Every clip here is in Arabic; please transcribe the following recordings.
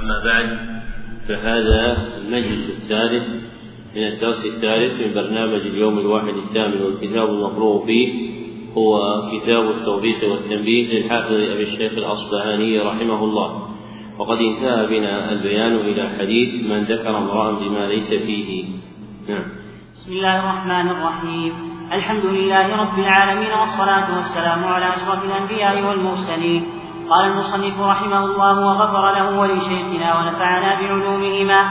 أما بعد فهذا المجلس الثالث من الدرس الثالث من برنامج اليوم الواحد الثامن والكتاب المقروء فيه هو كتاب التوبيخ والتنبيه للحافظ أبي الشيخ الأصبهاني رحمه الله. وقد انتهى بنا البيان إلى حديث من ذكر امرأ بما ليس فيه. نعم. بسم الله الرحمن الرحيم. الحمد لله رب العالمين والصلاة والسلام على أشرف الأنبياء والمرسلين. قال المصنف رحمه الله وغفر له ولشيخنا ونفعنا بعلومهما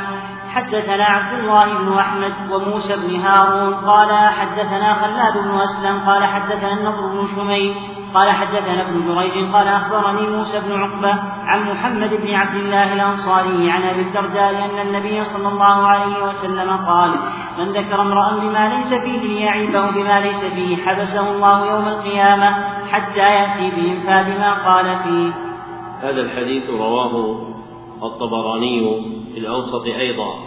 حدثنا عبد الله بن أحمد وموسى بن هارون قال حدثنا خلاد بن أسلم قال حدثنا النضر بن شميل قال حدثنا ابن جريج قال أخبرني موسى بن عقبة عن محمد بن عبد الله الأنصاري عن أبي الدرداء أن النبي صلى الله عليه وسلم قال من ذكر امرأ بما ليس فيه ليعيبه بما ليس فيه حبسه الله يوم القيامة حتى يأتي بانفاذ ما قال فيه. هذا الحديث رواه الطبراني في الأوسط أيضا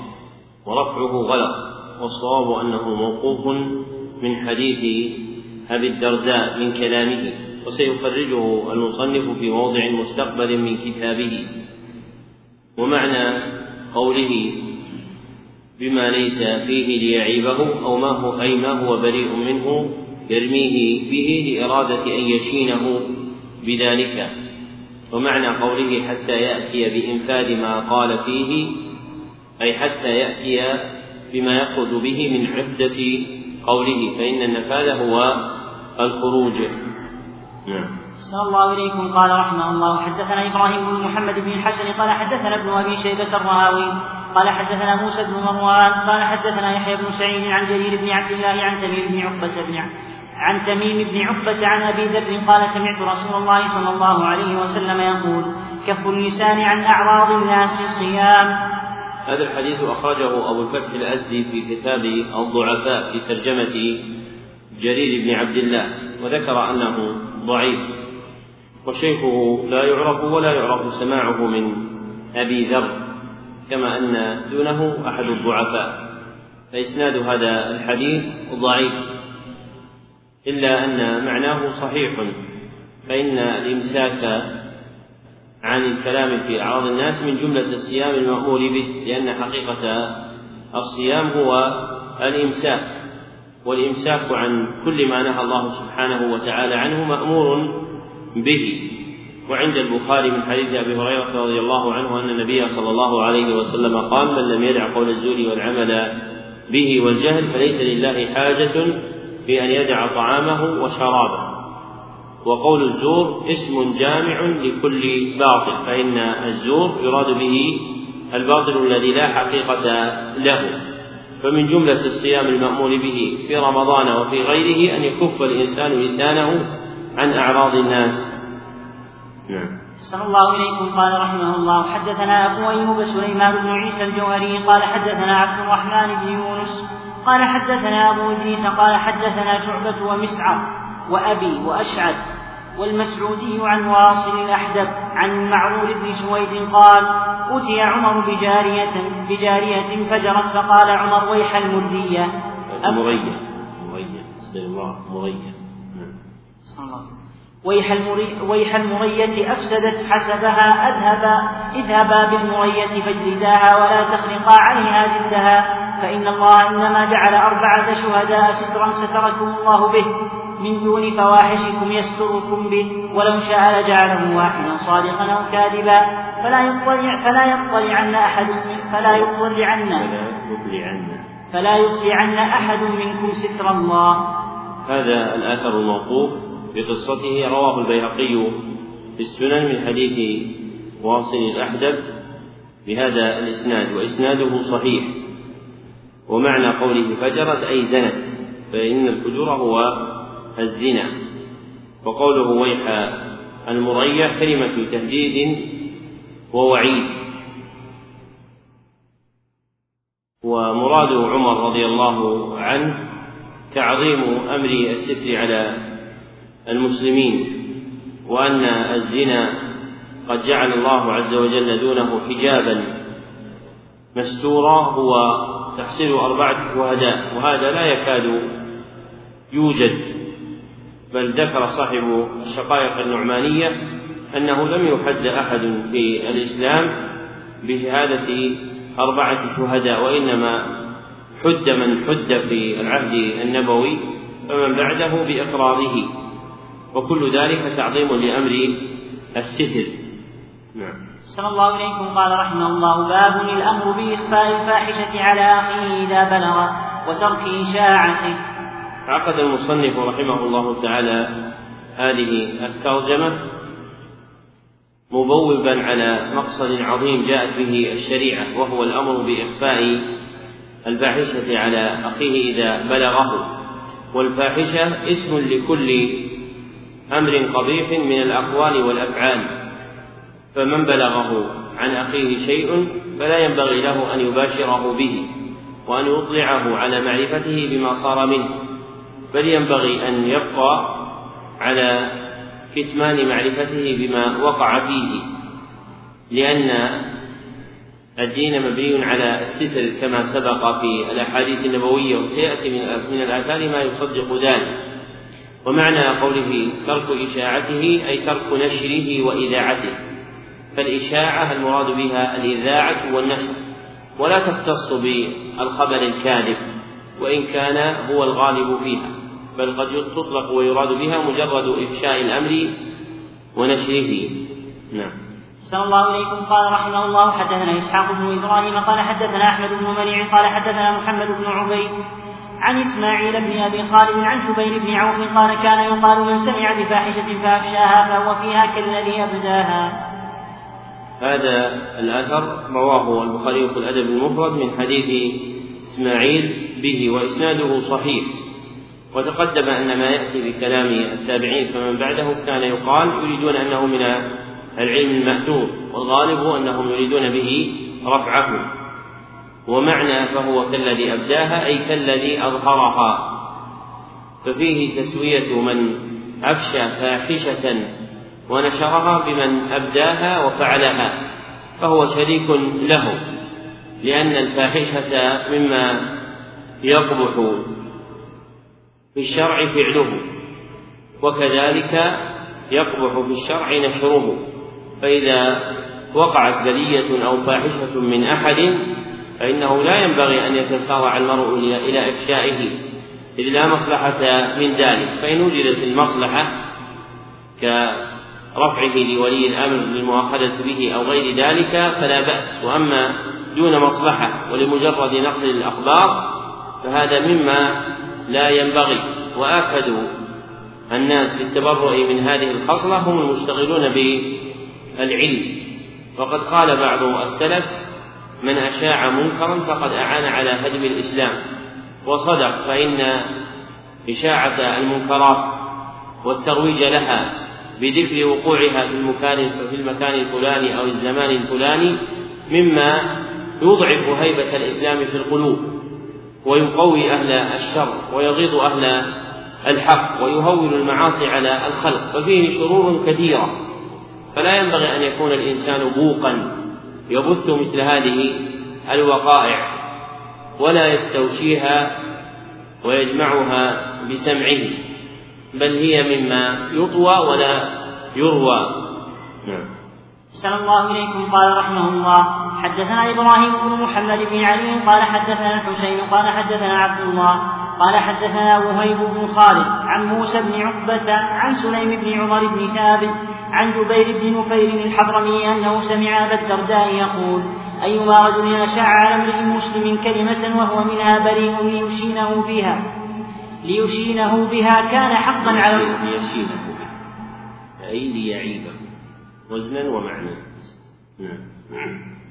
ورفعه غلط والصواب أنه موقوف من حديث أبي الدرداء من كلامه وسيخرجه المصنف في موضع مستقبل من كتابه. ومعنى قوله بما ليس فيه ليعيبه أو ما هو أي ما هو بريء منه يرميه به لإرادة أن يشينه بذلك. ومعنى قوله حتى يأتي بإنفاذ ما قال فيه أي حتى يأتي بما يأخذ به من عدة قوله فإن النفاذ هو الخروج. نعم. صلى الله إليكم قال رحمه الله حدثنا إبراهيم بن محمد بن الحسن قال حدثنا ابن أبي شيبة الرهاوي قال حدثنا موسى بن مروان قال حدثنا يحيى بن سعيد عن جرير بن عبد الله عن تميم بن عقبة بن عن تميم بن عقبة عن أبي ذر قال سمعت رسول الله صلى الله عليه وسلم يقول كف اللسان عن أعراض الناس صيام. هذا الحديث أخرجه أبو الفتح الأزدي في كتاب الضعفاء في ترجمة جرير بن عبد الله وذكر أنه ضعيف وشيخه لا يعرف ولا يعرف سماعه من أبي ذر كما أن دونه أحد الضعفاء فإسناد هذا الحديث ضعيف. إلا أن معناه صحيح فإن الإمساك عن الكلام في أعراض الناس من جملة الصيام المأمور به لأن حقيقة الصيام هو الإمساك والإمساك عن كل ما نهى الله سبحانه وتعالى عنه مأمور به. وعند البخاري من حديث أبي هريرة رضي الله عنه أن النبي صلى الله عليه وسلم قال من لم يدع قول الزور والعمل به والجهل فليس لله حاجة في أن يدع طعامه وشرابه. وقول الزور اسم جامع لكل باطل فإن الزور يراد به الباطل الذي لا حقيقة له. فمن جملة الصيام المأمور به في رمضان وفي غيره أن يكف الإنسان لسانه عن أعراض الناس. نعم. صلى الله إليكم. قال رحمه الله حدثنا أبو أيوب سليمان بن عيسى الجوهري قال حدثنا عبد الرحمن بن يونس قال حدثنا أبو إدريس قال حدثنا شعبة ومسعر وأبي وأشعث والمسعودي عن واصل الأحدب عن معرور بن سويد قال أتي عمر بجارية بجارية فجرت فقال عمر ويح المردية مرية مرية الله. مرية ويح, المري ويح المرية أفسدت حسبها أذهبا اذهبا بالمرية فاجلداها ولا تخرقا عليها جلدها فإن الله إنما جعل أربعة شهداء سترا ستركم الله به من دون فواحشكم يستركم به ولو شاء لجعله واحدا صادقا أو كاذبا فلا يطلع فلا يطلعن أحد فلا يطلعن. فلا يطلعن أحد منكم ستر الله. هذا الأثر الموقوف بقصته رواه البيهقي في السنن من حديث واصل الأحدب بهذا الإسناد وإسناده صحيح. ومعنى قوله فجرت أي زنت فإن الفجور هو الزنا. وقوله ويح المريح كلمة تهديد ووعيد. ومراد عمر رضي الله عنه تعظيم أمر الستر على المسلمين وأن الزنا قد جعل الله عز وجل دونه حجابا مستورا هو تحصيل أربعة شهداء وهذا لا يكاد يوجد بل ذكر صاحب الشقائق النعمانية أنه لم يحد أحد في الإسلام بشهادة أربعة شهداء وإنما حد من حد في العهد النبوي فمن بعده بإقراره. وكل ذلك تعظيم لأمر الستر نعم. صلى الله عليكم قال رحمه الله باب الأمر بإخفاء الفاحشة على أخيه إذا بلغ وترك إشاعته. عقد المصنف رحمه الله تعالى هذه الترجمة مبوبا على مقصد عظيم جاءت به الشريعة وهو الأمر بإخفاء الفاحشة على أخيه إذا بلغه. والفاحشة اسم لكل أمر قبيح من الأقوال والأفعال فمن بلغه عن أخيه شيء فلا ينبغي له أن يباشره به وأن يطلعه على معرفته بما صار منه بل ينبغي أن يبقى على كتمان معرفته بما وقع فيه لأن الدين مبني على الستر كما سبق في الأحاديث النبوية وسيأتي من الآثار ما يصدق ذلك. ومعنى قوله ترك إشاعته أي ترك نشره وإذاعته فالإشاعة المراد بها الإذاعة والنشر ولا تختص بالخبر الكاذب وإن كان هو الغالب فيها بل قد تطلق ويراد بها مجرد إفشاء الأمر ونشره. نعم. صلى الله عليكم قال رحمه الله حدثنا إسحاق بن إبراهيم قال حدثنا أحمد بن منيع قال حدثنا محمد بن عبيد عن إسماعيل بن أبي خالد عن جبير بن عوف قال كان يقال من سمع بفاحشة فأفشاها فهو فيها كالذي أبداها. هذا الأثر رواه البخاري في الأدب المفرد من حديث إسماعيل به وإسناده صحيح وتقدم أن ما يأتي بكلام التابعين فمن بعده كان يقال يريدون أنه من العلم المأثور والغالب أنهم يريدون به رفعه ومعنى فهو كالذي أبداها أي كالذي أظهرها. ففيه تسوية من أفشى فاحشة ونشرها بمن أبداها وفعلها فهو شريك له لأن الفاحشة مما يقبح في الشرع فعله وكذلك يقبح في الشرع نشره. فإذا وقعت بلية أو فاحشة من أحد فإنه لا ينبغي أن يتسارع المرء إلى إفشائه إذ لا مصلحة من ذلك. فإن وجدت المصلحة كرفعه لولي الأمر للمؤاخذة به أو غير ذلك فلا بأس. وأما دون مصلحة ولمجرد نقل الأخبار فهذا مما لا ينبغي. وآكد الناس في التبرؤ من هذه الخصلة هم المشتغلون العلم وقد قال بعض السلف من أشاع منكرا فقد أعان على هدم الإسلام. وصدق فإن إشاعة المنكرات والترويج لها بذكر وقوعها في المكان في المكان الفلاني أو الزمان الفلاني مما يضعف هيبة الإسلام في القلوب ويقوي أهل الشر ويغيظ أهل الحق ويهون المعاصي على الخلق. ففيه شرور كثيرة. فلا ينبغي أن يكون الإنسان بوقا يبث مثل هذه الوقائع ولا يستوشيها ويجمعها بسمعه بل هي مما يطوى ولا يروى. نعم. الله إليكم. قال رحمه الله حدثنا إبراهيم بن محمد بن علي قال حدثنا الحسين قال حدثنا عبد الله قال حدثنا وهيب بن خالد عن موسى بن عقبة عن سليم بن عمر بن ثابت عن جبير بن نفير الحضرمي أنه سمع أبا الدرداء يقول أيما رجل أشاع على امرئ مسلم كلمة وهو منها بريء ليشينه بها ليشينه بها كان حقا على ليشينه أي ليعيبه وزنا ومعنى نعم.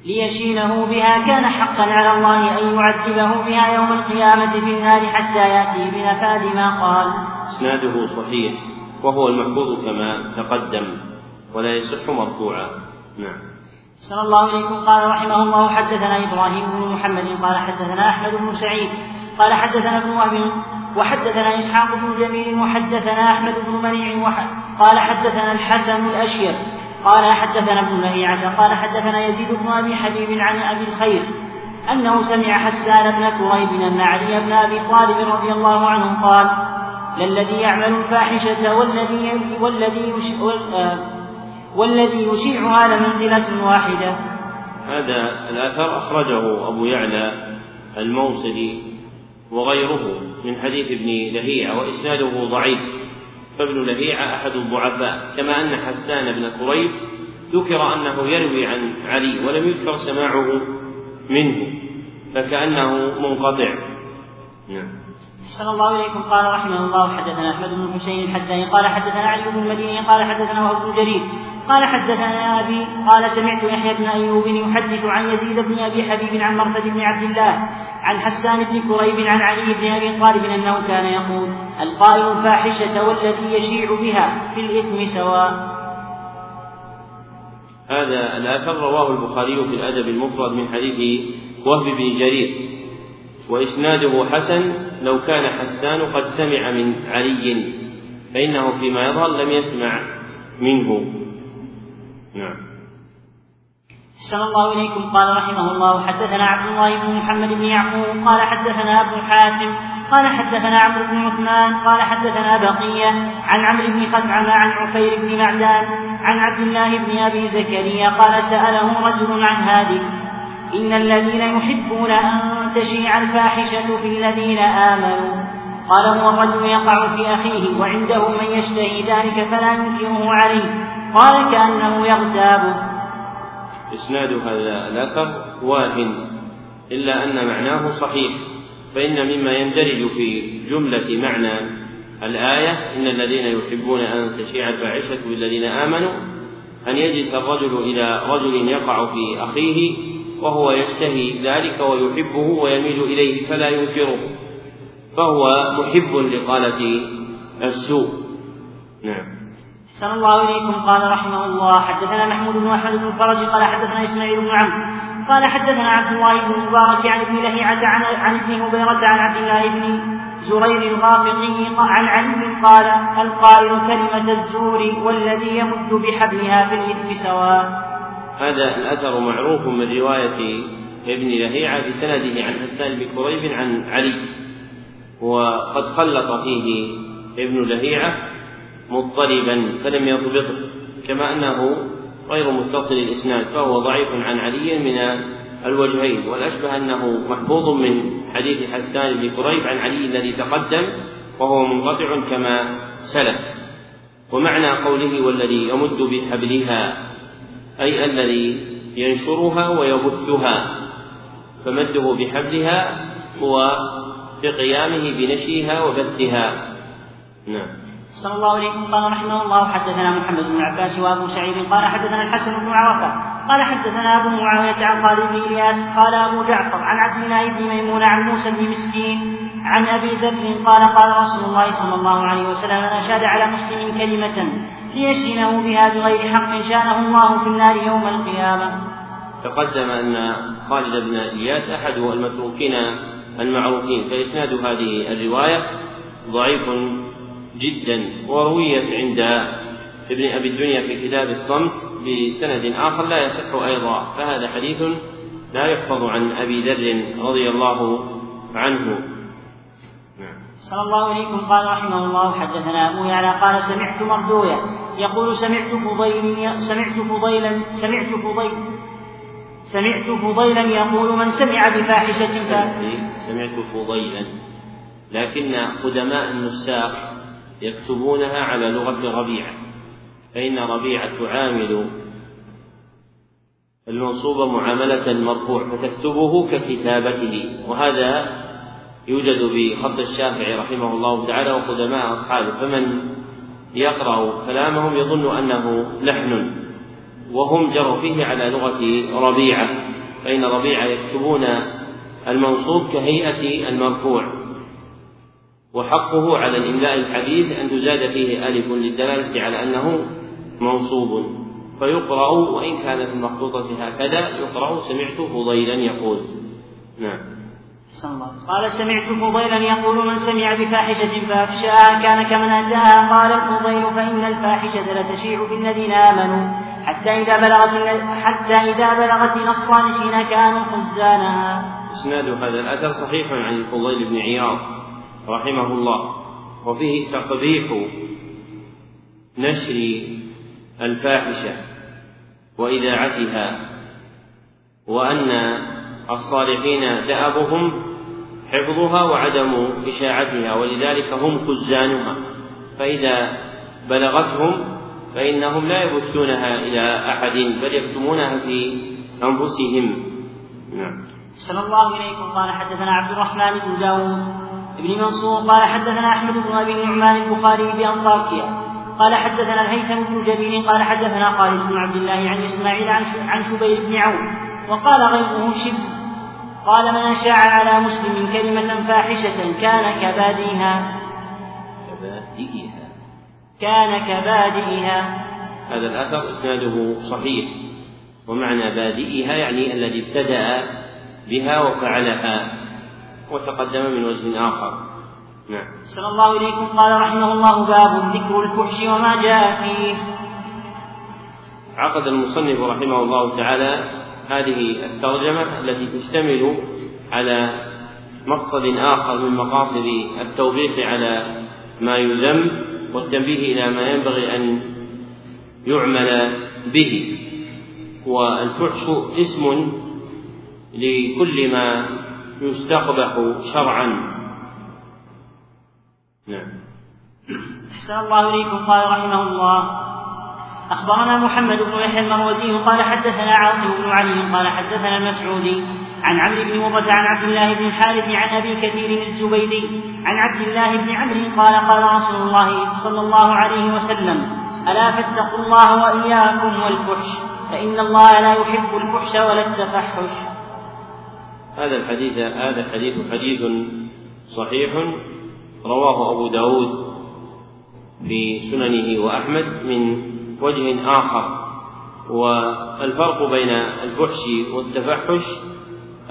ليشينه بها كان حقا على الله أن يعذبه بها يوم القيامة في النار حتى يأتي بنفاذ ما قال. إسناده صحيح. وهو المحفوظ كما تقدم. ولا يصح مرفوعا. نعم. صلى الله عليكم قال رحمه الله حدثنا إبراهيم بن محمد. قال حدثنا أحمد بن سعيد. قال حدثنا ابن وهب وحدثنا إسحاق بن جميل وحدثنا أحمد بن منيع قال حدثنا الحسن الأشير. قال حدثنا ابن لهيعة قال حدثنا يزيد بن أبي حبيب عن أبي الخير أنه سمع حسان بن كريب أن علي بن أبي طالب رضي الله عنه قال للذي يعمل الفاحشة والذي والذي والذي يشيعها لمنزلة واحدة. هذا الأثر أخرجه أبو يعلى الموصلي وغيره من حديث ابن لهيعة وإسناده ضعيف. فابن لهيعة أحد الضعفاء كما أن حسان بن كريب ذكر أنه يروي عن علي ولم يذكر سماعه منه فكأنه منقطع. نعم. صلى الله عليكم قال رحمه الله حدثنا أحمد بن حسين الحداني قال حدثنا علي بن المديني قال حدثنا وهب بن جرير قال حدثنا أبي قال سمعت يحيى بن أيوب يحدث عن يزيد بن أبي حبيب عن مرثد بن عبد الله عن حسان بن كريب عن علي بن أبي طالب أنه كان يقول القائل الفاحشة والذي يشيع بها في الإثم سواء. هذا الآثر رواه البخاري في الأدب المفرد من حديث وهب بن جرير. وإسناده حسن لو كان حسان قد سمع من علي فإنه فيما يظهر لم يسمع منه. نعم. أحسن الله إليكم. قال رحمه الله حدثنا عبد الله بن محمد بن يعقوب قال حدثنا أبو حاتم قال حدثنا عمرو بن عثمان قال حدثنا بقية عن عمرو بن خثعم عن عفير بن معدان عن عبد الله بن أبي زكريا قال سأله رجل عن هذه إن الذين يحبون أن تشيع الفاحشة في الذين آمنوا. قال هو الرجل يقع في أخيه وعنده من يشتهي ذلك فلا ينكره عليه. قال كأنه يغتابه إسناد هذا الأثر واهن إلا أن معناه صحيح فإن مما يندرج في جملة معنى الآية إن الذين يحبون أن تشيع الفاحشة بالذين آمنوا أن يجلس الرجل إلى رجل يقع في أخيه وهو يشتهي ذلك ويحبه ويميل إليه فلا ينكره. فهو محب لقالة السوء. نعم. صلى الله إليكم. قال رحمه الله حدثنا محمود بن أحمد بن الفرج قال حدثنا إسماعيل بن عمرو قال حدثنا عبد الله بن المبارك عن ابن لهيعة عن, عن ابن هبيرة عن عبد الله بن زرير الغافقي عن علي قال القائل كلمة الزور والذي يمد بحبلها في الإثم سواء. هذا الأثر معروف من رواية ابن لهيعة بسنده عن حسان بن كريب عن علي. وقد خلط فيه ابن لهيعة مضطربا فلم يضبطه كما أنه غير متصل الإسناد فهو ضعيف عن علي من الوجهين. والأشبه أنه محفوظ من حديث حسان بن كريب عن علي الذي تقدم وهو منقطع كما سلف. ومعنى قوله والذي يمد بحبلها أي الذي ينشرها ويبثها فمده بحبلها هو في قيامه بنشرها وبثها. نعم. صلى الله عليه قال رحمه الله حدثنا محمد بن عباس وابو سعيد. قال حدثنا الحسن بن عرفه قال حدثنا أبو معاوية عن خالد بن إلياس. قال أبو جعفر عن عبد الله بن ميمون عن موسى بن مسكين عن أبي ذر. قال قال رسول الله صلى الله عليه وسلم من اشاد على مسلم كلمة ليشينه بها بغير حق شانه الله في النار يوم القيامة. تقدم أن خالد بن إلياس أحد المتروكين المعروفين فإسناد هذه الرواية ضعيف جدا ورويت عند ابن أبي الدنيا في كتاب الصمت بسند آخر لا يصح أيضا فهذا حديث لا يحفظ عن أبي ذر رضي الله عنه صلى الله عليكم قال رحمه الله حدثنا أبو يعلى قال سمعت مردويا يقول سمعت فضيل سمعت فضيلا سمعت فضيل سمعت فضيلا يقول من سمع بفاحشة سمعت فضيلا. لكن قدماء النساخ يكتبونها على لغة ربيعة. فإن ربيعة تعامل المنصوب معاملة المرفوع فتكتبه ككتابته. وهذا يوجد بخط الشافعي رحمه الله تعالى وقدماء أصحابه. فمن يقرأ كلامهم يظن أنه لحن وهم جروا فيه على لغة ربيعة فإن ربيعة يكتبون المنصوب كهيئة المرفوع وحقه على الإملاء الحديث أن تزاد فيه ألف للدلالة على أنه منصوب. فيقرأ وإن كان في المخطوطة هكذا يقرأ سمعت فضيلا يقول. نعم. قال سمعت فضيلا يقول من سمع بفاحشة فأفشأها كان كمن أتاها قال الفضيل فإن الفاحشة لتشيع بالذين آمنوا. حتى إذا بلغت حتى إذا بلغت إلى الصالحين كانوا خزانها. إسناد هذا الأثر صحيح عن الفضيل بن عياض رحمه الله. وفيه تقبيح نشر الفاحشة وإذاعتها وأن الصالحين دأبهم حفظها وعدم إشاعتها ولذلك هم خزانها فإذا بلغتهم فإنهم لا يبثونها إلى أحد بل يكتمونها في أنفسهم. نعم. صلى الله إليكم قال حدثنا عبد الرحمن بن داود بن منصور. قال حدثنا أحمد بن أبي النعمان البخاري بأنطاكيا. قال حدثنا الهيثم بن جبير قال حدثنا خالد بن عبد الله عن إسماعيل عن شبير بن عون وقال غيره شبه قال من أشاع على مسلم كلمة فاحشة كان كبادئها. كبادئها. كان كبادئها. هذا الأثر إسناده صحيح. ومعنى بادئها يعني الذي ابتدأ بها وفعلها وتقدم من وجه آخر. نعم. صلى الله إليكم. قال رحمه الله باب ذكر الفحش وما جاء فيه. عقد المصنف رحمه الله تعالى هذه الترجمة التي تشتمل على مقصد آخر من مقاصد التوبيخ على ما يذم والتنبيه إلى ما ينبغي أن يعمل به. والفحش اسم لكل ما يستقبح شرعا. نعم. أحسن الله إليكم. قال رحمه الله أخبرنا محمد بن يحيى المروزي قال حدثنا عاصم بن علي قال حدثنا المسعودي عن عمرو بن مرة عن عبد الله بن الحارث عن أبي كثير الزبيدي عن عبد الله بن عمرو قال قال رسول الله صلى الله عليه وسلم ألا فاتقوا الله وإياكم والفحش فإن الله لا يحب الفحش ولا التفحش. هذا الحديث هذا الحديث حديث صحيح رواه أبو داود في سننه وأحمد من وجه آخر. والفرق بين الفحش والتفحش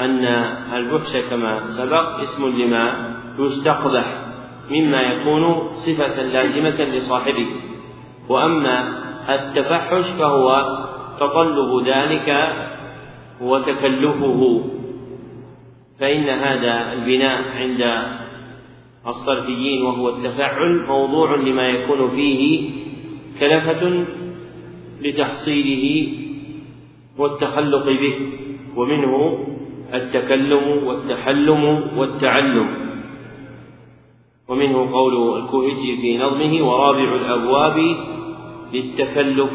أن الفحش كما سبق اسم لما يستقبح مما يكون صفة لازمة لصاحبه. وأما التفحش فهو تطلب ذلك وتكلفه. فإن هذا البناء عند الصرفيين وهو التفعل موضوع لما يكون فيه كلفة لتحصيله والتخلق به ومنه التكلم والتحلم والتعلم. ومنه قول الكوهجي في نظمه ورابع الأبواب للتكلف.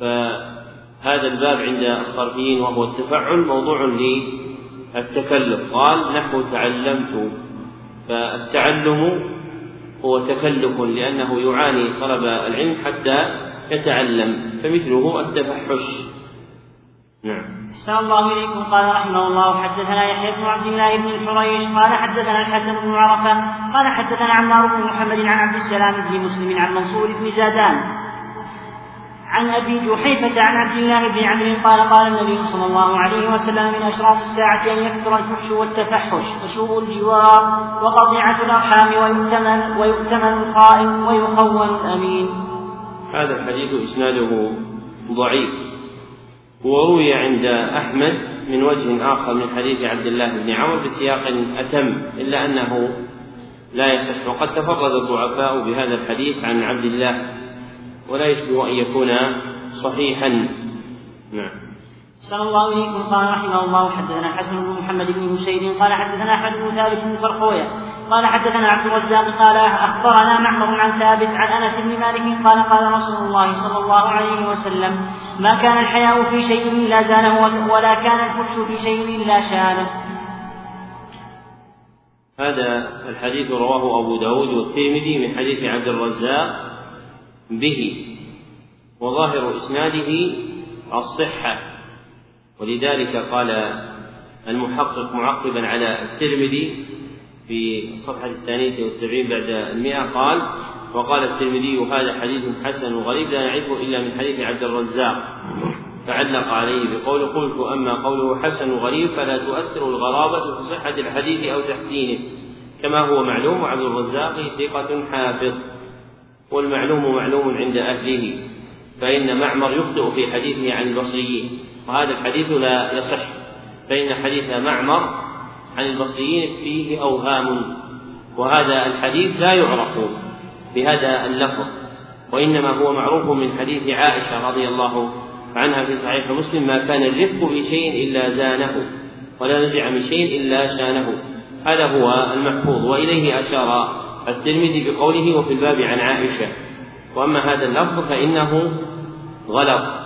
فهذا الباب عند الصرفيين وهو التفعل موضوع للتكلف. قال نحو تعلمت. فالتعلم هو تكلف لأنه يعاني طلب العلم حتى يتعلم فمثله التفحش. نعم. أحسن الله إليكم. قال رحمه الله حدثنا يحيى بن عبد الله بن الحريش. قال حدثنا الحسن بن عرفة. قال حدثنا عمار بن محمد عن عبد السلام بن مسلم عن منصور بن زادان. عن أبي جحيفة عن عبد الله بن عمرو قال قال النبي صلى الله عليه وسلم من أشراف الساعة أن يكثر الفحش والتفحش وسوء الجوار وقطيعة الأرحام ويؤتمن ويؤتمن الخائن ويخون الامين. هذا الحديث إسناده ضعيف. وروي عند أحمد من وجه آخر من حديث عبد الله بن عمرو بسياق أتم إلا أنه لا يصح. وقد تفرد الضعفاء بهذا الحديث عن عبد الله ولا يشبه أن يكون صحيحا. نعم. صلى الله إليكم. قال رحمه الله حدثنا حسن بن محمد بن مسيد قال حدثنا أحمد بن ثابت بن فرقوية قال حدثنا عبد الرزاق قال أخبرنا معمر عن ثابت عن أنس بن مالك قال قال رسول الله صلى الله عليه وسلم ما كان الحياء في شيء إلا زانه ولا كان الفحش في شيء إلا شانه. هذا الحديث رواه أبو داود والترمذي من حديث عبد الرزاق به وظاهر إسناده الصحة. ولذلك قال المحقق معقبا على الترمذي في الصفحة الثانية والسبعين بعد المئة قال وقال الترمذي هذا حديث حسن غريب لا نعرفه إلا من حديث عبد الرزاق. فعلق عليه بقول قلت أما قوله حسن غريب فلا تؤثر الغرابة في صحة الحديث أو تحسينه. كما هو معلوم عبد الرزاق ثقة حافظ والمعلوم معلوم عند أهله فإن معمر يخطئ في حديثه عن البصريين. وهذا الحديث لا يصح فإن حديث معمر عن البصريين فيه أوهام وهذا الحديث لا يعرف بهذا اللفظ وإنما هو معروف من حديث عائشة رضي الله عنها في صحيح مسلم ما كان الرفق في شيء إلا زانه ولا نزع من شيء إلا شانه. هذا هو المحفوظ وإليه أشار الترمذي بقوله وفي الباب عن عائشة. وأما هذا اللفظ فإنه غلط.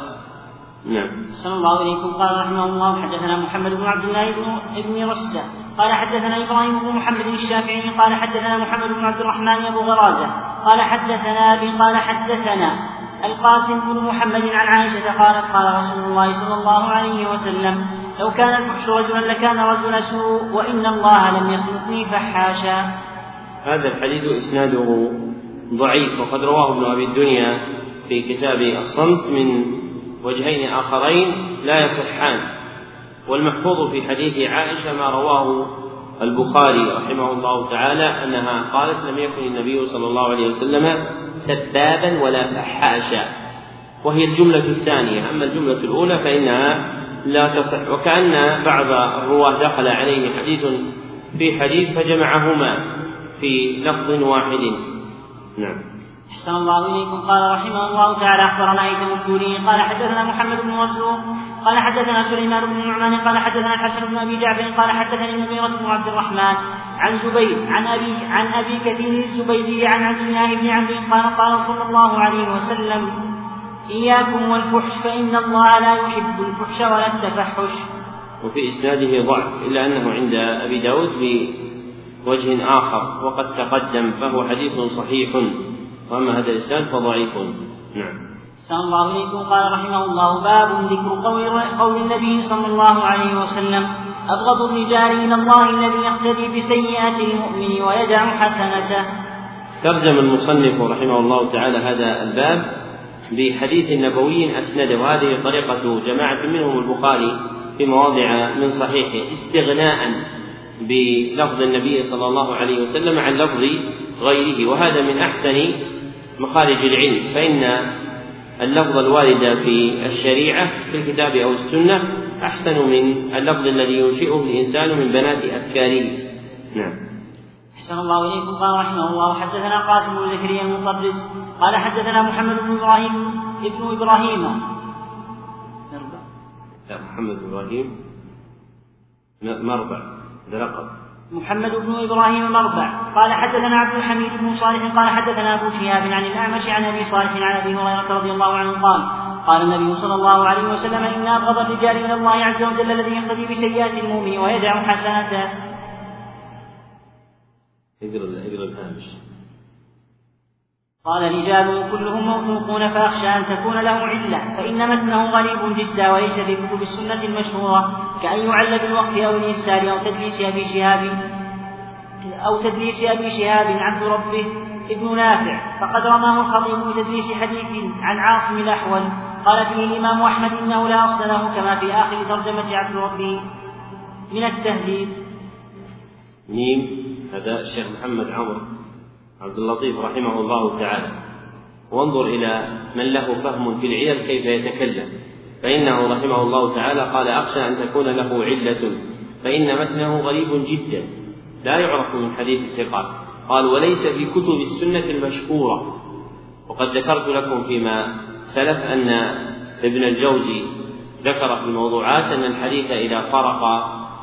نعم. صلى الله عليكم قال رحمه الله حدثنا محمد بن عبد الله بن ابن رسدة قال حدثنا إبراهيم بن محمد الشافعي. قال حدثنا محمد بن عبد الرحمن ابو غرازة. قال حدثنا ابي قال حدثنا القاسم بن محمد عن عائشة قالت قال رسول الله صلى الله عليه وسلم لو كان الفحش رجلا لكان رجل سوء وإن الله لم يخلقني فحاشا. هذا الحديث إسناده ضعيف وقد رواه ابن أبي الدنيا في كتاب الصمت من وجهين آخرين لا يصحان. والمحفوظ في حديث عائشة ما رواه البخاري رحمه الله تعالى أنها قالت لم يكن النبي صلى الله عليه وسلم سبابا ولا فحاشا. وهي الجملة الثانية. أما الجملة الأولى فإنها لا تصح. وكأن بعض الرواة دخل عليه حديث في حديث فجمعهما في لفظ واحد. نعم. أحسن الله إليكم. قال رحمه الله تعالى أخبرنا أيتم الدوري. قال حدثنا محمد بن مرزوق قال حدثنا سليمان بن نعمان. قال حدثنا الحسن بن أبي جعفر. قال حدثني المغيرة بن عبد الرحمن عن زبيد عن أبي عن أبي كثير الزبيدي عن عبد الله بن عمرو. قال قال صلى الله عليه وسلم إياكم والفحش فإن الله لا يحب الفحش ولا التفحش. وفي إسناده ضعف إلا أنه عند أبي داود بوجه آخر وقد تقدم فهو حديث صحيح. وأما هذا الإسناد فضعيف. نعم. صلى الله عليكم. قال رحمه الله باب ذكر قول, قول النبي صلى الله عليه وسلم أبغض الرجال إلى الله الذي يقتدي بسيئات المؤمن ويدع حسنته. ترجم المصنف رحمه الله تعالى هذا الباب بحديث نبوي أسنده. وهذه طريقة جماعة منهم البخاري في مواضع من صحيحه استغناء بلفظ النبي صلى الله عليه وسلم عن لفظ غيره. وهذا من أحسن مخارج العلم فإن اللفظ الوارد في الشريعة في الكتاب أو السنة أحسن من اللفظ الذي ينشئه الإنسان من بنات أفكاره نعم. أحسن الله إليكم. قال رحمه الله حدثنا قاسم بن زكريا المقدس قال حدثنا محمد بن إبراهيم ابن إبراهيم. لا محمد بن إبراهيم مربع هذا لقب. محمد بن إبراهيم مربع قال حدثنا عبد الحميد بن صالح قال حدثنا أبو شهاب عن الأعمش عن أبي صالح عن أبي هريرة رضي الله عنه قال قال النبي صلى الله عليه وسلم إن ابغض الرجال إلى الله عز وجل الذي يقتدي بسيئات المؤمن ويدع حسناته. اقرأ اقرأ الهامش. قال رجال كلهم موثوقون فأخشى أن تكون له علة فإن متنه غريب جدا وليس في كتب السنة المشهورة كأن يعل بالوقف أو الإرسال أو تدليس أبي شهاب أو تدليس أبي شهاب عبد ربه ابن نافع فقد رماه الخطيب بتدليس حديث عن عاصم الأحول قال فيه الإمام أحمد إنه لا أصل له كما في آخر ترجمة عبد ربه. من التهذيب. ميم هذا الشيخ محمد عمرو عبد اللطيف رحمه الله تعالى. وانظر إلى من له فهم في العلل كيف يتكلم. فإنه رحمه الله تعالى قال أخشى أن تكون له علة. فإن متنه غريب جدا. لا يعرف من حديث الثقات. قال وليس في كتب السنة المشهورة. وقد ذكرت لكم فيما سلف أن ابن الجوزي ذكر في الموضوعات أن الحديث إذا فرق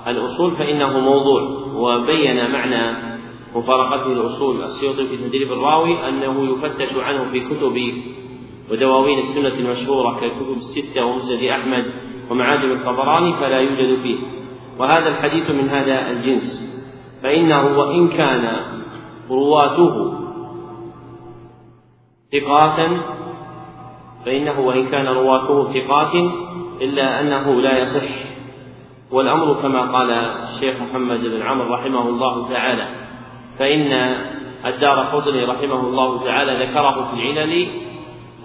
الأصول فإنه موضوع. وبين معنى مفارقته الأصول السيوطي في تدريب الراوي أنه يفتش عنه في كتب ودواوين السنة المشهورة كالكتب الستة ومسند أحمد ومعاجم الطبراني فلا يوجد فيه. وهذا الحديث من هذا الجنس. فإنه وإن كان رواته ثقات فإنه وإن كان رواته ثقات إلا أنه لا يصح. والأمر كما قال الشيخ محمد بن عمرو رحمه الله تعالى. فإن الدار قطني رحمه الله تعالى ذكره في العلل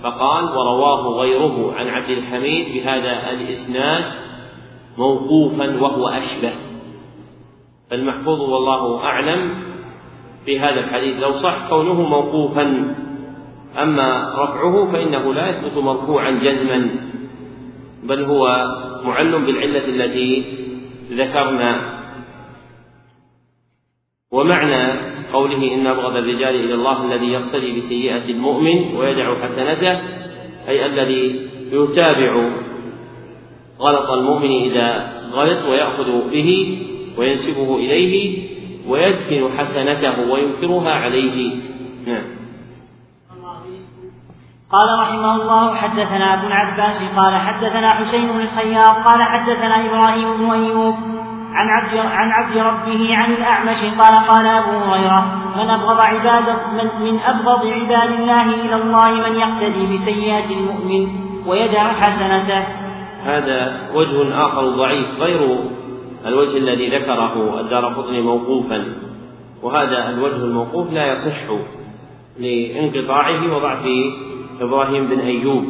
فقال ورواه غيره عن عبد الحميد بهذا الإسناد موقوفا وهو أشبه. فالمحفوظ والله أعلم في هذا الحديث. لو صح كونه موقوفا أما رفعه فإنه لا يثبت مرفوعا جزما بل هو معل بالعلة التي ذكرنا ومعنى قوله إن أبغض الرجال إلى الله الذي يقتدي بسيئة المؤمن ويدع حسنته أي الذي يتابع غلط المؤمن إذا غلط ويأخذ به وينسبه إليه ويدفن حسنته وينكرها عليه. نعم. قال رحمه الله حدثنا ابو العباس قال حدثنا حسين بن الخياط قال حدثنا إبراهيم بن أيوب عن عبد عن عبد ربه عن الأعمش قال قال أبو هريرة من أبغض عباد من, من أبغض عباد الله إلى الله من يقتدي بسيئات المؤمن ويدع حسنته. هذا وجه آخر ضعيف غير الوجه الذي ذكره الدار قطني موقوفا وهذا الوجه الموقوف لا يصح لانقطاعه وضعف إبراهيم بن أيوب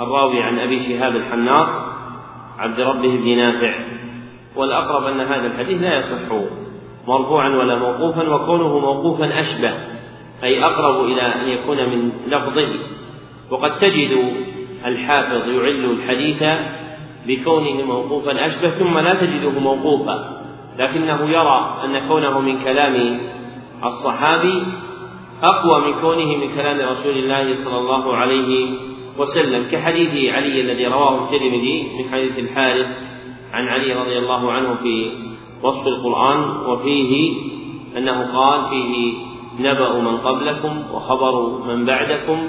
الراوي عن أبي شهاب الحناط عبد ربه بن نافع والأقرب أن هذا الحديث لا يصح مرفوعا ولا موقوفا وكونه موقوفا أشبه أي أقرب إلى أن يكون من لفظه وقد تجد الحافظ يعل الحديث بكونه موقوفا أشبه ثم لا تجده موقوفا لكنه يرى أن كونه من كلام الصحابي أقوى من كونه من كلام رسول الله صلى الله عليه وسلم كحديث علي الذي رواه الترمذي من حديث الحارث عن علي رضي الله عنه في وصف القرآن وفيه أنه قال فيه نبأ من قبلكم وخبر من بعدكم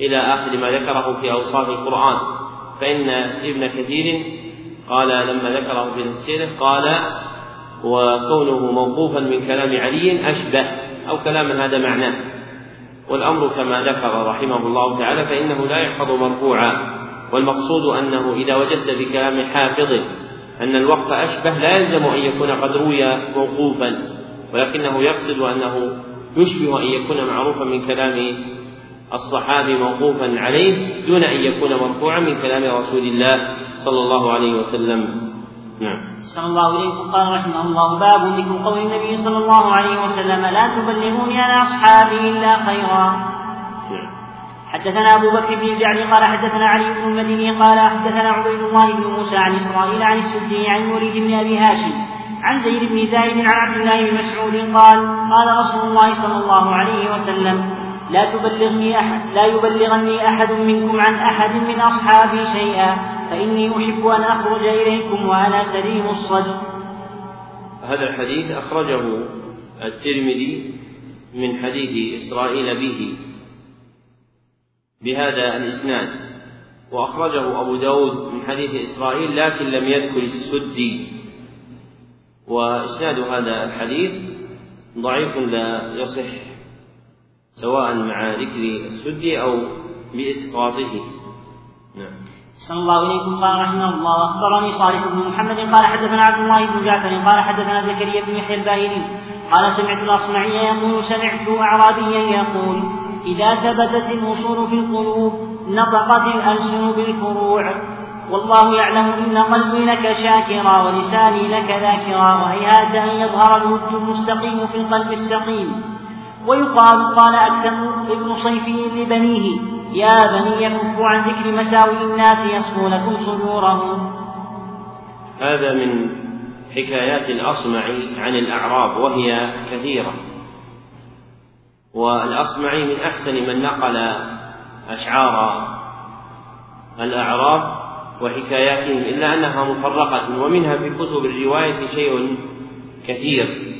إلى آخر ما ذكره في أوصاف القرآن. فإن ابن كثير قال لما ذكره في تفسيره قال وكونه موقوفا من كلام علي أشبه أو كلاما هذا معناه. والأمر كما ذكر رحمه الله تعالى فإنه لا يحفظ مرفوعا. والمقصود أنه إذا وجدت في كلام حافظ أن الوقف أشبه لا يلزم أن يكون قد روي موقوفا ولكنه يقصد أنه يشبه أن يكون معروفا من كلام الصحابي موقوفا عليه دون أن يكون مرفوعا من كلام رسول الله صلى الله عليه وسلم. نعم. صلى الله إليكم قال رحمه الله باب ذكر قول النبي صلى الله عليه وسلم لا تبلغوني عن أصحابي إلا خيرا. حدثنا أبو بكر بن الجعد قال حدثنا علي بن المديني قال حدثنا عبيد الله بن موسى عن إسرائيل عن السدي عن وليد بن أبي هاشم عن زيد بن زايد عن عبد الله بن مسعود قال قال رسول الله صلى الله عليه وسلم لا تبلغني أحد لا يبلغني أحد منكم عن أحد من أصحابي شيئا فإني أحب أن أخرج إليكم وأنا سليم الصدر. هذا الحديث أخرجه الترمذي من حديث إسرائيل به. بهذا الإسناد. وأخرجه أبو داود من حديث إسرائيل لكن لم يذكر السدي. وإسناد هذا الحديث ضعيف لا يصح سواء مع ذكر السدي أو بإسقاطه. نعم. صلى الله إليكم. قال رحمه الله أخبرني صالح بن محمد قال حدثنا عبد الله بن جعفر قال حدثنا زكريا بن يحيى الباهلي قال سمعت الأصمعي يقول سمعت أعرابيا يقول إذا ثبتت الوصول في القلوب نطقت الألسن بالفروع. والله يعلم إن قلبي لك شاكرا ولساني لك ذاكرا وهيهات أن يظهر الود المستقيم في القلب السقيم. ويقال قال أكثر ابن صيفي لبنيه يا بني كفوا عن ذكر مساوي الناس يصفو لكم صدورهم. هذا من حكايات الأصمع عن الأعراب وهي كثيرة. والأصمعي من أحسن من نقل أشعار الأعراب وحكاياتهم إلا أنها مفرقة ومنها في كتب الرواية شيء كثير.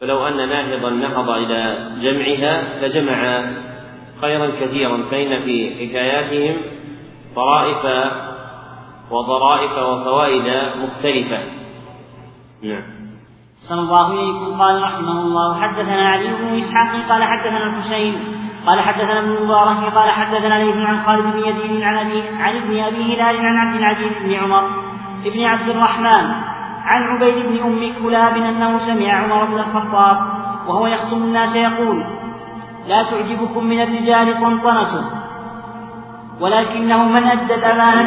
فلو أن ناهضا نهض إلى جمعها لجمع خيرا كثيرا فإن في حكاياتهم طرائف وضرائف وفوائد مختلفة. نعم. صلى الله عليه قال رحمه الله حدثنا علي بن إسحاق قال حدثنا الحسين قال حدثنا ابن المبارك قال حدثنا ليث عن خالد بن يزيد عن أبي عن ابن أبي هلال عن عبد العزيز بن عمر بن عبد الرحمن عن عبيد بن أم كلاب أنه سمع عمر بن الخطاب وهو يخطب الناس يقول لا تعجبكم من الرجال طنطنة ولكنه من أدى الأمانة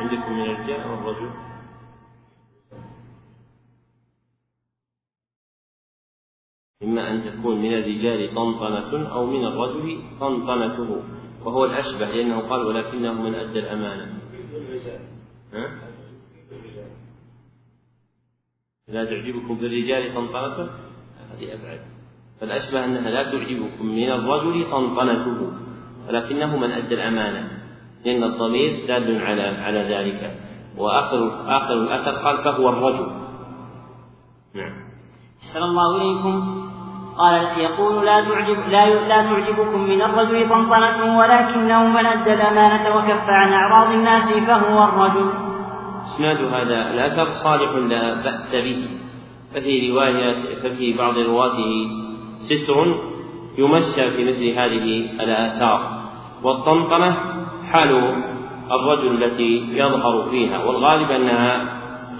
عندكم من الرجال والرجل؟ إما أن تكون من الرجال طنطنة أو من الرجل طنطنته وهو الأشبه لأنه قال ولكنه من أدى الأمانة. ها؟ لا تعجبكم في الرجال طنطنته هذه أبعد. فالأشبه أنها لا تعجبكم من الرجل طنطنته ولكنه من أدى الأمانة لأن الضمير دال على على ذلك. وآخر آخر الأثر قال فهو الرجل. نعم. أحسن الله إليكم. قال يقول لا تعجب لا لا تعجبكم من الرجل طنطنته ولكنه من أدى الأمانة وكف عن أعراض الناس فهو الرجل. إسناد هذا الأثر صالح لا بأس به. ففي رواية ففي بعض رواته ستر يمشى في مثل هذه الآثار. والطنطنة حال الرجل التي يظهر فيها. والغالب أنها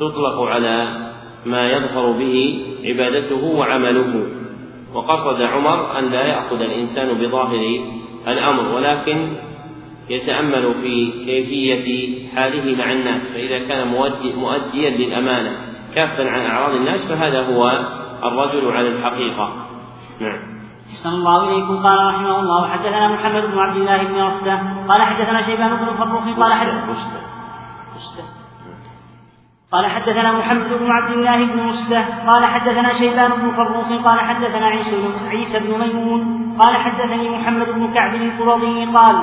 تطلق على ما يظهر به عبادته وعمله. وقصد عمر أن لا يأخذ الإنسان بظاهر الأمر ولكن يتأمل في كيفية حاله مع الناس فإذا كان مؤديا للأمانة كافا عن أعراض الناس فهذا هو الرجل على الحقيقة. نعم. أحسن الله إليكم. قال رحمه الله حدثنا محمد بن عبد الله بن رسله قال حدثنا شيبان بن فروخ قال حدثنا قال حدثنا محمد بن عبد الله بن مسته قال حدثنا شيبان بن فروخ قال حدثنا عيسى بن ميمون قال حدثني محمد بن كعب القرظي قال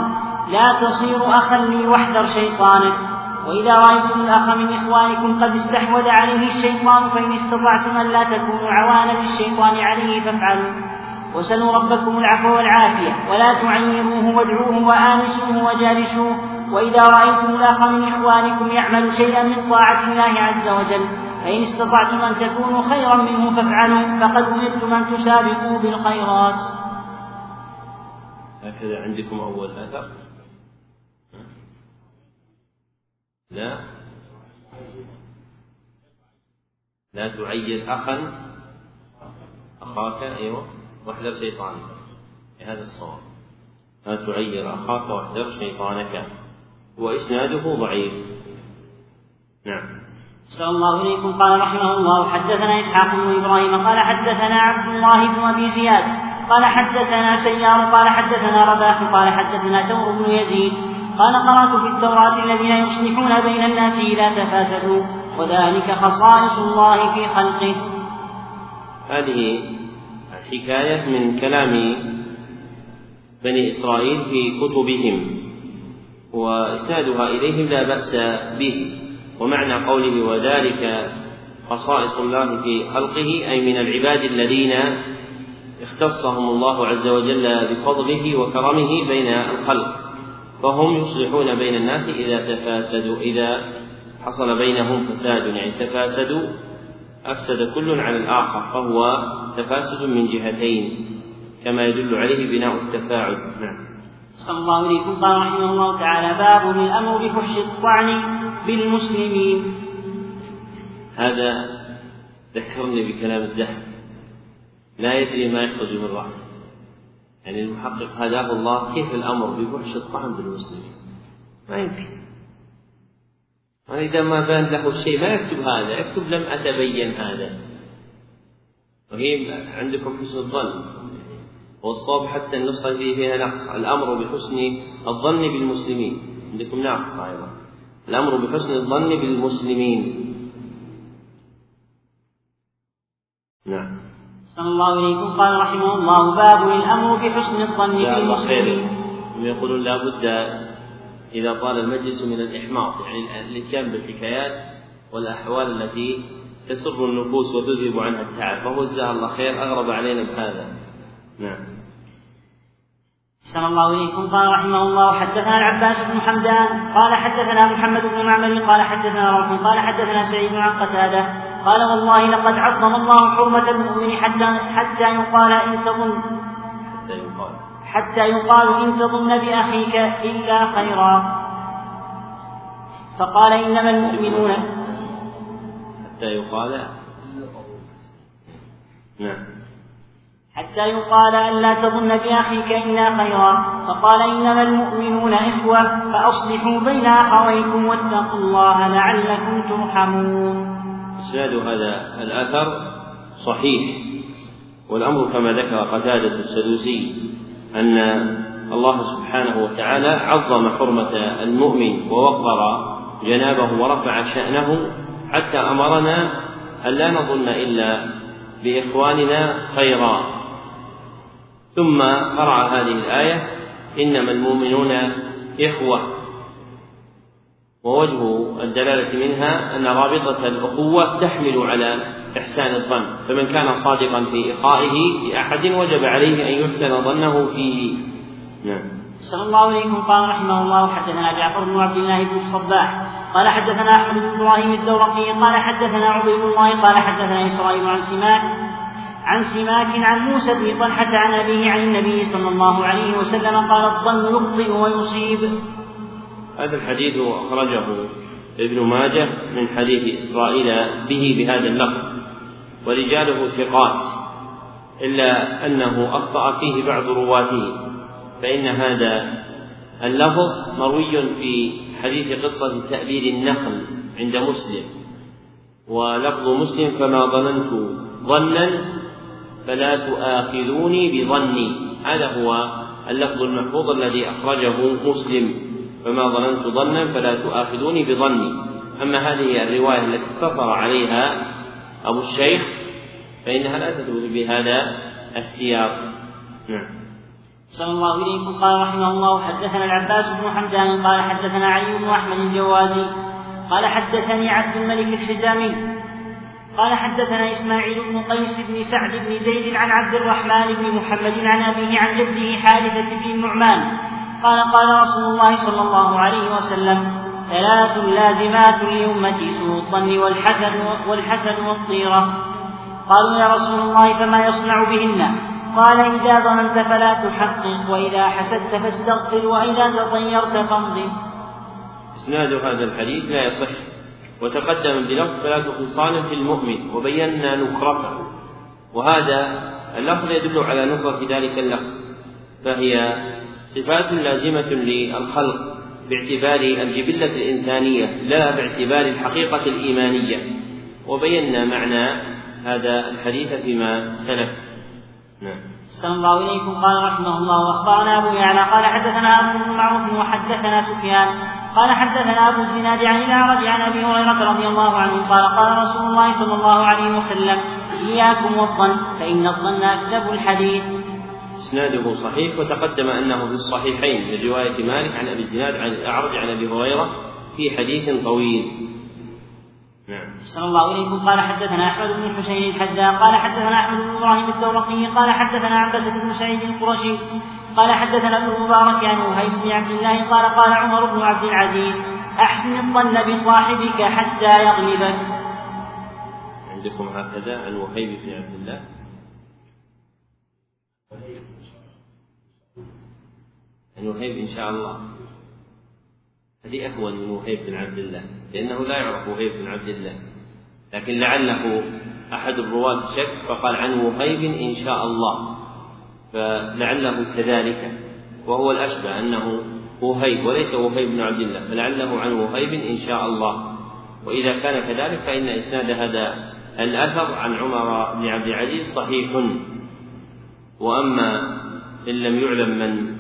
لا تصير أخا لي واحذر شيطانك وإذا رأيتم الأخ من إخوانكم قد استحوذ عليه الشيطان فإن استطعتم أن لا تكونوا عوانا للشيطان عليه فافعلوا وسلوا ربكم العفو والعافية ولا تعيروه وادعوه وآنسوه وجالسوه وإذا رأيتم الأخ من إخوانكم يعمل شيئا من طاعة الله عز وجل فإن استطعتم أن تكونوا خيرا منه فافعلوا فقد أمرتم أن تسابقوا بالخيرات. هكذا عندكم أول أثر. لا. لا تعير أخا أخاك أيوه واحذر شيطانك. هذا الصواب. لا تعير أخاك واحذر شيطانك. وإسناده ضعيف. نعم. صلى الله إليكم قال رحمه الله حدثنا إسحاق بن إبراهيم قال حدثنا عبد الله بن أبي زياد قال حدثنا سيار قال حدثنا رباح قال حدثنا ثور بن يزيد قال قرأت في التوراة الذين يصلحون بين الناس إذا تفاسدوا وذلك خصائص الله في خلقه. هذه حكاية من كلام بني إسرائيل في كتبهم. وإسنادها إليهم لا بأس به. ومعنى قوله وذلك خصائص الله في خلقه أي من العباد الذين اختصهم الله عز وجل بفضله وكرمه بين الخلق. فهم يصلحون بين الناس إذا تفاسدوا إذا حصل بينهم فساد يعني تفاسدوا أفسد كل على الآخر فهو تفاسد من جهتين كما يدل عليه بناء التفاعل. نعم. صلى الله عليكم قال رحمه الله تعالى باب الأمر بفحش الطعن بالمسلمين. هذا ذكرني بكلام الذهب لا يدري ما يخرج من رأسه. يعني المحقق هداه الله كيف الأمر بفحش الطعن بالمسلمين؟ ما يمكن. وإذا ما بان له الشيء ما يكتب هذا. يكتب لم أتبين هذا. وهي عندكم حسن الظن. والصواب حتى النسخة فيه فيها نقص. الأمر بحسن الظن بالمسلمين. عندكم ناقص أيضا الأمر بحسن الظن بالمسلمين. نعم. صلى الله عليكم قال رحمه الله باب الأمر بحسن الظن بالمسلمين. يقولون لا بد إذا طال المجلس من الإحماق يعني الإتيان بالحكايات والأحوال التي تسر النفوس وتذهب عنها التعب. فهو جزاه الله خير أغرب علينا بهذا. نعم. أحسن الله إليكم. قال رحمه الله حدثنا العباس بن حمدان قال حدثنا محمد بن معمر قال حدثنا روح قال حدثنا سعيد عن قتادة قال والله لقد عظم الله حرمة المؤمن حتى حتى يقال إن تظن حتى يقال. حتى يقال إن تظن بأخيك إلا خيرا. فقال إنما المؤمنون. حتى يقال. نعم. حتى يقال أن لا تظن بأخيك إلا خيرا فقال إنما المؤمنون إخوة فأصلحوا بين أخويكم واتقوا الله لعلكم ترحمون. إسناد هذا الأثر صحيح والأمر كما ذكر قتادة السدوسي أن الله سبحانه وتعالى عظم حرمة المؤمن ووقر جنابه ورفع شأنه حتى أمرنا أن لا نظن إلا بإخواننا خيرا. ثم قرأ هذه الآية إنما المؤمنون إخوة. ووجه الدلالة منها أن رابطة الأخوة تحمل على إحسان الظن. فمن كان صادقا في إخائه لأحد وجب عليه أن يحسن ظنه فيه. نعم. صلى الله عليه قال رحمه الله حدثنا جعفر بن عبد الله بن الصباح قال حدثنا أحمد بن إبراهيم الدورقي قال حدثنا عبيد الله قال حدثنا إسرائيل عن سماك عن سماك عن موسى بن طلحة عن أبيه عن النبي صلى الله عليه وسلم قال الظن يخطئ ويصيب. هذا الحديث أخرجه ابن ماجه من حديث إسرائيل به بهذا اللفظ ورجاله ثقات إلا أنه أخطأ فيه بعض رواته فإن هذا اللفظ مروي في حديث قصة تأبير النخل عند مسلم ولفظ مسلم كما ظننت ظنا فلا تؤاخذوني بظني. هذا هو اللفظ المحفوظ الذي أخرجه مسلم. فما ظننت ظنا فلا تؤاخذوني بظني. أما هذه الرواية التي اقتصر عليها أبو الشيخ فإنها لا تثبت بهذا السياق. نعم. صلى الله إليكم قال رحمه الله حدثنا العباس بن حمدان قال حدثنا علي بن أحمد الجوازي قال حدثني عبد الملك الحزامي قال حدثنا إسماعيل بن قيس بن سعد بن زيد عن عبد الرحمن بن محمد عن أبيه عن جده حارثة بن النعمان قال قال رسول الله صلى الله عليه وسلم ثلاث لازمات لأمتي سوء الظن والحسد والحسد والطيرة. قالوا يا رسول الله فما يصنع بهن؟ قال إذا ظننت فلا تحقق وإذا حسدت فاستغفر وإذا تطيرت فامضي. إسناد هذا الحديث لا يصح. وتقدم بلفظ ثلاث خصال في المؤمن وبينا نكرته وهذا اللفظ يدل على نكرة ذلك اللفظ. فهي صفات لازمة للخلق باعتبار الجبلة الإنسانية لا باعتبار الحقيقة الإيمانية. وبينا معنى هذا الحديث فيما سلف. نعم. الله إليكم. قال رحمه الله وأخبرنا أبو يعلى قال حدثنا أبو معروف وحدثنا سفيان قال حدثنا أبو الزناد عن الأعرج عن أبي هريرة رضي الله عنه قال قال رسول الله صلى الله عليه وسلم إياكم والظن فإن الظن أكذب الحديث. إسناده صحيح وتقدم أنه في الصحيحين من رواية مالك عن أبي الزناد عن الأعرج عن أبي هريرة في حديث طويل. نعم. صلى الله عليه قال حدثنا أحمد بن الحسين الحذاء قال حدثنا أحمد بن إبراهيم الدورقي قال حدثنا عباسة بن سعيد القرشي قال حدثنا ابن المبارك عن وهيب بن عبد الله قال قال عمر بن عبد العزيز أحسن الظن بصاحبك حتى يغلبك. عندكم هكذا عن وهيب بن عبد الله. عن وهيب إن شاء الله. هذه أهون من وهيب بن عبد الله لأنه لا يعرف وهيب بن عبد الله. لكن لعله أحد الرواة شك فقال عن وهيب إن شاء الله. فلعله كذلك. وهو الأشبه أنه وهيب وليس وهيب بن عبد الله فلعله عن وهيب إن شاء الله. وإذا كان كذلك فإن إسناد هذا الأثر عن عمر بن عبد العزيز صحيح. وأما إن لم يعلم من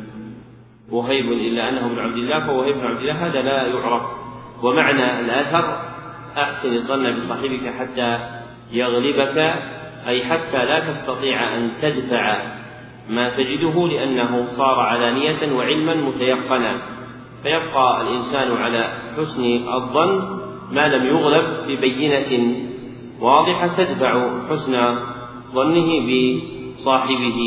وهيب إلا أنه ابن عبد الله فوهيب بن عبد الله هذا لا يعرف. ومعنى الأثر أحسن الظن بصاحبك حتى يغلبك أي حتى لا تستطيع أن تدفع ما تجده لأنه صار علانية وعلما متيقنا. فيبقى الإنسان على حسن الظن ما لم يغلب ببينة واضحة تدفع حسن ظنه بصاحبه.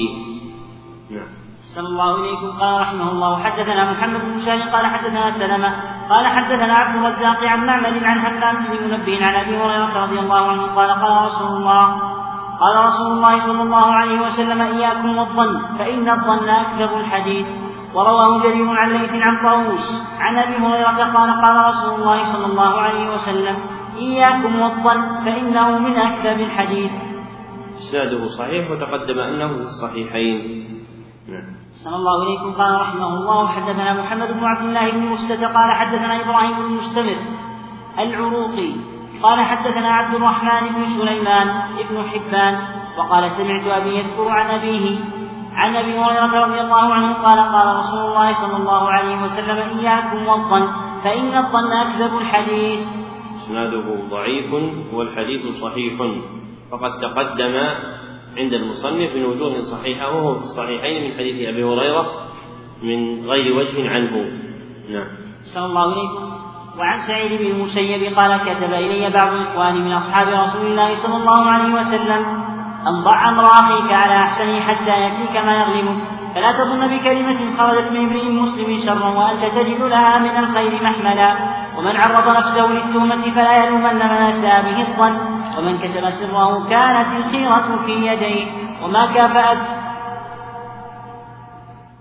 نعم. صلى الله إليكم قال رحمه الله حدثنا محمد بن هشام قال حدثنا سلمة قال حدثنا عبد الرزاق عن معمر عن همام بن منبه عن أبي هريرة رضي الله عنه قال قال رسول الله قال رسول الله صلى الله عليه وسلم إياكم والظن فإن الظن أكذب الحديث. ورواه جرير عن ليث عن طاووس. عن أبي هريرة قال قال رسول الله صلى الله عليه وسلم إياكم والظن فإنه من أكذب الحديث. إسناده صحيح وتقدم أنه في الصحيحين. نعم. صلى الله إليكم. قال رحمه الله حدثنا محمد بن عبد الله بن مسلة قال حدثنا إبراهيم بن مستمر العروقي قال حدثنا عبد الرحمن بن سليمان بن حبان وقال سمعت أبي يذكر عن أبيه عن أبي هريرة رضي الله عنه قال قال رسول الله صلى الله عليه وسلم إياكم والظن فإن الظن أكذب الحديث. إسناده ضعيف والحديث صحيح فقد تقدم عند المصنف من وجوه صحيحة وهو في الصحيحين من حديث أبي هريرة من غير وجه عنه. نعم. صلى الله عليكم وعن سعيد بن المسيب قال كتب إلي بعض إخواني من أصحاب رسول الله صلى الله عليه وسلم أن ضع أمر أخيك على أحسنه حتى يأتيك ما يغلبك فلا تظن بكلمة خرجت من امرئ مسلم شرا وأنت تجد لها من الخير محملا. ومن عرض نفسه للتهمة فلا يلومن من أساء به الظن. ومن كتب سره كانت الخيرة في يديه. وما كافأت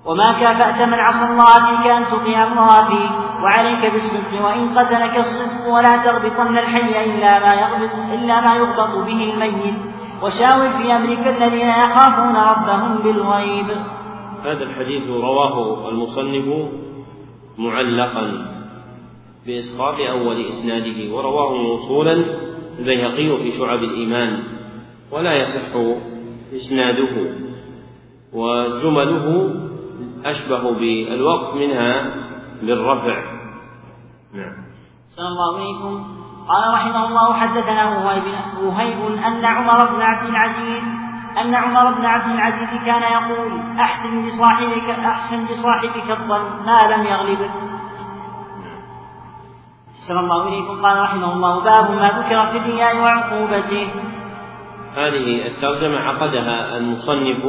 وما كافأت من عصى الله فيك أن تطيع الله فيه وعليك بالصدق وإن قتلك الصدق ولا تغبطن الحي إلا ما يغبط إلا ما يغبط به الميت. وشاور في أمرك الذين يخافون ربهم بالغيب. هذا الحديث رواه المصنف معلقا بإسقاط أول إسناده ورواه موصولا البيهقي في شعب الإيمان ولا يصح إسناده وجمله أشبه بالوقف منها بالرفع. نعم. صلى الله عليكم. قال رحمه الله حدثنا وهيب أن عمر بن عبد العزيز أن عمر بن عبد العزيز كان يقول أحسن لصاحبك أحسن لصاحبك الظن ما لم يغلبك. صلى الله عليكم. قال رحمه الله باب ما ذكر في الرياء وعقوبته. هذه الترجمة عقدها المصنف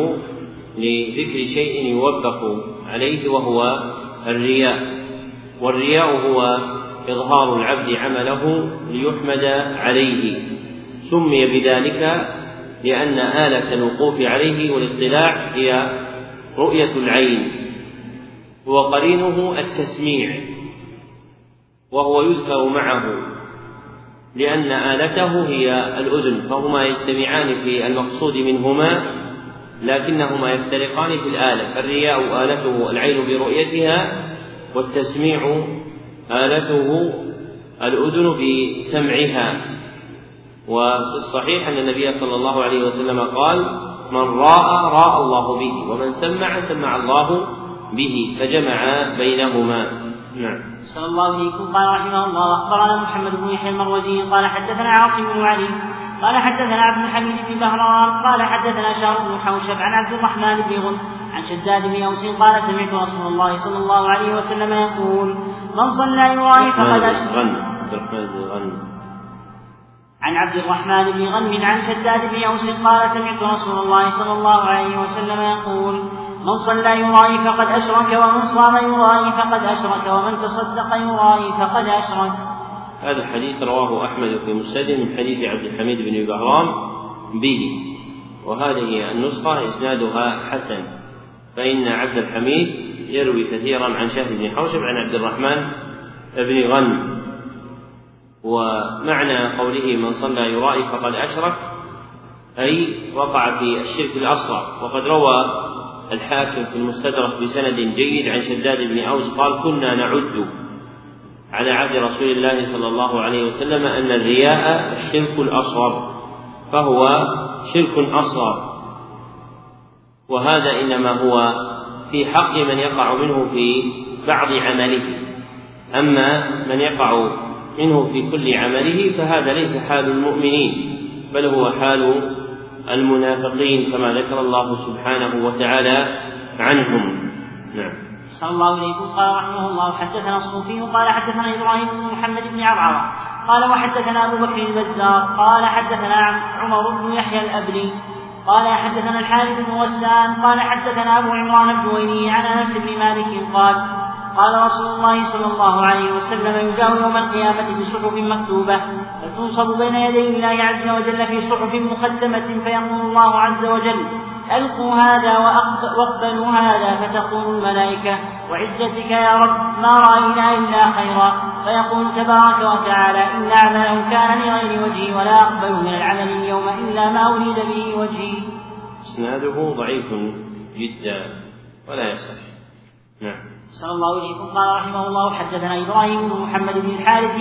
لذكر شيء يوبخ عليه وهو الرياء. والرياء هو إظهار العبد عمله ليحمد عليه. سمي بذلك لأن آلة الوقوف عليه والاطلاع هي رؤية العين. وقرينه التسميع وهو يذكر معه لأن آلته هي الأذن فهما يجتمعان في المقصود منهما لكنهما يفترقان في الآلة فالرياء آلته العين برؤيتها والتسميع آلته الأذن بسمعها. وفي الصحيح أن النبي صلى الله عليه وسلم قال من راى راى الله به ومن سمع سمع الله به فجمع بينهما. نعم. صلى الله عليه وسلم. قال رحمه الله أخبرنا محمد بن يحيى المروزي قال حدثنا عاصم بن علي قال حدثنا عبد الحميد بن بهرام قال حدثنا شهر بن حوشب عن عبد الرحمن بن غن عن شداد بن أوس قال سمعت رسول الله صلى الله عليه وسلم يقول من صلى يرائي فقد أشرك. عبد الرحمن بن غن. عن عبد الرحمن بن غنم عن شداد بن أوس قال سمعت رسول الله صلى الله عليه وسلم يقول من صلى يرائي فقد أشرك ومن صام يرائي فقد أشرك ومن تصدق يرائي فقد أشرك. هذا الحديث رواه أحمد في مسند من حديث عبد الحميد بن بهرام به وهذه النسخة إسنادها حسن. فإن عبد الحميد يروي كثيرا عن شهر بن حوشب عن عبد الرحمن بن غنم. ومعنى قوله من صلى يرائي فقد أشرك أي وقع في الشرك الأصغر. وقد روى الحاكم في المستدرك بسند جيد عن شداد بن أوس قال كنا نعد على عهد رسول الله صلى الله عليه وسلم أن الرياء الشرك الأصغر فهو شرك أصغر. وهذا إنما هو في حق من يقع منه في بعض عمله. أما من يقع منه في كل عمله فهذا ليس حال المؤمنين بل هو حال المنافقين كما ذكر الله سبحانه وتعالى عنهم. نعم. صلى الله عليه قال رحمه الله حدثنا الصوفي قال حدثنا إبراهيم بن محمد بن عرعرة قال وحدثنا أبو بكر البزار قال حدثنا عمر بن يحيى الابري قال حدثنا الحارث بن غسان. قال حدثنا أبو عمران الجويني عن أنس بن مالك قال قال رسول الله صلى الله عليه وسلم يجاء يوم القيامة بصحف مكتوبة. فتنصب بين يدي الله عز وجل في صحف مقدمة فيقول الله عز وجل ألقوا هذا واقبلوا هذا فتقول الملائكة وعزتك يا رب ما رأينا إلا خيرا. فيقول تبارك وتعالى إن عمله كان لغير وجهي ولا أقبل من العمل اليوم إلا ما أريد به وجهي. إسناده ضعيف جدا ولا يصح. نعم. صلى الله عليه وسلم قال رحمه الله حدثنا إبراهيم بن محمد بن الحارث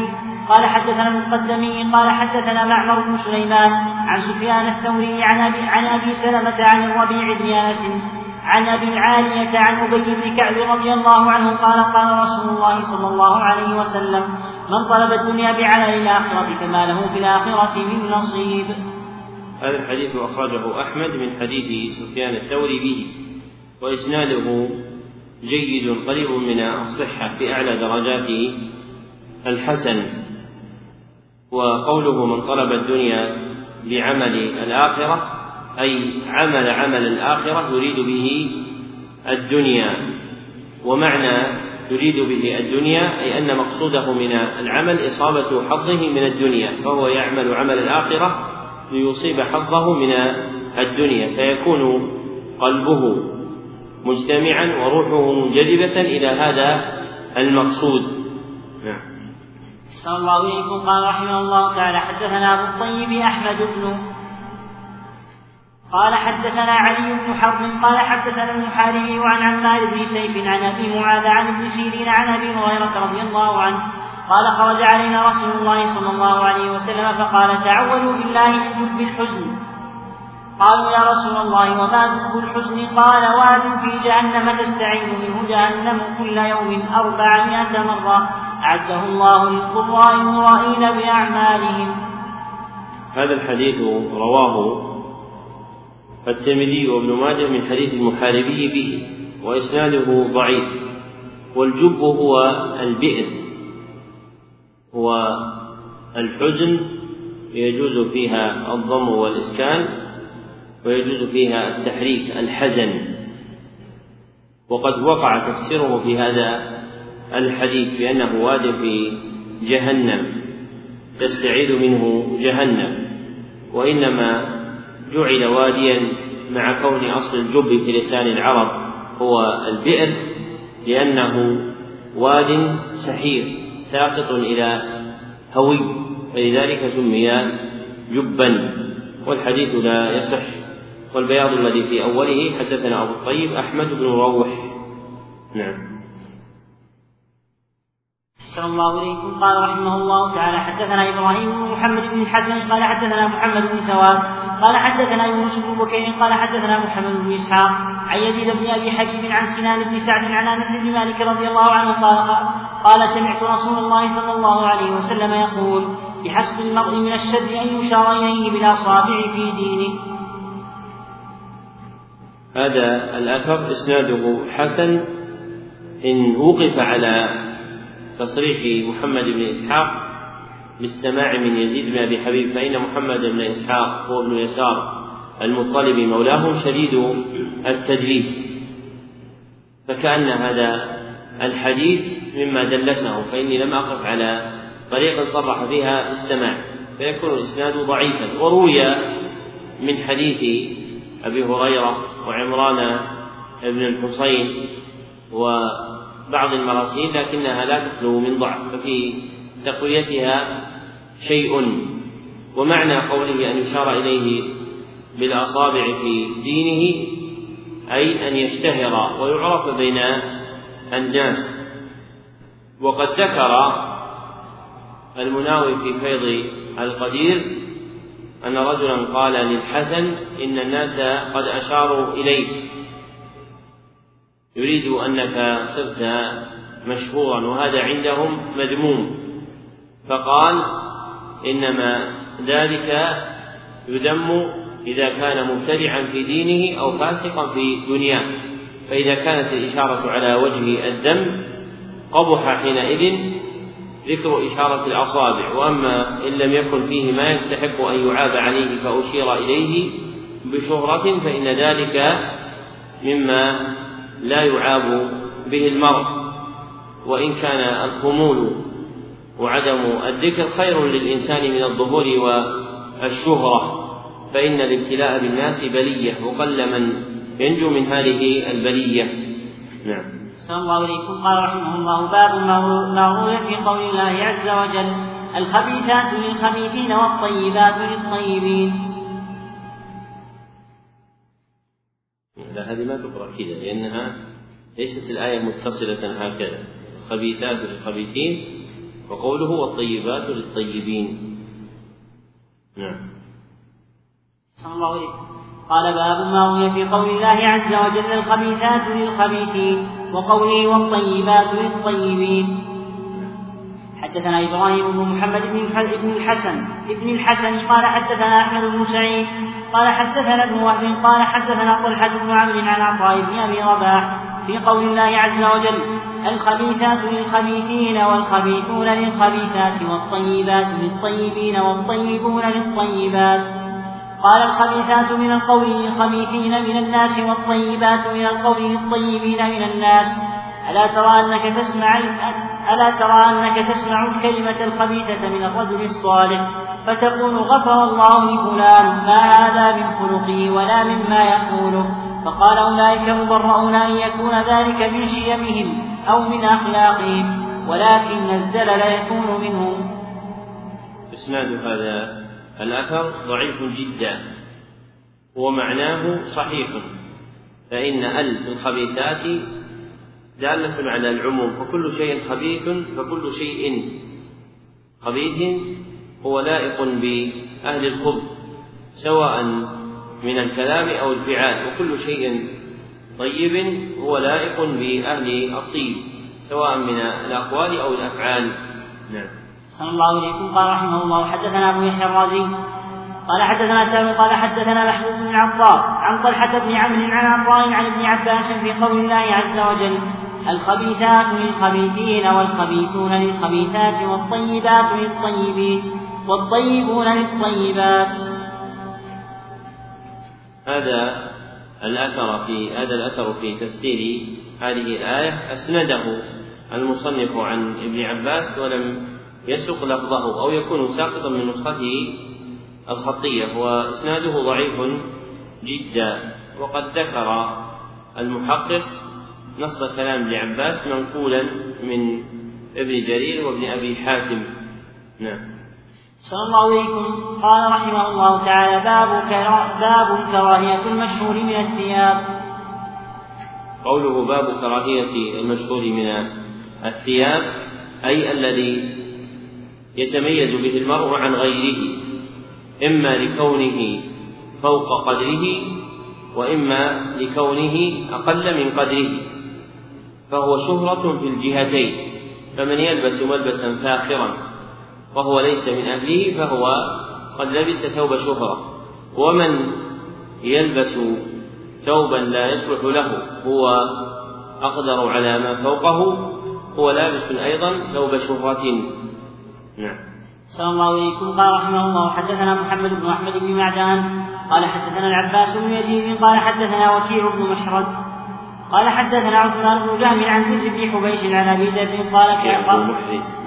قال حدثنا المقدمي قال حدثنا معمر بن سليمان عن سفيان الثوري عن ابي عن أبي سلمة عن الربيع بن أنس عن أبي العالية عن أبي بن كعب رضي الله عنه قال قال رسول الله صلى الله عليه وسلم من طلب الدنيا بعمل الآخرة فما له في الآخرة من نصيب. هذا الحديث أخرجه أحمد من حديث سفيان الثوري به وإسناده جيد قريب من الصحة في أعلى درجات الحسن. وقوله من طلب الدنيا بعمل الآخرة أي عمل عمل الآخرة يريد به الدنيا. ومعنى يريد به الدنيا أي أن مقصوده من العمل إصابة حظه من الدنيا فهو يعمل عمل الآخرة ليصيب حظه من الدنيا فيكون قلبه مجتمعا وروحه منجذبة إلى هذا المقصود. نعم. صلى الله عليه قال رحمه الله تعالى حدثنا أبو الطيب أحمد بن قال حدثنا علي بن حرب قال حدثنا المحاربي عن عمار بن سيف عن أبي معاذ عن ابن سيرين عن أبي هريرة رضي الله عنه قال خرج علينا رسول الله صلى الله عليه وسلم فقال تعوذوا بالله من جب الحزن قالوا يا رسول الله وما جب الحزن؟ قال واد في جهنم تستعين منه جهنم كل يوم أربعمائة مرة. أعده الله للقراء المرائين بأعمالهم. هذا الحديث رواه الترمذي وابن ماجه من حديث المحاربي به وإسناده ضعيف والجب هو البئر. والحزن يجوز فيها الضم والإسكان ويجوز فيها التحريك الحزن. وقد وقع تفسيره في هذا الحديث بأنه واد في جهنم تستعيذ منه جهنم. وإنما جعل واديا مع كون أصل الجب في لسان العرب هو البئر لأنه واد سحير ساقط إلى هوي فلذلك سمي جبا والحديث لا يصح. والبياض الذي في أوله حدثنا أبو الطيب أحمد بن روح. نعم. صلى الله عليكم قال رحمه الله تعالى حدثنا إبراهيم بن محمد بن الحسن قال حدثنا محمد بن ثواب قال حدثنا يونس بن بكير قال حدثنا محمد بن إسحاق عن يزيد بن أبي حبيب عن سنان بن سعد عن أنس بن مالك رضي الله عنه قال قال سمعت رسول الله صلى الله عليه وسلم يقول بحسب المرء من الشر أن يشار إليه بالاصابع في دينه. هذا الأثر إسناده حسن إن وقف على تصريح محمد بن إسحاق بالسماع من يزيد بن أبي حبيب فإن محمد بن إسحاق هو ابن يسار المطلب مولاه شديد التدليس فكأن هذا الحديث مما دلسه فإني لم أقف على طريق صرح فيها بالسماع فيكون الإسناد ضعيفا وروي من حديث أبي هريرة وعمران بن الحصين و بعض المراسيل لكنها لا تخلو من ضعف ففي تقويتها شيء. ومعنى قوله أن يشار إليه بالأصابع في دينه أي أن يشتهر ويعرف بين الناس. وقد ذكر المناوي في فيض القدير أن رجلا قال للحسن إن الناس قد أشاروا إليك. يريد أنك صرت مشهورا وهذا عندهم مذموم. فقال إنما ذلك يذم إذا كان مبتدعا في دينه أو فاسقا في دنياه. فإذا كانت الإشارة على وجه الذم قبح حينئذ ذكر إشارة الأصابع وأما إن لم يكن فيه ما يستحق أن يعاب عليه فأشير إليه بشهرة فإن ذلك مما لا يعاب به المرء. وإن كان الخمول وعدم الذكر خير للإنسان من الظهور والشهرة فإن الابتلاء بالناس بلية وقل من ينجو من هذه البلية. نعم. صلى الله عليكم. قال رحمه الله باب ما روي في قول الله عز وجل الخبيثات للخبيثين والطيبات للطيبين. لا هذه ما تقرأ كذا لأنها ليست الآية متصلة هكذا. الخبيثات للخبيثين وقوله والطيبات للطيبين. نعم. صلى الله عليه قال باب ما روي في قول الله عز وجل الخبيثات للخبيثين. وقوله والطيبات للطيبين. حدثنا إبراهيم بن محمد بن الحسن. ابن الحسن قال حدثنا أحمد بن سعيد. قال حدثنا ابن وهب. قال حدثنا طلحة بن عمرو عن عطاء بن أبي رباح في قول الله عز وجل الخبيثات للخبيثين والخبيثون للخبيثات والطيبات للطيبين والطيبون للطيبات. قال الخبيثات من القول للخبيثين من الناس والطيبات من القول للطيبين من الناس. ألا ترى أنك تسمع ألا ترى أنك تسمع الكلمة الخبيثة من الرجل الصالح فتقول غفر الله لفلان ما هذا من خلقه ولا مما يقوله. فقال أولئك مبرؤون أن يكون ذلك من شيمهم أو من أخلاقهم. ولكن الزلل يكون منهم. إسناد هذا الأثر ضعيف جدا. ومعناه صحيح. فإن ال الخبيثات دالة على العموم فكل شيء خبيث فكل شيء خبيث. هو لائق بأهل الخبث سواء من الكلام أو الفعال وكل شيء طيب. هو لائق بأهل الطيب سواء من الأقوال أو الأفعال. نعم. صلى الله إليكم قال رحمه الله حدثنا أبو يحيى الرازي. قال حدثنا سالم قال حدثنا محمود بن عطاء عن طلحة بن عمرو عن عطاء عن ابن عباس في قول الله عز وجل الخبيثات للخبيثين والخبيثون للخبيثات والطيبات للطيبين والطيبون للطيبات. هذا الأثر في هذا الأثر في تفسير هذه الآية أسنده المصنف عن ابن عباس ولم يسق لفظه أو يكون ساقطا من نسخته الخطية وإسناده ضعيف جدا. وقد ذكر المحقق نص كلام ابن عباس منقولا من ابن جرير وابن أبي حاتم. نعم. صلى الله عليكم. قال رحمه الله تعالى باب باب كراهية المشهور من الثياب. قوله باب كراهية المشهور من الثياب أي الذي يتميز به المرء عن غيره إما لكونه فوق قدره وإما لكونه أقل من قدره. فهو شهرة في الجهتين فمن يلبس ملبسا فاخرا وهو ليس من أهله فهو قد لبس ثوب شهرة. ومن يلبس ثوبا لا يصلح له هو أقدر على ما فوقه هو لابس أيضا ثوب شهرة. نعم. صلى الله عليكم. قال رحمه الله حدثنا محمد بن أحمد بن معدان قال حدثنا العباس بن يزيد قال حدثنا وكيع بن مشرد قال حدثنا عثمان بن جهم عن زيد بن حبيش عن أبي ذر قال قال محرز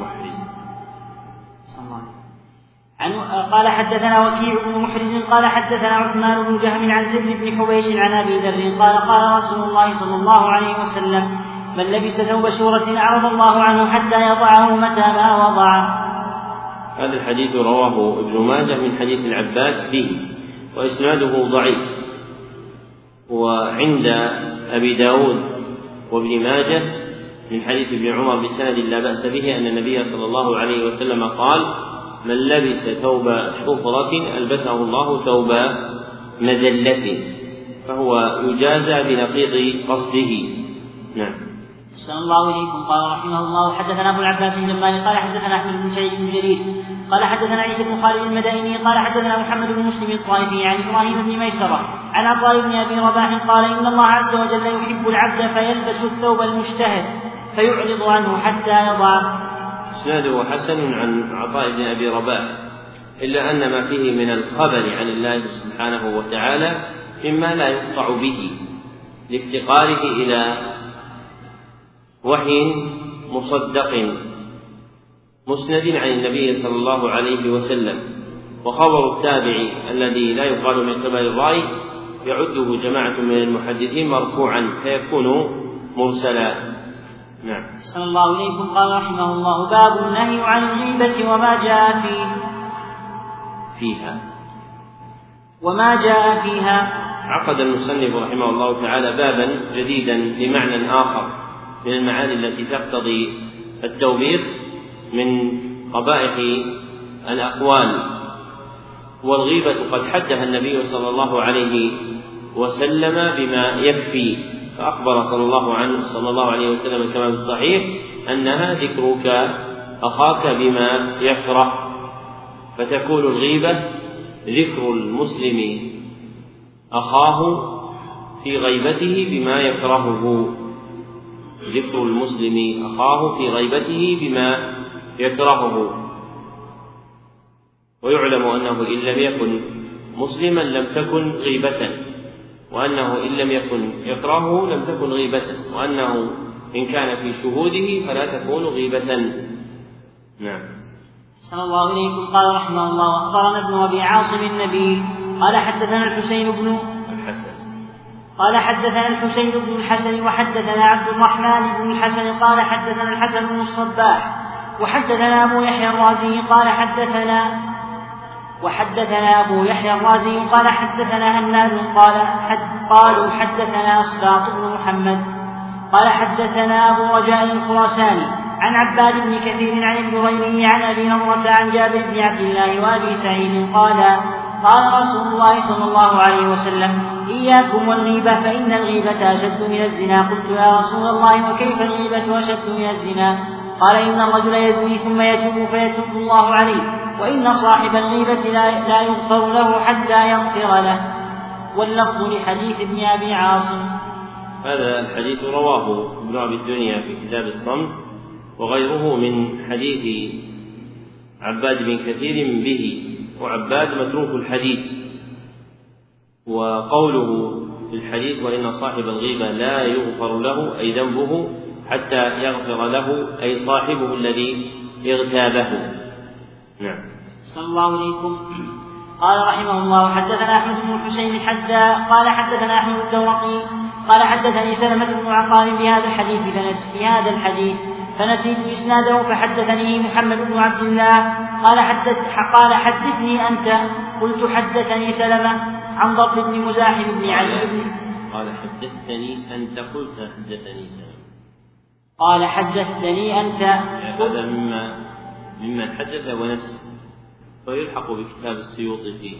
عن قال حدثنا وكيع بن محرز قال حدثنا عثمان بن جهم عن زيد بن حبيش عن أبي ذر قال قال رسول الله صلى الله عليه وسلم من لبس ثوب شورة أعرض الله عنه حتى يضعه متى ما وضعه. هذا الحديث رواه ابن ماجه من حديث العباس به وإسناده ضعيف. وعند أبي داود وابن ماجه من حديث ابن عمر بسند لا بأس به أن النبي صلى الله عليه وسلم قال من لبس ثوب شفرة ألبسه الله ثوب مذلة فهو يجازى بنقيض قصده. نعم. صلى الله عليكم قال رحمه الله حدثنا أبو العباس بن مالك قال حدثنا أحمد بن سعيد بن جرير قال حدثنا عيسى بن خالد المدائني قال حدثنا محمد بن مسلم الطائفي عن إبراهيم بن ميسرة عن عطاء بن أبي رباح قال إن الله عز وجل يحب العبد فيلبس الثوب المشتهر فيعرض عنه حتى يضعه إسناده حسن عن عطاء بن أبي رباح إلا أن ما فيه من الخبر عن الله سبحانه وتعالى مما لا يقطع به لافتقاره إلى وحي مصدق. مسند عن النبي صلى الله عليه وسلم وخبر التابع الذي لا يقال من قبل الرأي يعده جماعة من المحدثين مرفوعا فيكون مرسلا. نعم. صلى الله إليكم. قال رحمه الله باب النهي عن الغيبة وما جاء فيه. فيها. وما جاء فيها. عقد المصنف رحمه الله تعالى بابا جديدا لمعنى آخر من المعاني التي تقتضي التوبيخ. من قبائح الأقوال والغيبة قد حدها النبي صلى الله عليه وسلم بما يكفي فأخبر صلى الله عنه صلى الله عليه وسلم كما في الصحيح أنها ذكرك أخاك بما يكره فتكون الغيبة ذكر المسلم أخاه في غيبته بما يكرهه ذكر المسلم أخاه في غيبته بما يكرهه. ويعلم أنه إن لم يكن مسلما لم تكن غيبة. وأنه إن لم يكن يكرهه لم تكن غيبة. وأنه إن كان في شهوده فلا تكون غيبة. نعم. صلى الله إليكم قال رحمه الله وأخبرنا ابن أبي عاصم النبي قال حدثنا الحسين بن الحسن. قال حدثنا الحسين بن الحسن وحدثنا عبد الرحمن بن الحسن قال حدثنا الحسن بن الصباح وحدثنا أبو يحيى الرازي قال حدثنا وحدثنا أبو يحيى الرازي قال حدثنا هناد قال حد قالوا حدثنا أصباط بن محمد قال حدثنا أبو رجاء الخراساني عن عباد بن كثير عن الجريري عن أبي نضرة عن جابر بن عبد الله وأبي سعيد قال قال رسول الله صلى الله عليه وسلم إياكم والغيبة فإن الغيبة أشد من الزنا. قلت يا رسول الله وكيف الغيبة أشد من الزنا؟ قال إن الرجل يزني ثم يتوب فيتوب الله عليه وإن صاحب الغيبة لا, لا يغفر له حتى يغفر له. واللفظ لحديث ابن أبي عاصم. هذا الحديث رواه ابن أبي الدنيا في كتاب الصمت وغيره من حديث عباد بن كثير به وعباد متروك الحديث. وقوله في الحديث وإن صاحب الغيبة لا يغفر له أي ذنبه حتى يغفر له أي صاحبه الذي اغتابه. نعم. صلى الله عليكم. قال رحمه الله حدثنا أحمد بن الحسين حتى قال حدثنا أحمد الدورقي قال حدثني سلمة بن عقال بهذا الحديث فنس في هذا الحديث فنسيت إسناده فحدثني محمد بن عبد الله. قال حدث قال حدثني أنت. قلت حدثني سلمة عن ضبط بن مزاحم بن علي. قال حدثتني أنت. قلت حدثني سلمة. قال حدثتني أنت. هذا مما ممن حدث ونسي ويلحق بكتاب السيوطي فيه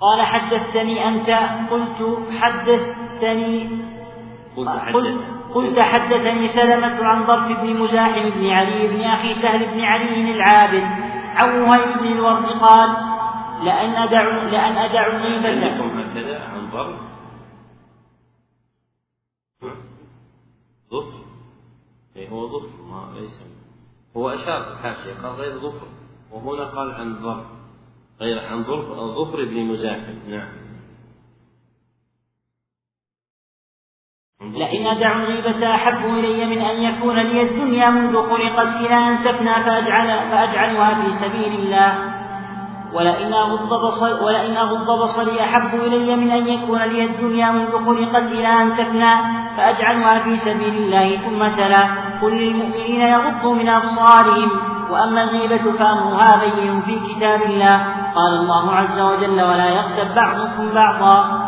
قال حدثتني أنت. قلت حدثتني. قلت قلت, قلت حدثني سلمة عن ضرب بن مزاحم بن علي بن أخي سهل بن علي العابد. عن وهيب بن الورد قال لأن أدع لأن أدع الغيبة عندكم هكذا عن ضرب ظفر. أي هو ظفر ما ليس. هو أشار في الحاشية قال غير ظفر. وهنا قال عن ضرب غير عن ظفر بن مزاحم نعم. لئن أدع الغيبة أحب إلي من أن يكون لي الدنيا منذ خلقت إلى أن تفنى فأجعل فأجعلها في سبيل الله. ولئن أغض بصر ولئن أغض بصري أحب إلي من أن يكون لي الدنيا منذ خلقت إلى أن تفنى فأجعلها في سبيل الله ثم تلا. قل للمؤمنين يغضوا من أبصارهم. وأما الغيبة فأمرها بين في كتاب الله. قال الله عز وجل ولا يغتب بعضكم بعضا.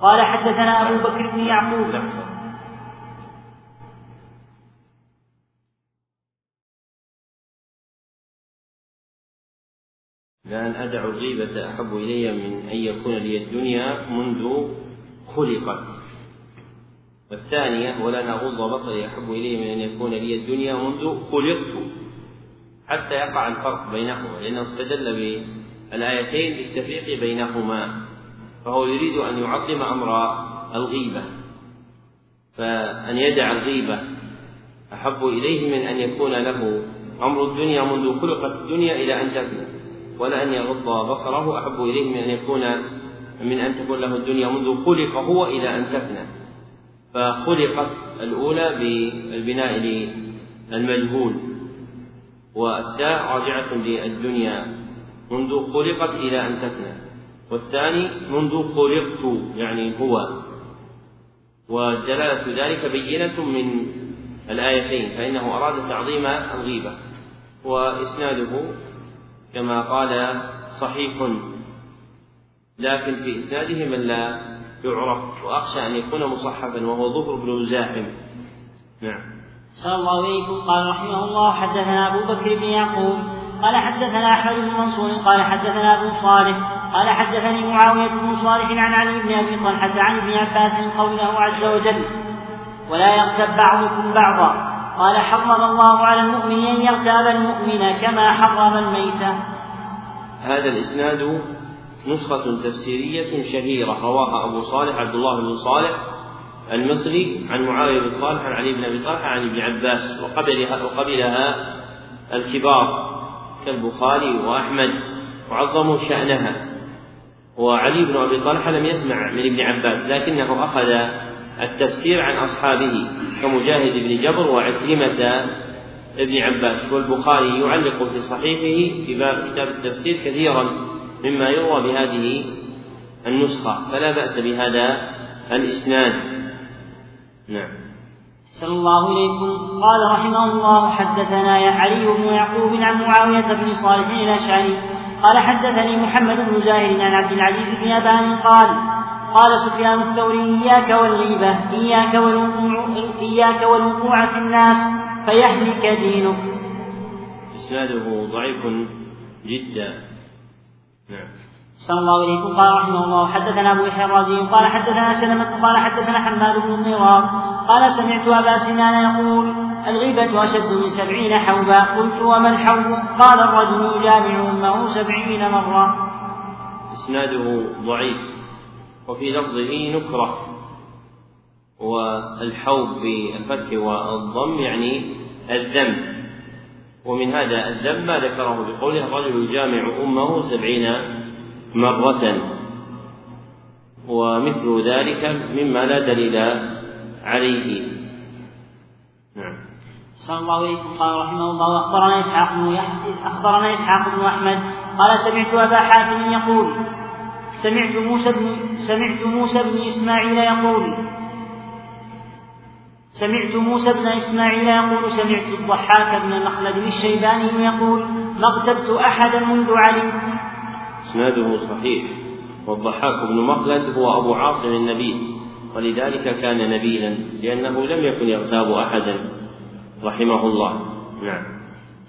قال حدثنا أبو بكر بن يعقوب. لأن أدع الغيبة أحب إلي من أن يكون لي الدنيا منذ خلقت. والثانية ولن أغض بصري أحب إلي من أن يكون لي الدنيا منذ خلقت. حتى يقع الفرق بينهما لأنه استدل بالآيتين بالتفريق بينهما فهو يريد أن يعظم أمر الغيبة. فأن يدع الغيبة أحب إليه من أن يكون له أمر الدنيا منذ خلقت الدنيا إلى أن تفنى ولأن يغض بصره. أحب إليه من أن يكون من أن تكون له الدنيا منذ خلق هو إلى أن تفنى فخلقت الأولى بالبناء للمجهول. والتاء راجعة للدنيا منذ خلقت إلى أن تفنى والثاني منذ خلقت يعني هو. ودلالة ذلك بينة من الآيتين فإنه أراد تعظيم الغيبة. وإسناده كما قال صحيح. لكن في إسناده من لا يعرف وأخشى أن يكون مصحفا وهو ظهر بن مزاحم نعم. صلى الله عليكم قال رحمه الله حدثنا أبو بكر بن يعقوب قال حدثنا أحمد بن منصور قال حدثنا أبو صالح قال حدثني معاوية بن صالح عن علي بن أبي طلحة عن ابن عباس قوله عز وجل ولا يغتب بعضكم بعضا قال حرم الله على المؤمن أن يغتاب المؤمن كما حرم الميت. هذا الإسناد نسخة تفسيرية شهيرة رواها أبو صالح عبد الله بن صالح المصري عن معاوية بن صالح عن علي بن أبي طلحة عن ابن عباس وقبلها وقبلها الكبار كالبخاري وأحمد وعظموا شأنها. وعلي بن أبي طلحة لم يسمع من ابن عباس لكنه أخذ التفسير عن أصحابه كمجاهد بن جبر وعكرمة ابن عباس والبخاري يعلق في صحيحه في باب كتاب التفسير كثيرا مما يروى بهذه النسخة فلا بأس بهذا الإسناد. نعم. صلى الله إليكم قال رحمه الله حدثنا يا علي بن يعقوب عن معاوية بن صالح الأشعري قال حدثني محمد بن زاهر عن عبد العزيز بن أبان قال قال سفيان الثوري إياك والغيبة إياك والوقوع إياك والوقوع في الناس فيهلك دينك. إسناده ضعيف جدا. نعم. صلى الله عليه وسلم قال رحمه الله حدثنا أبو يحيى الرازي قال حدثنا سلمة قال حدثنا حماد بن الضرار قال سمعت أبا سنان يقول الغيبة أشد من سبعين حوبا قلت وما الحوب قال الرجل يجامع أمه سبعين مرة إسناده ضعيف وفي لفظه نكرة. والحوب بالفتح والضم يعني الذم. ومن هذا الذم ما ذكره بقوله الرجل يجامع أمه سبعين مرة. ومثل ذلك مما لا دليل عليه. نعم. صلى الله عليه قال رحمه الله أخبرنا إسحاق بن أخبرنا إسحاق بن أحمد قال سمعت أبا حاتم يقول سمعت موسى بن سمعت موسى بن إسماعيل يقول سمعت موسى بن إسماعيل يقول سمعت الضحاك بن مخلد الشيباني يقول ما اغتبت أحدا منذ علمت إسناده صحيح والضحاك بن مخلد هو أبو عاصم النبيل ولذلك كان نبيلا لأنه لم يكن يغتاب احدا. رحمه الله. نعم.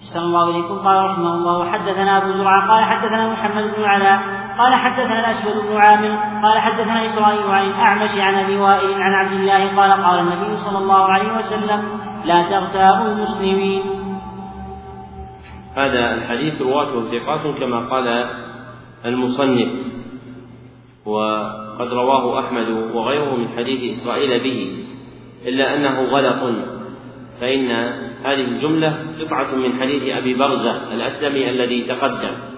صلى الله عليكم قال رحمه الله وحدثنا أبو زرعة قال حدثنا محمد بن علاء قال حدثنا الاسود بن عامر قال حدثنا إسرائيل عن الأعمش عن أبي وائل عن عبد الله قال قال النبي صلى الله عليه وسلم لا تغتابوا المسلمين. هذا الحديث رواته ثقات كما قال المصنف وقد رواه أحمد وغيره من حديث إسرائيل به إلا أنه غلط فإن هذه الجملة قطعة من حديث أبي برزة الأسلمي الذي تقدم.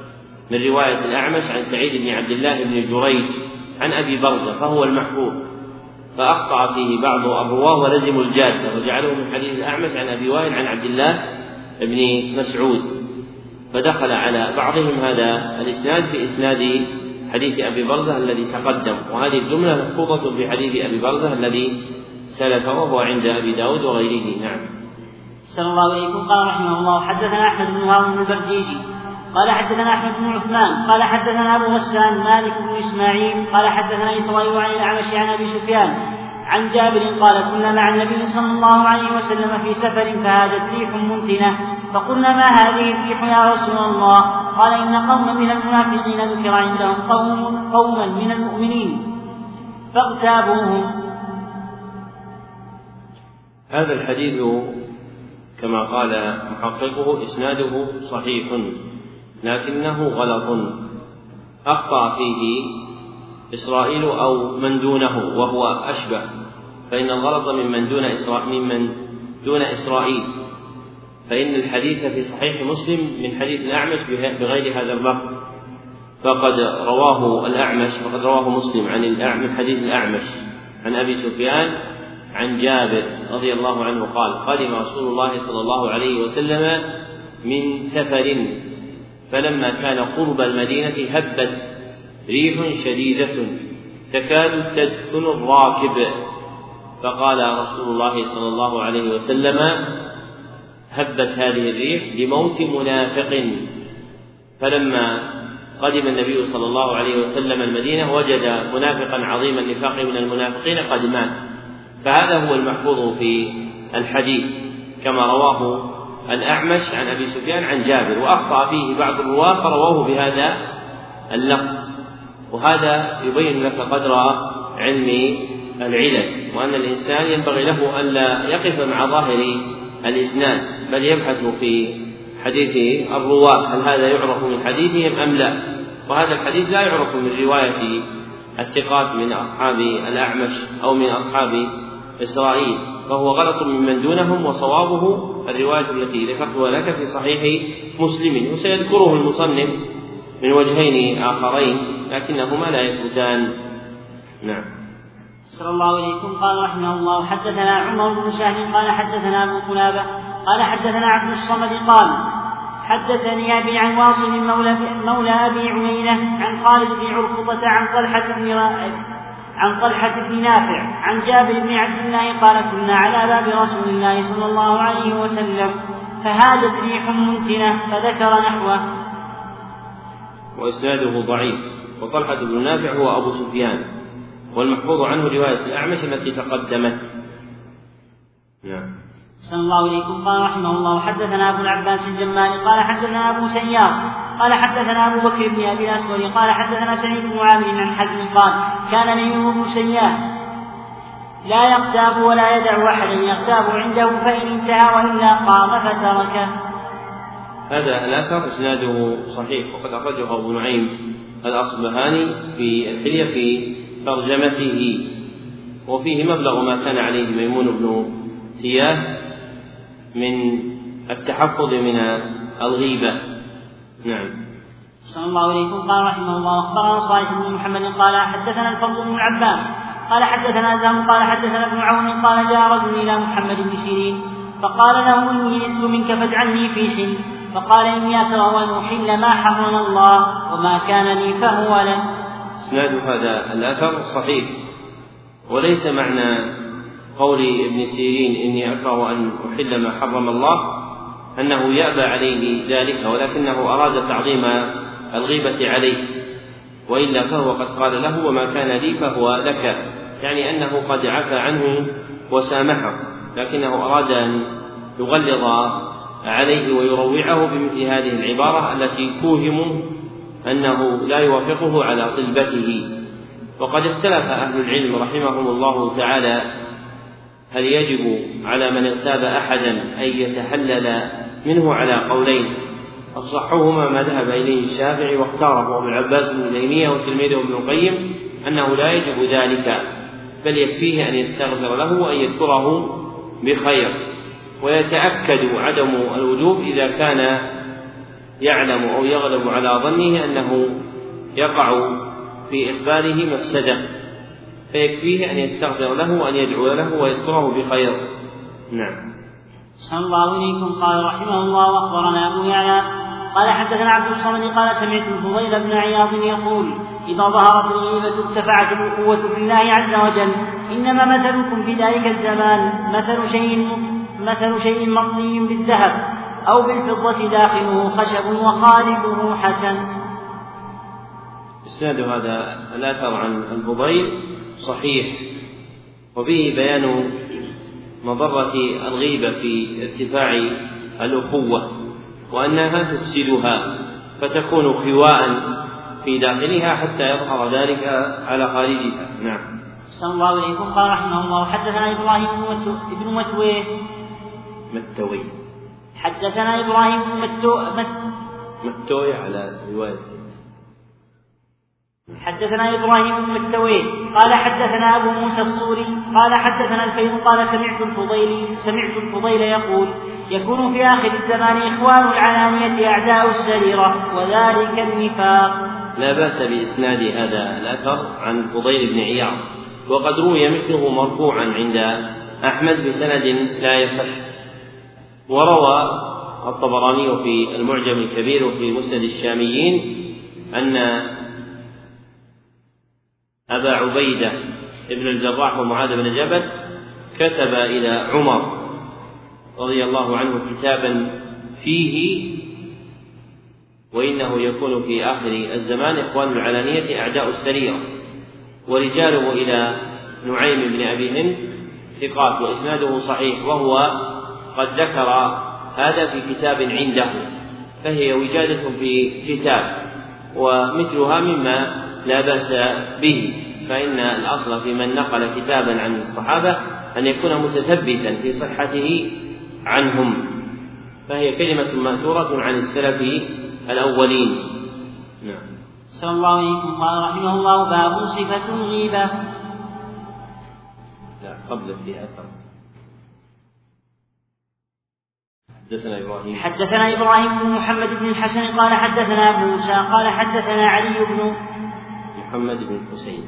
من رواية الأعمش عن سعيد بن عبد الله بن جريج عن أبي برزة فهو المحفوظ فأخطأ فيه بعض الرواة ولزموا الجادة وجعله من حديث الأعمش عن أبي وائل عن عبد الله بن مسعود. فدخل على بعضهم هذا الإسناد في إسناد حديث أبي برزة الذي تقدم. وهذه الجملة محفوظة في حديث أبي برزة الذي سلف وهو عند أبي داود وغيره. نعم. صلى الله عليه وسلم قال رحمه الله حدثنا أحمد بن هارون البرجيجي قال حدثنا أحمد بن عثمان قال حدثنا أبو غسان مالك بن إسماعيل قال حدثنا إسرائيل عن الأعمش عن أبي سفيان عن جابر قال كنا مع النبي صلى الله عليه وسلم في سفر فهاجت ريح منتنة فقلنا ما هذه الريح يا رسول الله؟ قال إن قوما من المنافقين ذكر عندهم قوم قوما من المؤمنين فاغتابوهم. هذا الحديث كما قال محققه إسناده صحيح. لكنه غلط. أخطأ فيه إسرائيل أو من دونه وهو أشبه فإن الغلط ممن دون إسرائيل ممن دون إسرائيل. فإن الحديث في صحيح مسلم من حديث الأعمش بغير هذا اللفظ فقد رواه الأعمش وقد رواه مسلم عن من حديث الأعمش عن أبي سفيان عن جابر رضي الله عنه قال قدم رسول الله صلى الله عليه وسلم من سفر فلما كان قرب المدينة هبت ريح شديدة تكاد تدفن الراكب. فقال رسول الله صلى الله عليه وسلم هبت هذه الريح لموت منافق. فلما قدم النبي صلى الله عليه وسلم المدينة وجد منافقا عظيم النفاق من المنافقين قد مات. فهذا هو المحفوظ في الحديث كما رواه الأعمش عن أبي سفيان عن جابر. وأخطأ فيه بعض الرواة فرواه بهذا اللفظ. وهذا يبين لك قدر علم العلل وأن الإنسان ينبغي له ألا يقف مع ظاهر الإسناد بل يبحث في حديث الرواة هل هذا يعرف من حديثهم أم لا. وهذا الحديث لا يعرف من رواية الثقات من أصحاب الأعمش أو من أصحاب إسرائيل. فهو غلط ممن دونهم وصوابه الرواية التي ذكرتها لك في صحيح مسلم وسيذكره المصنف من وجهين آخرين لكنهما لا يثبتان نعم. صلى الله عليكم. قال رحمه الله حدثنا عمر بن سهل قال حدثنا أبو قلابة قال حدثنا عبد الصمد قال حدثني أبي عن واصل مولى مولى أبي عيينة عن خالد بن عرفطه عن طلحة بن عن طلحة بن نافع عن جابر بن عبد الله قال كنا على باب رسول الله صلى الله عليه وسلم فهاجت ريح منتنة فذكر نحوه. وإسناده ضعيف. وطلحة بن نافع هو أبو سفيان. والمحفوظ عنه رواية الأعمش التي تقدمت. نعم. صلى الله عليكم قال رحمه الله حدثنا أبو العباس الجمال قال حدثنا أبو سيار قال حدثنا أبو بكر بن أبي الاسود قال حدثنا سعيد بن عامر عن حزم قال كان نبي ابو سيار لا يغتاب ولا يدع احدا يغتاب عنده فإن انتهى وإلا قام فتركه. هذا الأثر إسناده صحيح وقد أخرجه أبو نعيم الأصبهاني في الحلية في ترجمته وفيه مبلغ ما كان عليه ميمون بن سياه من التحفظ من الغيبة نعم. صلى الله عليكم. قال رحمه الله أخبرنا صالح بن محمد قال حدثنا الفضل بن العباس قال حدثنا زام قال حدثنا ابن عون قال جاء رجل إلى محمد بن سيرين فقال له إني نزت منك فاجعلني في حل. فقال إني اكره أن أحل ما حرم الله وما كان لي فهو له. إسناد هذا الأثر صحيح وليس معنى قول ابن سيرين إني أكره أن أحل ما حرم الله. أنه يأبى عليه ذلك ولكنه أراد تعظيم الغيبة عليه. وإلا فهو قد قال له وما كان لي فهو لك. يعني أنه قد عفى عنه وسامحه لكنه أراد أن يغلظ عليه ويروعه بمثل هذه العبارة التي توهم أنه لا يوافقه على طلبته. وقد اختلف أهل العلم رحمهم الله تعالى هل يجب على من اغتاب أحدا أن يتحلل منه على قولين. أصحهما ما ذهب إليه الشافعي واختاره أبو العباس بن تيمية وتلميذه ابن القيم أنه لا يجب ذلك بل يكفيه أن يستغفر له وأن يذكره بخير. ويتأكد عدم الوجوب إذا كان يعلم أو يغلب على ظنه أنه يقع في إخباره مفسدة. فيكفيه أن يستغفر له وأن يدعو له ويذكره بخير. نعم. صلى الله عليكم. قال رحمه الله واخبرنا أبو يعلى. قال حدثنا عبد الصمد قال سمعت الفضيل بن عياض يقول إذا ظهرت الغيبة ارتفعت الاخوه في الله عز وجل إنما مثلكم في ذلك الزمان مثل شيء مثل شيء مطلي بالذهب أو بالفضة داخله خشب وخارجه حسن. اسناد هذا الاثر عن الفضيل صحيح. وفيه بيان مضرة الغيبة في ارتفاع الأخوة وأنها تفسدها فتكون خواء في داخلها حتى يظهر ذلك على خارجها. نعم. صلى الله عليكم. قال رحمه الله حدثنا إبراهيم بن متويه متوي. حدثنا إبراهيم بن متو متوي على رواية حدثنا إبراهيم بن التويل قال حدثنا أبو موسى الصوري قال حدثنا الفيض قال سمعت الفضيل سمعت الفضيل يقول يكون في آخر الزمان إخوان العلانيه أعداء السريره وذلك النفاق. لا بأس بإسناد هذا الأثر عن الفضيل بن عياض وقد روي مثله مرفوعا عند أحمد بسند لا يصح وروى الطبراني في المعجم الكبير وفي مسند الشاميين أن أبا عبيدة ابن الجراح ومعاذ بن جبل كتب إلى عمر رضي الله عنه كتابا فيه وإنه يكون في آخر الزمان إخوان العلانية أعداء السريرة ورجاله إلى نعيم بن أبي هند ثقات وإسناده صحيح وهو قد ذكر هذا في كتاب عنده فهي وجادة في كتاب ومثلها مما لا بأس به. فإن الأصل في من نقل كتابا عن الصحابة أن يكون متثبتا في صحته عنهم. فهي كلمة مأثورة عن السلف الأولين. نعم. أحسن الله إليكم قال رحمه الله باب صفة الغيبة. لا قبل في أثر. حدثنا إبراهيم. حدثنا إبراهيم بن محمد بن الحسن قال حدثنا موسى قال حدثنا علي بن محمد بن الحسين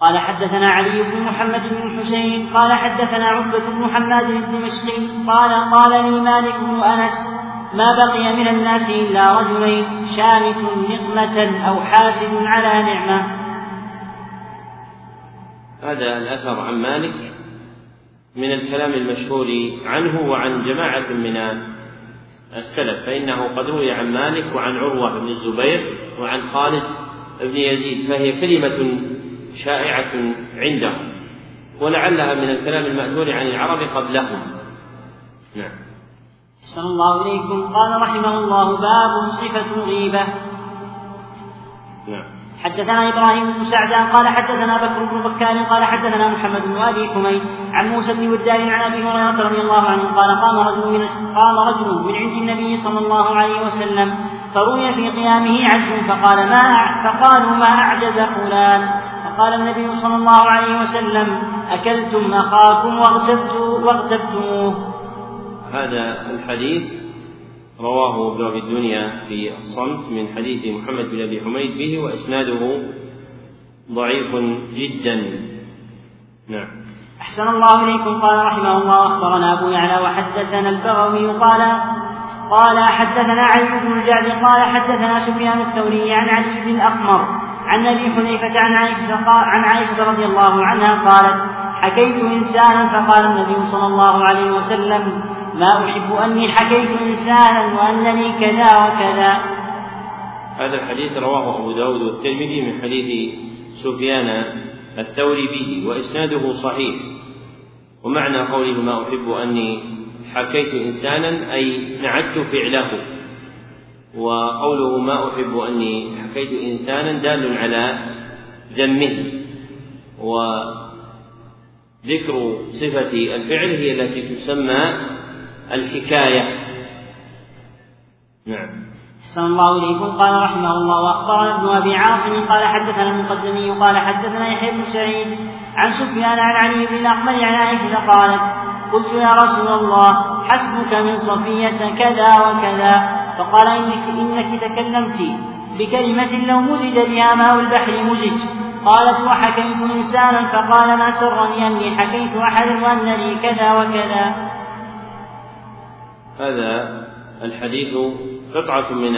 قال حدثنا علي بن محمد بن الحسين قال حدثنا عقبة بن حماد بن مسقي قال قال لي مالك بن أنس ما بقي من الناس إلا رجلين شامت نقمة أو حاسد على نعمة. هذا الأثر عن مالك من الكلام المشهور عنه وعن جماعة من السلف فإنه قد روي عن مالك وعن عروة بن الزبير وعن خالد بن يزيد فهي كلمة شائعة عندهم ولعلها من الكلام المأثور عن العرب قبلهم. نعم. صلى الله إليكم. قال رحمه الله باب صفة الغيبة. نعم. حدثنا إبراهيم بن سعدان قال حدثنا بكر بن بكار قال حدثنا محمد بن أبي حميد عن موسى بن ودار عن أبي هريرة رضي الله عنه قال قام رجل من قام رجل من عند النبي صلى الله عليه وسلم فروي في قيامه عجز فقال ما فقالوا ما أعجز فلان؟ فقال النبي صلى الله عليه وسلم أكلتم أخاكم واغتبتموه هذا الحديث رواه ابن أبي الدنيا في الصمت من حديث محمد بن أبي حميد به وإسناده ضعيف جدا. نعم. أحسن الله إليكم. قال رحمه الله أخبرنا أبو يعلى وحدثنا البغوي قال قال حدثنا علي بن الجعد قال حدثنا سفيان الثوري عن علي بن الأقمر عن أبي حذيفة عن عائشة عن عائشة رضي الله عنها قالت حكيت إنسانا فقال النبي صلى الله عليه وسلم ما أحب أني حكيت إنسانا وأنني كذا وكذا. هذا الحديث رواه أبو داود والترمذي من حديث سفيان الثوري به وإسناده صحيح. ومعنى قوله ما أحب أني حكيت إنسانا أي نعدت فعله. وقوله ما أحب أني حكيت إنسانا دال على ذمه. وذكر صفة الفعل هي التي تسمى الحكاية. نعم. أحسن الله إليكم قال رحمه الله وأخبرنا ابن أبي عاصم قال حدثنا المقدمي قال حدثنا يحيى بن سعيد عن سفيان عن علي بن الأحمر عن عائشة قالت قلت يا رسول الله حسبك من صفية كذا وكذا. فقال إنك, إنك تكلمت بكلمة لو مزج بها ماء البحر مزج. قالت وحكمت إنسانا فقال ما سرني أني حكيت أحدا وأن لي كذا وكذا. هذا الحديث قطعة من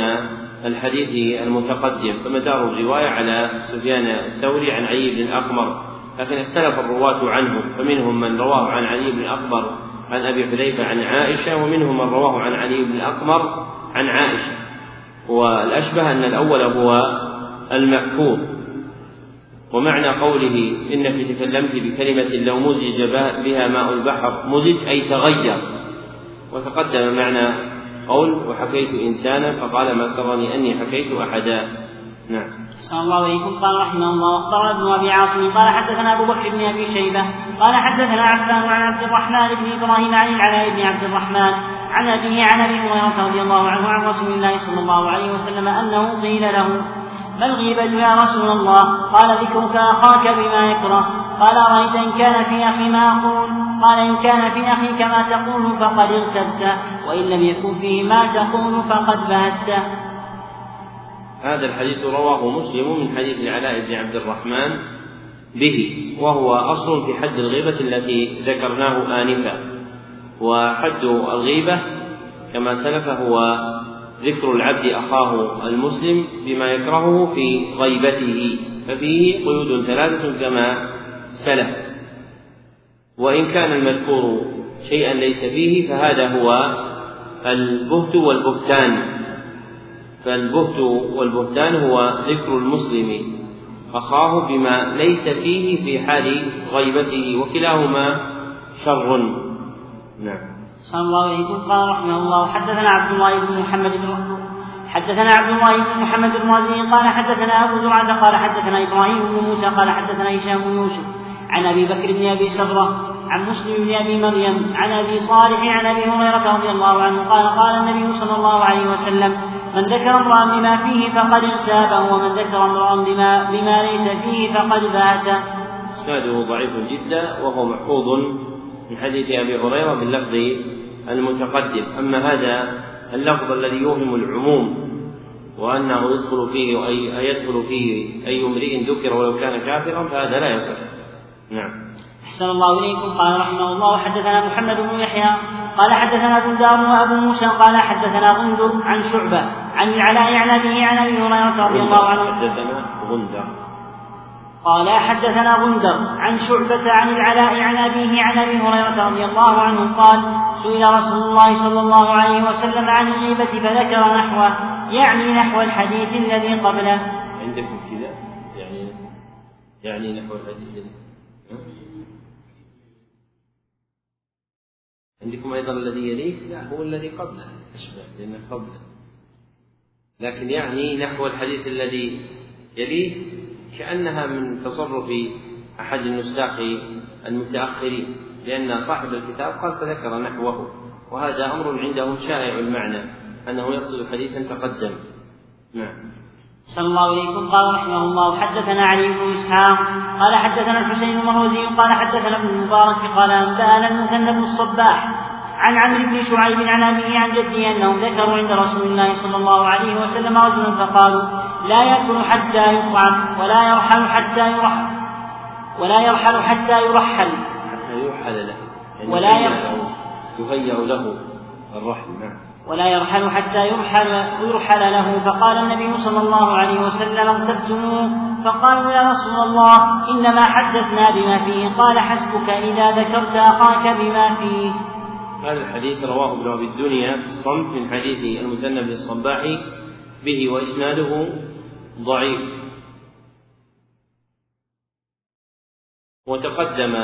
الحديث المتقدم فمدار الرواية على سفيان الثوري عن علي بن الأقمر لكن اختلف الرواة عنه فمنهم من رواه عن علي بن الأقمر عن أبي حذيفة عن عائشة ومنهم من رواه عن علي بن الأقمر عن عائشة. والأشبه أن الأول هو المحفوظ ومعنى قوله إنك تكلمت بكلمة لو مزج بها ماء البحر مزج أي تغير. وتقدم معنى قول وحكيت إنسانا فقال ما سرني أني حكيت أحدا نعم. صلى الله عليكم. قال رحمه الله واختار ابن أبي عاصم. قال حدثنا أبو بكر بن أبي شيبة. قال حدثنا عفان عن عبد الرحمن بن إبراهيم عن العلاء بن عبد الرحمن عن أبيه عن أبي هريرة رضي الله عنه عن رسول الله صلى الله عليه وسلم أنه قيل له ما الغيبة يا رسول الله؟ قال ذكرك أخاك بما يكره. قال أرأيت إن كان في أخي ما أقول. قال إن كان في أخيك ما تقول فقد اغتبت وإن لم يكن فيه ما تقول فقد بهت هذا الحديث رواه مسلم من حديث العلاء بن عبد الرحمن به وهو أصل في حد الغيبة التي ذكرناه آنفا. وحد الغيبة كما سلف هو ذكر العبد أخاه المسلم بما يكرهه في غيبته. ففيه قيود ثلاثة كما سلف. وإن كان المذكور شيئا ليس فيه فهذا هو البهت والبهتان. فالبهت والبهتان هو ذكر المسلم أخاه بما ليس فيه في حال غيبته وكلاهما شر. نعم. صلى الله عليه وسلم. قال رحمه الله حدثنا عبد الله بن محمد بن حدثنا عبد الله بن محمد بن قال حدثنا أبو زرعة قال حدثنا إبراهيم بن موسى قال حدثنا هشام بن يوسف عن أبي بكر بن أبي سبرة عن مسلم بن أبي مريم عن أبي صالح عن أبي هريرة رضي الله عنه قال قال النبي صلى الله عليه وسلم من ذكر امرأ بما فيه فقد اغتابه ومن ذكر امرأ بما, بما ليس فيه فقد بات. إسناده ضعيف جدا وهو محفوظ من حديث أبي هريرة باللفظ المتقدم. أما هذا اللفظ الذي يوهم العموم وأنه يدخل فيه أي يدخل فيه أي امرئ ذكر ولو كان كافرا فهذا لا يصح. نعم. أحسن الله إليكم. قال رحمه الله حدثنا محمد بن يحيى قال حدثنا بندار وأبو موسى قال حدثنا غندر عن شعبة عن العلاء عن أبيه عن أبي هريرة رضي الله عنه. حدثنا غندر. قال حدثنا غندر عن شعبة عن العلاء عن أبيه عن أبي هريرة رضي الله عنه قال سئل رسول الله صلى الله عليه وسلم عن الغيبة فذكر نحوه يعني نحو الحديث الذي قبله. عندكم كذا؟ يعني يعني نحو الحديث الذي عندكم أيضا الذي يليه؟ لا هو الذي قبله. أشبه لأنه قبله. لكن يعني نحو الحديث الذي يليه كأنها من تصرف أحد النساخ المتأخرين لأن صاحب الكتاب قال فذكر نحوه. وهذا أمر عندهم شائع المعنى أنه يقصد حديثا تقدم. نعم. صلى الله عليكم قال رحمه الله حدثنا علي بن إسحاق قال حدثنا الحسين المروزي قال حدثنا ابن المبارك قال أنبأنا المثنى بن الصباح عن عمرو بن شعيب عن أبيه عن جده انهم ذكروا عند رسول الله صلى الله عليه وسلم رجلا فقالوا لا يأكل حتى يطعم ولا يرحل حتى يرحل ولا يرحل حتى يرحل. حتى يرحل له يعني ولا يهيأ له الرحل نعم. ولا يرحل حتى يرحل يرحل له. فقال النبي صلى الله عليه وسلم اغتبتموه. فقالوا يا رسول الله إنما حدثنا بما فيه. قال حسبك إذا ذكرت أخاك بما فيه. هذا الحديث رواه ابن أبي الدنيا في الصمت من حديث المسنى بن الصباح به وإسناده ضعيف. وتقدم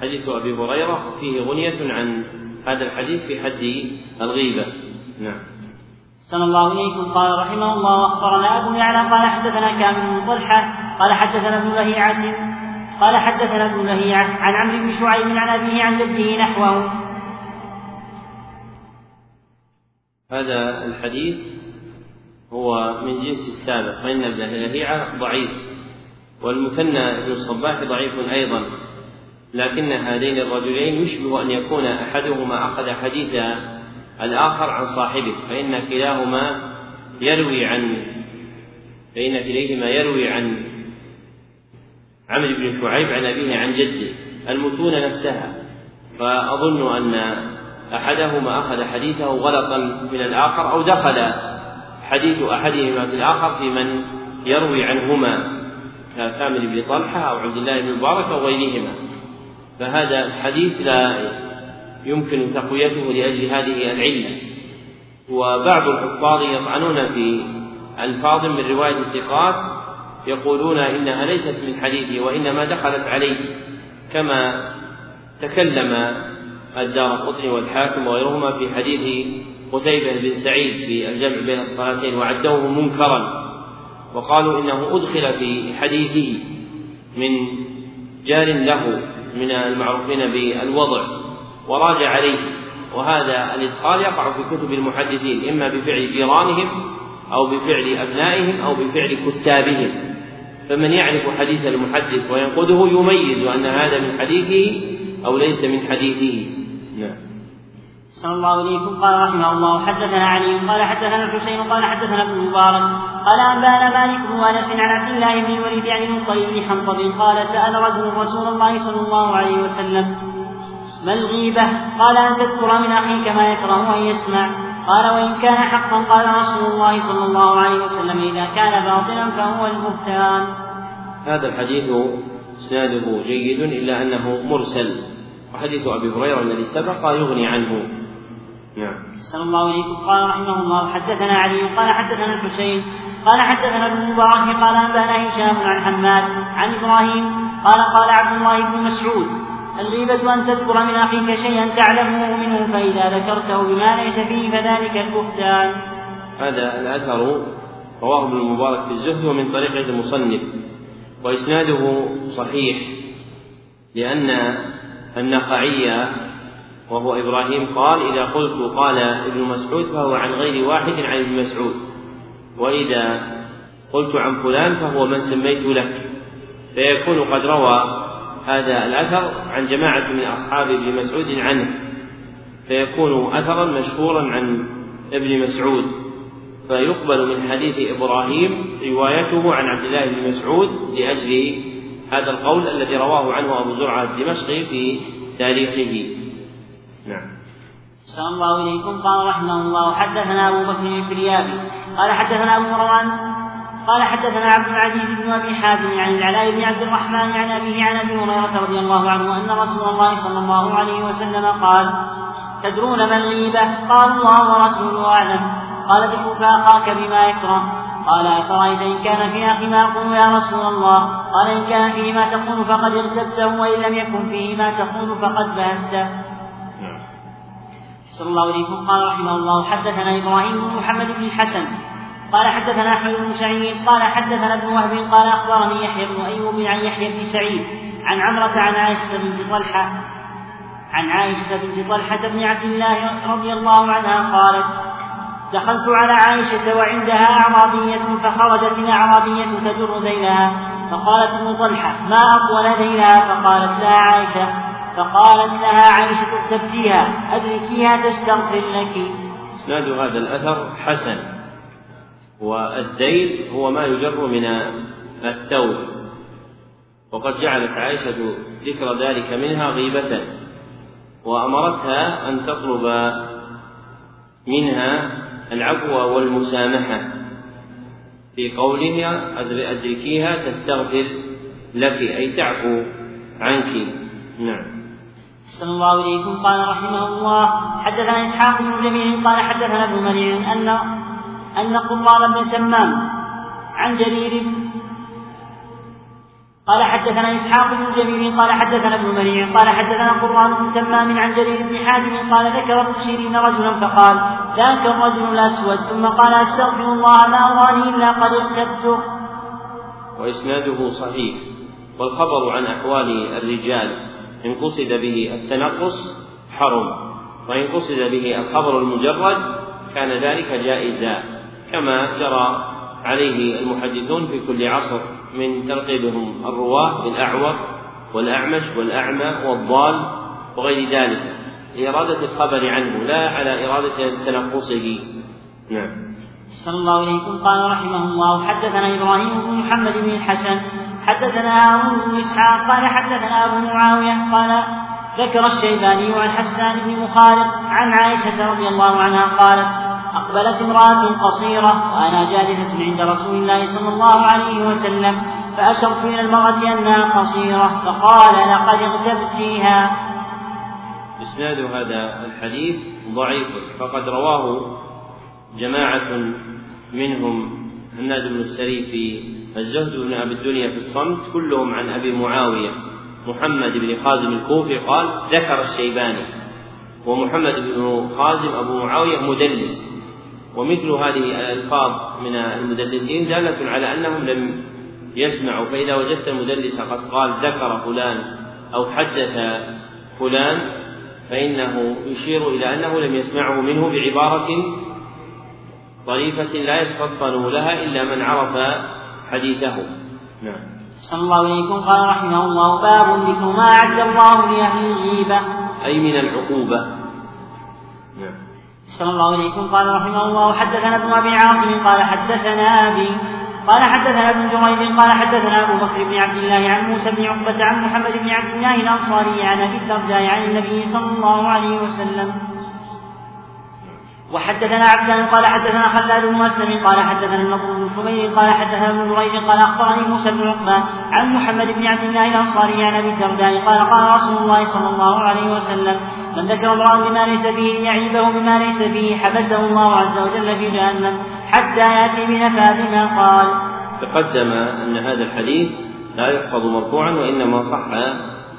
حديث أبي هريرة فيه غنية عن هذا الحديث في حد الغيبة. نعم. صلى الله إليكم. قال رحمه الله واخبرنا أبو يعلى قال حدثنا كامل بن طلحة قال حدثنا ابن لهيعة قال حدثنا ابن لهيعة عن عمرو بن شعيب عن أبيه عن جده نحوه. هذا الحديث هو من جنس السابق فإن ابن لهيعة ضعيف والمثنى بن الصباح ضعيف أيضا لكن هذين الرجلين يشبه أن يكون أحدهما أخذ حديث الآخر عن صاحبه فإن كلاهما يروي عن فإن كليهما يروي عن عمرو بن شعيب عن أبيه عن جده المتون نفسها. فأظن أن أحدهما أخذ حديثه غلطا من الآخر أو دخل حديث أحدهما في الآخر في من يروي عنهما ككامل بن طلحة أو عبد الله بن مبارك أو غيرهما. فهذا الحديث لا يمكن تقويته لأجل هذه العلة. وبعض الحفاظ يطعنون في ألفاظ من رواية الثقات يقولون إنها ليست من حديثه وإنما دخلت عليه كما تكلم الدار قطني والحاكم وغيرهما في حديث قتيبة بن سعيد في الجمع بين الصلاتين وعدوه منكرا. وقالوا إنه أدخل في حديثه من جار له من المعروفين بالوضع. وراجع عليه. وهذا الإدخال يقع في كتب المحدثين إما بفعل جيرانهم أو بفعل أبنائهم أو بفعل كتابهم. فمن يعرف حديث المحدث وينقده يميز أن هذا من حديثه أو ليس من حديثه. نعم. صلى الله عليكم قال رحمه الله حدثنا علي قال حدثنا الحسين قال حدثنا ابن المبارك قال أنبأنا مالك بن أنس عن عبد الله بن الوليد عن المطيب بن حنطب قال سأل رجل رسول الله صلى الله عليه وسلم ما الغيبة؟ قال أن تذكر من أخيك ما يكره أن يسمع. قال وإن كان حقا قال رسول الله صلى الله عليه وسلم إذا كان باطلا فهو البهتان هذا الحديث إسناده جيد إلا أنه مرسل. وحديث أبي هريرة الذي سبق يغني عنه. نعم. صلى الله عليه قال رحمه الله حدثنا علي قال حدثنا الحسين قال حدثنا ابن المبارك قال أنبأنا هشام عن حماد عن إبراهيم قال قال عبد الله بن مسعود الغيبة أن تذكر من أخيك شيئا تعلمه منه فإذا ذكرته بما ليس فيه فذلك البهتان. هذا الأثر رواه ابن المبارك في الزهد ومن طريق المصنف وإسناده صحيح لأن النخعي وهو إبراهيم قال إذا قلت قال ابن مسعود فهو عن غير واحد عن ابن مسعود. وإذا قلت عن فلان فهو من سميت لك. فيكون قد روى هذا الأثر عن جماعة من أصحاب ابن مسعود عنه فيكون أثرا مشهورا عن ابن مسعود فيقبل من حديث إبراهيم روايته عن عبد الله بن مسعود لأجل هذا القول الذي رواه عنه أبو زرعة الدمشقي في تاريخه. نعم. صلى الله إليكم قال رحمه الله حدثنا أبو بكر الفريابي قال حدثنا أبو مروان قال حدثنا عبد العزيز بن أبي حاتم عن العلاء بن عبد الرحمن عن أبيه عن أبي هريرة رضي الله عنه أن رسول الله صلى الله عليه وسلم قال تدرون من الغيبه قال الله ورسوله أعلم. قال ذكرك أخاك بما يكره. قال أفرأيت إن كان في أخي ما أقول يا رسول الله؟ قال إن كان فيه ما تقول فقد اغتبته وإن لم يكن فيه ما تقول فقد بهته صلى الله عليه وسلم. قال رحمه الله حدثنا إبراهيم بن محمد بن الحسن قال حدثنا احمد بن سعيد قال حدثنا ابن وهب قال أخبرني يحيى بن أيوب عن يحيى بن سعيد عن عمرة عن عائشة بنت طلحة عن عائشة بنت طلحة بن عبد الله رضي الله عنها قالت دخلت على عائشة وعندها أعرابية فخرجت الأعرابية تجر ذيلها فقالت ابن طلحة ما أطول ذيلها فقالت لها عائشة. فقالت لها عائشة تبكيها أدركيها تستغفر لك. إسناد هذا الأثر حسن. والدين هو ما يجر من الثوب وقد جعلت عائشة ذكر ذلك منها غيبة وأمرتها أن تطلب منها العفو والمسامحة. في قولها أدركيها تستغفر لك أي تعفو عنك. نعم. صلى الله عليكم قال رحمه الله حدثنا إسحاق بن جميل قال حدثنا ابن مريم أن أن قمار بن سمام عن جرير قال حدثنا إسحاق بن جميل قال حدثنا ابن مريع قال حدثنا قران بن تمام عن جرير بن حازم قال ذكر ابن رجلا فقال ذاك الرجل الأسود ثم قال أستغفر الله ما أراني إلا قد ارتدته. وإسناده صحيح والخبر عن أحوال الرجال إن قصد به التنقص حرم وإن قصد به الخبر المجرد كان ذلك جائزا. كما جرى عليه المحدثون في كل عصر من ترقيبهم الرواة بالأعور والأعمش والأعمى والضال وغير ذلك لإرادة الخبر عنه لا على إرادة تنقصه. نعم. صلى الله عليكم قال رحمه الله حدثنا إبراهيم بن محمد بن الحسن حدثنا هارون بن إسحاق قال حدثنا أبو معاوية قال ذكر الشيباني عن حسان بن مخالد عن عائشة رضي الله عنها قالت أقبلت امرأة قصيرة وأنا جالسة عند رسول الله صلى الله عليه وسلم فأشرت إلى المرأة أنها قصيرة فقال لقد اغتبتيها. إسناد هذا الحديث ضعيف فقد رواه جماعة منهم هناد بن السري في الزهد بن أبي الدنيا في الصمت كلهم عن أبي معاوية. محمد بن خازم الكوفي قال ذكر الشيباني. ومحمد بن خازم أبو معاوية مدلس. ومثل هذه الألفاظ من المدلسين دالة على أنهم لم يسمعوا فإذا وجدت المدلس قد قال ذكر فلان أو حدث فلان فإنه يشير إلى أنه لم يسمعه منه بعبارة طريفة لا يتفطن لها إلا من عرف حديثه. نعم. صلى الله عليكم. قال رحمه الله باب ذكر ما أعد الله لأهل الغيبة. أي من العقوبة. صلى الله عليكم قال رحمه الله حدثنا ابن أبي عاصم قال حدثنا أبي قال حدثنا ابن جريج قال حدثنا أبو بكر بن عبد الله عن موسى بن عقبة عن محمد بن عبد الله الأنصاري عن أبي الدرداء عن النبي صلى الله عليه وسلم. وحدثنا عبدان قال حدثنا خلاد بن مسلم قال حدثنا النضر بن حمير قال حدثنا ابن جريج قال أخبرني موسى بن عقبة عن محمد بن عبد الله الأنصاري عن أبي الدرداء قال قال رسول الله صلى الله عليه وسلم من ذكر امرأ بما ليس به يعيبه بما ليس به حبسه الله عز وجل في جهنم حتى يأتي بنفى بما قال. تقدم أن هذا الحديث لا يحفظ مرفوعا وإنما صح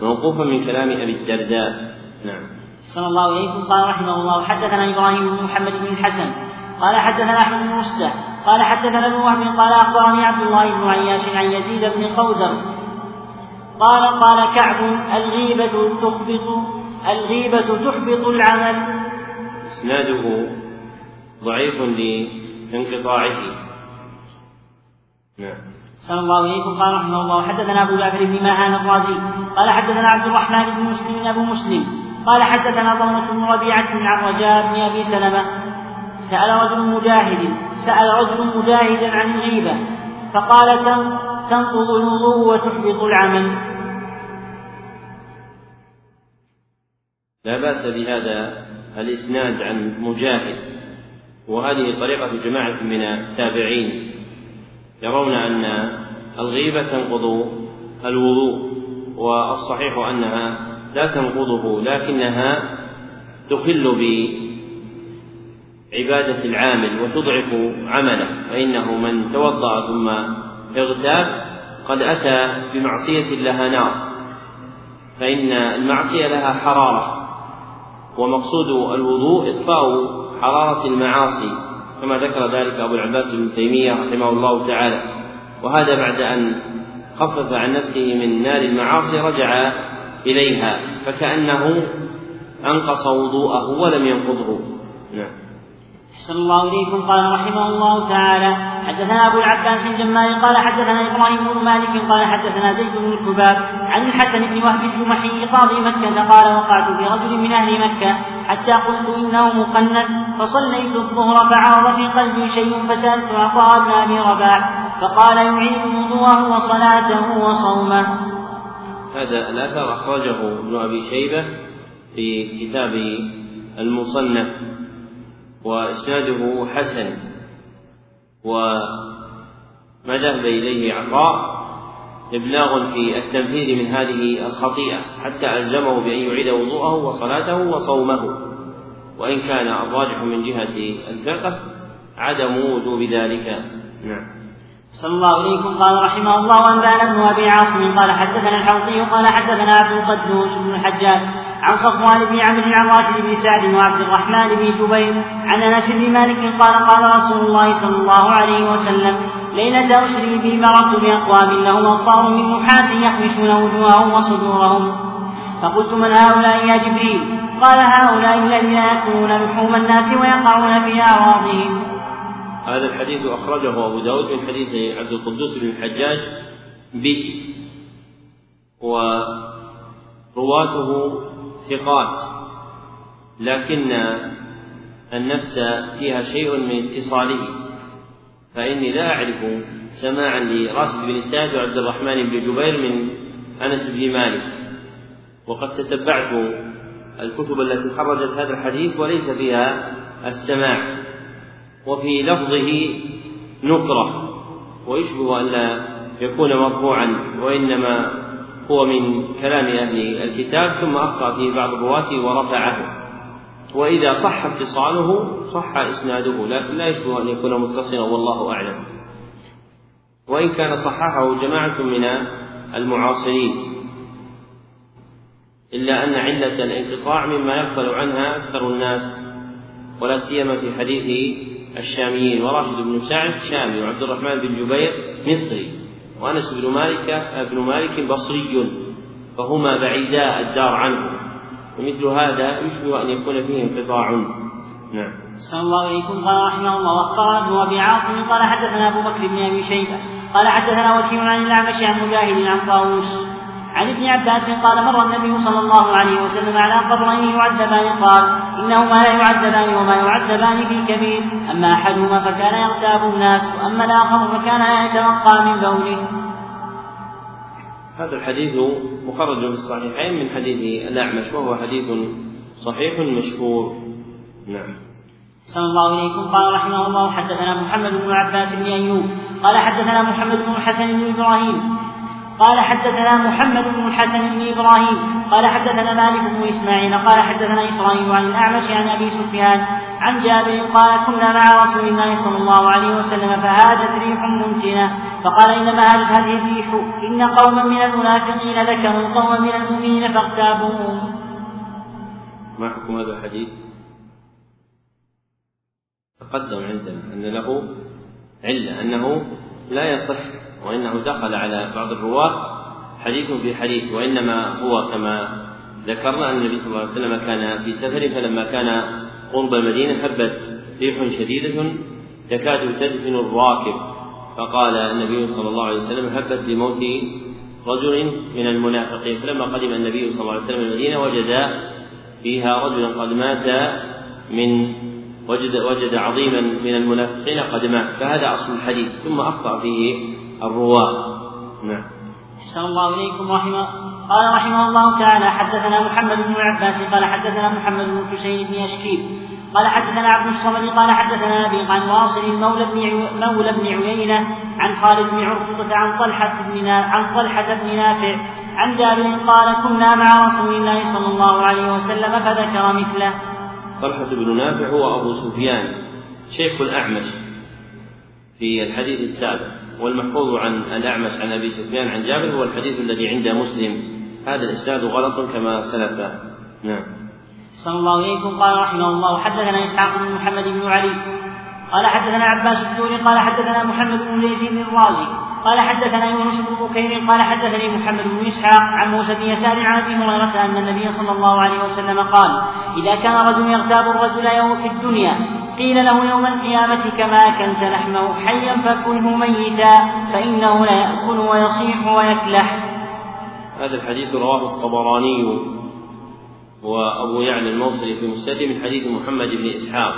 موقوفا من كلام أبي الدرداء. نعم. صلى الله عليه قال رحمه الله حدثنا إبراهيم بن محمد بن الحسن. قال حدثنا أحمد بن مسلم قال حدثنا ابن وهب. قال أخبرني عبد الله بن عياش عن يزيد بن قودر. قال قال كعب الغيبة تحبط الغيبة تحبط العمل. إسناده ضعيف لانقطاعه. نعم. صلى الله إليكم قال رحمه الله حدثنا أبو جعفر بن ماهان الرازي. قال حدثنا عبد الرحمن بن مسلم أبو مسلم. قال حدثنا ضمرة بن ربيعة عن رجاء بن أبي سلمة سأل رجل مجاهد سأل رجل مجاهدا عن الغيبة فقال تنقض الوضوء وتحبط العمل. لا بأس بهذا الإسناد عن مجاهد وهذه طريقة جماعة من التابعين يرون أن الغيبة تنقض الوضوء والصحيح أنها لا تنقضه لكنها تخل بعبادة العامل وتضعف عمله فإنه من توضأ ثم اغتاب قد أتى بمعصية لها نار فإن المعصية لها حرارة ومقصود الوضوء إطفاء حرارة المعاصي كما ذكر ذلك أبو العباس بن تيمية رحمه الله تعالى. وهذا بعد أن خفف عن نفسه من نار المعاصي رجع إليها فكأنه أنقص وضوءه ولم ينقضه. نعم. أحسن الله إليكم. قال رحمه الله تعالى حدثنا أبو العباس الجمال قال حدثنا إبراهيم بن مالك قال حدثنا زيد بن الكباب عن الحسن بن وهب الجمحي قاضي مكة قال وقعت برجل من أهل مكة حتى قلت إنه مقنن فصليت الظهر فعرض في قلبي شيء فسألت عطاء بن أبي رباح فقال يعيد وضوءه وصلاته وصومه. هذا الأثر أخرجه ابن أبي شيبة في كتاب المصنف وإسناده حسن وما ذهب إليه عطاء إبلاغ في التنفيذ من هذه الخطيئة حتى ألزمه بأن يعيد وضوءه وصلاته وصومه. وإن كان الراجح من جهة الفقه عدم وجوب ذلك. نعم. صلى الله عليكم قال رحمه الله أنبانا ابن أبي عاصم قال حدثنا الحوطي قال حدثنا عبد القدوس بن الحجاج عن صفوان بن عمرو عن راشد بن سعد وعبد الرحمن بن جبير عن أنس بن مالك قال قال رسول الله صلى الله عليه وسلم ليلة أسري بي مررت بأقوام لهم أبطار من نحاس يحمشون وجوههم وصدورهم. فقلت من هؤلاء يا جبريل؟ قال هؤلاء الذين يأكلون لحوم الناس ويقعون في أعراضهم. هذا الحديث أخرجه أبو داود من حديث عبد القدوس بن الحجاج به ورواته ثقات لكن النفس فيها شيء من اتصاله فإني لا أعرف سماعا لراشد بن سعد وعبد الرحمن بن جبير من أنس بن مالك. وقد تتبعت الكتب التي خرجت هذا الحديث وليس فيها السماع. وفي لفظه نكرة ويشبه أن لا يكون مرفوعا وإنما هو من كلام أهل الكتاب ثم أخطأ فيه بعض الرواة ورفعه. وإذا صح اتصاله صح إسناده لكن لا يشبه أن يكون متصلا والله أعلم. وإن كان صححه جماعة من المعاصرين إلا أن علة الانقطاع مما يغفل عنها أكثر الناس ولا سيما في حديث الشاميين وراشد بن سعد شامي وعبد الرحمن بن جبير مصري وأنس بن مالك ابن مالك بصري فهما بعيدا الدار عنه. ومثل هذا يشبه أن يكون فيه انقطاع. نعم. صلى الله عليكم. قال رحمه الله واختار ابن أبي عاصم قال حدثنا أبو بكر بن أبي شيبة قال حدثنا وكيع عن الأعمش عن مجاهد عن طاووس عن ابن عباس قال مر النبي صلى الله عليه وسلم على قبرين يعذبان قال إنهما لا يعذبان وما يعذبان في كبير أما أحدهما فكان يغتاب الناس وأما الآخر فكان لا يتوقى من بوله هذا الحديث مخرج في الصحيحين من حديث الأعمش وهو حديث صحيح مشهور. نعم. صلى الله عليكم قال رحمه الله حدثنا محمد بن عباس بن أيوب قال حدثنا محمد بن الحسن بن إبراهيم قال حدثنا محمد بن الحسن بن إبراهيم قال حدثنا مالك بن إسماعيل قال حدثنا إسرائيل عن الأعمش عن أبي سفيان عن جابر قال كنا مع رسول الله صلى الله عليه وسلم فهاجت ريح ممتنه فقال إنما هاجت هذه الريح إن قوما من المنافقين ذكروا قوما من المؤمنين فاغتابوهم. ما حكم هذا الحديث؟ تقدم عندنا أن له علة أنه لا يصح وإنه دخل على بعض الرواة حديث في حديث وإنما هو كما ذكرنا أن النبي صلى الله عليه وسلم كان في سفر فلما كان قرب المدينة هبت ريح شديدة تكاد تدفن الراكب. فقال النبي صلى الله عليه وسلم هبت لموت رجل من المنافقين. فلما قدم النبي صلى الله عليه وسلم المدينة وجد فيها رجلا قد مات من وجد وجد عظيما من المنافقين قد مات فهذا أصل الحديث ثم أخطأ فيه الرواة نعم أحسن الله إليكم رحمه قال رحمه الله تعالى حدثنا محمد بن عباس قال حدثنا محمد بن حسين بن أشكيب قال حدثنا عبد الصمد قال حدثنا أبي عن واصل مولى بن مولى بن عيينة عن خالد بن عرفة عن طلحة بن عن طلحة بن نافع عن جابر قال كنا مع رسول الله صلى الله عليه وسلم فذكر مثله. طلحة بن نافع هو أبو سفيان شيخ الأعمش في الحديث السابق والمحفوظ عن الأعمش عن أبي سفيان عن جابر هو الحديث الذي عند مسلم. هذا الإسناد غلط كما سلف. نعم. صلى الله إليكم. قال رحمه الله حدثنا إسحاق بن محمد بن علي قال حدثنا عباس الدوري قال حدثنا محمد بن بن الرازي قال حدثنا يونس بن بكير قال حدثني محمد بن إسحاق عن موسى بن يسار عن أبي هريرة أن النبي صلى الله عليه وسلم قال إذا كان رجل يغتاب الرجل يوم في الدنيا قيل له يوم القيامة كما أكلت لحمه حيا فكله ميتا فإنه لا يأكل ويصيح ويكلح هذا الحديث رواه الطبراني وأبو يعلى الموصلي في مسند من حديث محمد بن إسحاق.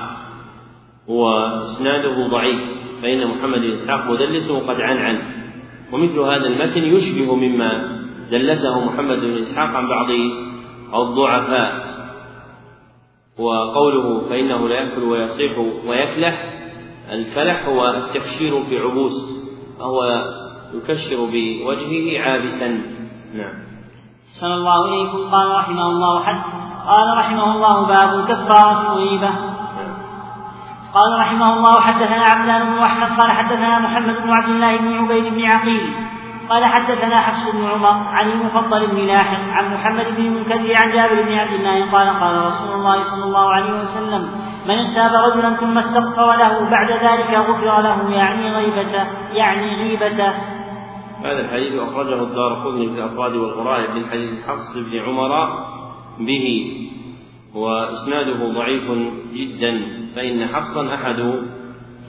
وإسناده ضعيف. فإن محمد بن إسحاق مدلس وقد عن عنه ومثل هذا المتن يشبه مما دلسه محمد بن إسحاق عن بعض الضعفاء. وقوله فإنه لا يأكل ويصيح ويكلح الكلح هو التكشير في عبوس فهو يكشر بوجهه عابسا. نعم. صلى الله إليكم. قال رحمه الله حد قال رحمه الله باب كفارة الغيبة قال رحمه الله حدثنا عبدان بن أحمد قال حدثنا محمد بن عبد الله بن عبيد بن عقيل قال حدثنا حفص بن عمر عن المفضل بن لاحق عن محمد بن المنكدر عن جابر بن عبد الله قال قال رسول الله صلى الله عليه وسلم من اغتاب رجلا ثم استغفر له بعد ذلك غفر له يعني غيبته يعني غيبته هذا الحديث أخرجه الدار قطني في الأفراد والغرائب من حديث حفص بن عمر به وإسناده ضعيف جدا. فإن حفصا أحد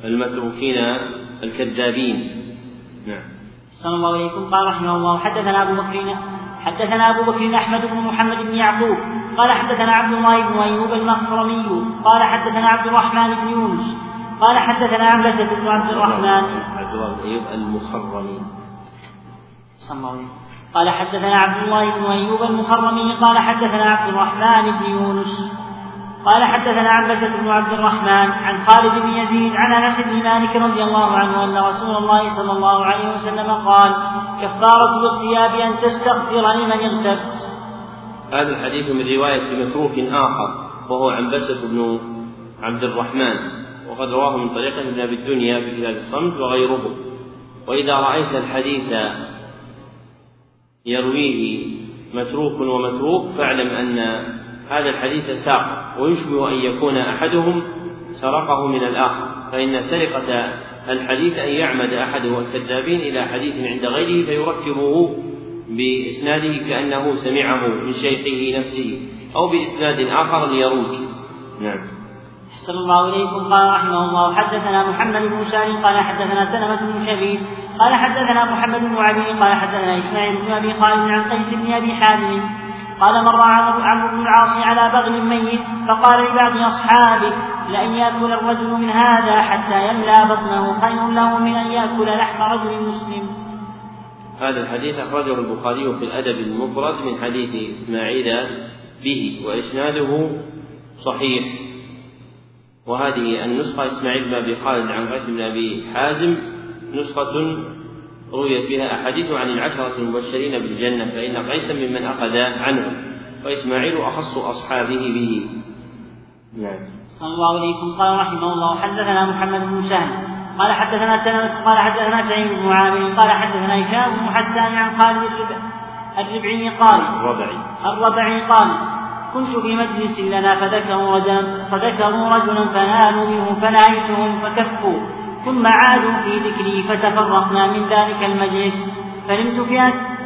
المتروكين الكذابين. نعم. صلى الله عليكم. قال رحمه الله حدثنا أبو بكر حدثنا أبو بكر أحمد بن محمد بن يعقوب. قال حدثنا عبد الله بن أيوب المخرمي قال حدثنا عبد الرحمن بن يونس. قال حدثنا عنبسة بن عبد الرحمن. عبد الله بن أيوب المخرمي. صلى الله عليه قال حدثنا عبد الله بن أيوب المخرمي. قال حدثنا عبد الرحمن بن يونس. قال حدثنا عنبسة بن عبد الرحمن عن خالد بن يزيد عن أنس بن مالك رضي الله عنه أن رسول الله صلى الله عليه وسلم قال كفارة الاغتياب أن تستغفر لمن اغتبت. هذا الحديث من رواية متروك آخر وهو عنبسة بن عبد الرحمن وقد رواه من طريقة ابن أبي الدنيا في كتاب الصمت وغيره وإذا رأيت الحديث يرويه متروك ومتروك فاعلم أن هذا الحديث ساق ويشبه أن يكون أحدهم سرقه من الآخر فإن سرقة الحديث أن يعمد أحد الكذابين إلى حديث عند غيره فيركبه بإسناده كأنه سمعه من شيخه نفسه أو بإسناد آخر ليروج. نعم. أحسن الله إليكم. قال رحمه الله حدثنا محمد بن سالم قال حدثنا سلمة بن شبيب قال حدثنا محمد بن عبيد قال حدثنا إسماعيل بن أبي خالد عن قيس بن أبي حازم قال مر عمرو بن العاص على بغل ميت فقال لبعض أصحابه لأن يأكل الرجل من هذا حتى يملأ بطنه خير له من أن يأكل لحم رجل مسلم. هذا الحديث أخرجه البخاري في الأدب المفرد من حديث إسماعيل به وإسناده صحيح. وهذه النسخة إسماعيل بن أبي خالد عن قيس بن أبي حازم نسخة رويت بها أحاديث عن العشرة المبشرين بالجنة فإن قيسا ممن أخذ عنه وإسماعيل أخص أصحابه به. نعم. صلى الله عليكم قال رحمه الله حدثنا محمد بن سهل. قال حدثنا سلمة قال حدثنا سعيد بن عامر. قال حدثنا هشام بن حسان عن خالد الربعي قال الربعي. الربعي قال كنت في مجلس لنا فذكروا رجلا فذكروا رجلا فنالوا منه فنهيتهم فكفوا. ثم عادوا في ذكري فتفرقنا من ذلك المجلس. فنمت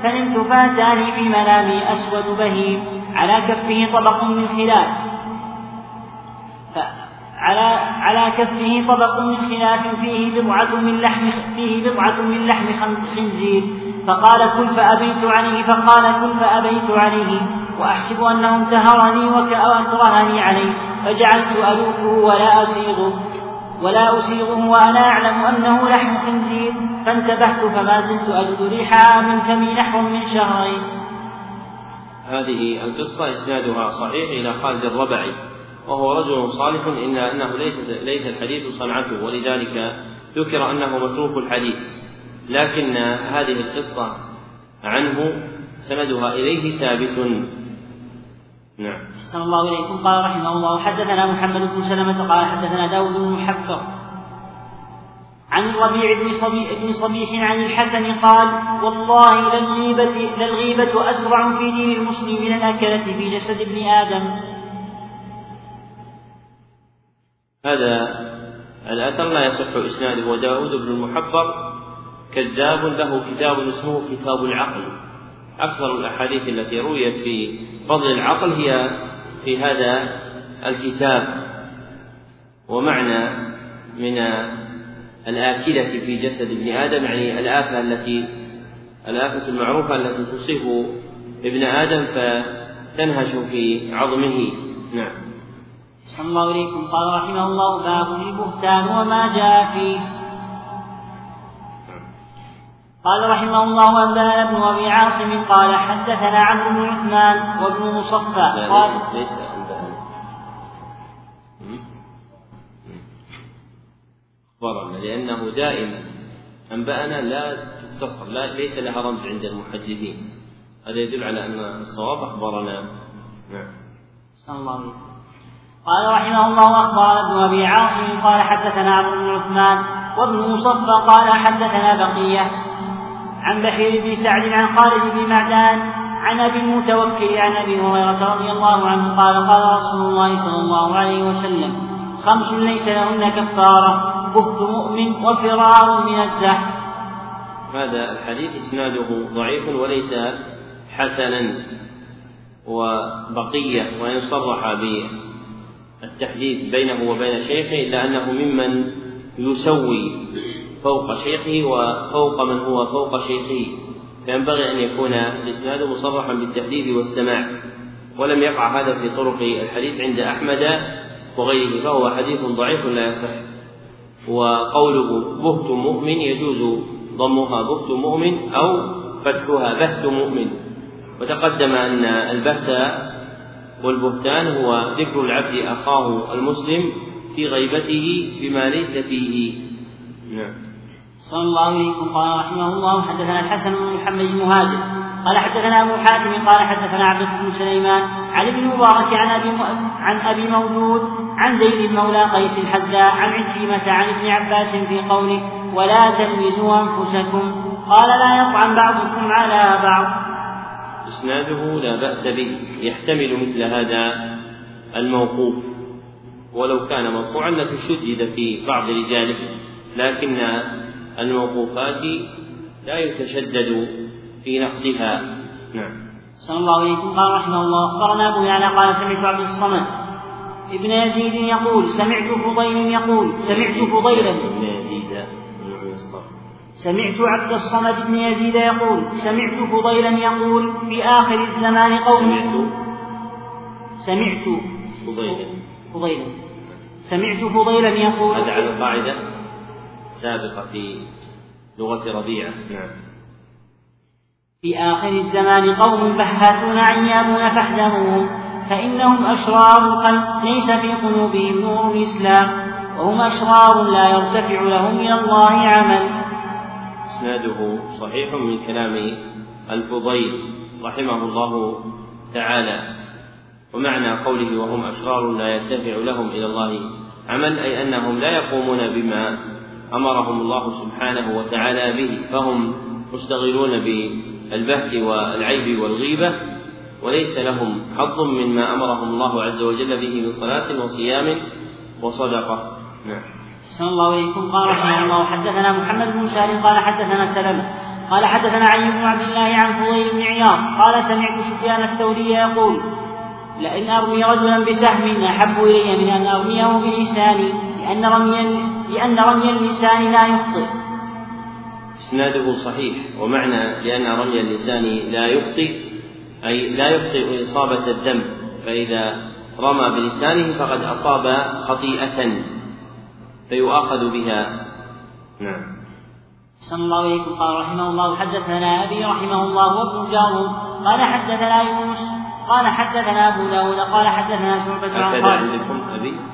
فنمت فاتاني في منامي أسود بهيم. على كفه طبق من خلاف. على على كفه طبق من خلاف فيه بضعة من لحم فيه بضعة من لحم خنزير. فقال كل فأبيت عليه فقال كل فأبيت عليه. وأحسب أنه انتهرني وأكرهني عليه. فجعلت ألوفه ولا أصيغه. ولا أسيغه وأنا أعلم أنه لحم خنزير فانتبهت فما زلت أجد ريحها من فمي نحو من شهرين. هذه القصة إسنادها صحيح إلى خالد الربعي وهو رجل صالح إلا أنه ليس ليس الحديث صنعته ولذلك ذكر أنه متروك الحديث. لكن هذه القصة عنه سندها إليه ثابت. نعم. أحسن الله إليكم. قال رحمه الله حدثنا محمد بن سلمة قال حدثنا داود بن محفظ عن الربيع بن صبيح, بن صبيح عن الحسن قال والله للغيبة, للغيبة أسرع في دين المسلم من الأكلة في جسد ابن آدم. هذا الأثر لا يصح إسناده. وداود بن المحبر كذاب له كتاب اسمه كتاب العقل. أكثر الأحاديث التي رويت في فضل العقل هي في هذا الكتاب ومعنى من الآكلة في جسد ابن آدم يعني الآفة التي الآفة المعروفة التي تصيب ابن آدم فتنهش في عظمه. نعم. صلى الله عليكم قال رحمه الله باب البهتان وما جاء فيه. قال رحمه الله أنبأنا ابن أبي عاصم قال حدثنا عمرو بن عثمان وابن مصفى. قال ليس أخبرنا لأنه دائما أنبأنا لا تختصر لا ليس لها رمز عند المحدثين. هذا يدل على أن الصواب أخبرنا. نعم. الله عليه قال رحمه الله أخبرنا ابن أبي عاصم قال حدثنا عمرو بن عثمان وابن مصفى قال حدثنا بقية. عن بحير بن سعد عن خالد بن معدان عن أبي المتوكل عن أبي هريرة رضي الله عنه قال قال رسول الله صلى الله عليه وسلم خمس ليس لهن كفارة بهت مؤمن وفرار من الزحف هذا الحديث إسناده ضعيف وليس حسنا وبقية وإن صرح بالتحديث بينه وبين شيخه إلا أنه ممن يسوي فوق شيخه وفوق من هو فوق شيخه. فينبغي أن يكون الإسناد مصرحا بالتحديد والسماع. ولم يقع هذا في طرق الحديث عند أحمد وغيره فهو حديث ضعيف لا يصح. وقوله بهت مؤمن يجوز ضمها بهت مؤمن أو فتحها بهت مؤمن وتقدم أن البهت والبهتان هو ذكر العبد أخاه المسلم في غيبته بما ليس فيه. نعم. صلى الله عليكم قال رحمه الله حدثنا الحسن بن محمد المهاجر قال حدثنا أبو حاتم قال حدثنا عبد بن سليمان عن ابن مبارك عن أبي عن أبي مولود عن زيد مولى قيس الحذاء عن عكرمة عن ابن عباس في قوله ولا تلمزوا أنفسكم قال لا يطعن بعضكم على بعض. إسناده لا بأس به يحتمل مثل هذا الموقوف ولو كان مرفوعا لتشدد في بعض رجاله لكن الموقوفات لا يتشدد في نقدها. نعم. صلى الله عليكم. قال رحمه الله أخبرنا أبو يعلى قال سمعت عبد الصمد ابن يزيد يقول سمعت فضيل يقول سمعت فضيلا ابن يزيد سمعت عبد الصمد بن يزيد يقول سمعت فضيلا يقول في آخر الزمان قوم. سمعت سمعت فضيلا فضيلا سمعت فضيلا يقول. هذا على القاعدة السابقة في لغة ربيعة نعم. في آخر الزمان قوم بحاثون عيابون فاحذروهم فإنهم أشرار القلب ليس في قلوبهم نور الإسلام وهم أشرار لا يرتفع لهم من الله عمل. إسناده صحيح من كلام الفضيل رحمه الله تعالى. ومعنى قوله وهم أشرار لا يرتفع لهم إلى الله عمل أي أنهم لا يقومون بما أمرهم الله سبحانه وتعالى به فهم مشتغلون بالبحث والعيب والغيبة وليس لهم حظ مما أمرهم الله عز وجل به من صلاة وصيام وصدقة. نعم. صلى الله عليكم قال رحمه الله حدثنا محمد بن سالم قال حدثنا سلمة قال حدثنا علي بن عبد الله عن فضيل بن عياض قال سمعت سفيان الثوري يقول لئن أرمي رجلا بسهم أحب إلي من أن أرميه بلساني لأن رمي لأن رمي اللسان لا يخطئ. إسناده صحيح ومعنى لأن رمي اللسان لا يخطئ أي لا يخطئ إصابة الدم فإذا رمى بلسانه فقد أصاب خطيئة فيؤاخذ بها. نعم. صلى الله عليه قال رحمه الله حدثنا أبي رحمه الله وابن جارود قال حدثنا يونس قال حدثنا أبو داود قال حدثنا شعبة عن عندكم أبي؟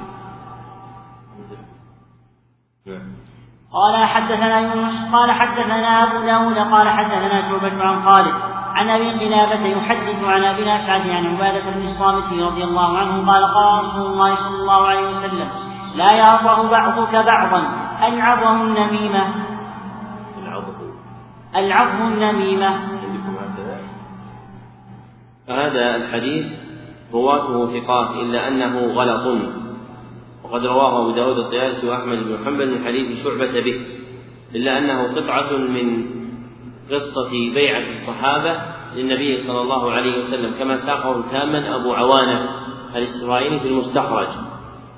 قال حدثنا يونس قال حدثنا أبو داود قال حدثنا شعبة عن خالد عن أبي قلابة يحدث عن أبي الأشعث عن عبادة بن الصامت رضي الله عنه قال قال رسول الله صلى الله عليه وسلم لا يرضى بعضك بعضا ألعظه النميمة. العظم النميمة. هذا الحديث رواته ثقات إلا أنه غلط. وقد رواه أبو داود الطيالسي وأحمد بن محمد من حديث شعبة به إلا أنه قطعة من قصة بيعة الصحابة للنبي صلى الله عليه وسلم كما ساقه تاما أبو عوانة الإسرائيلي في المستخرج.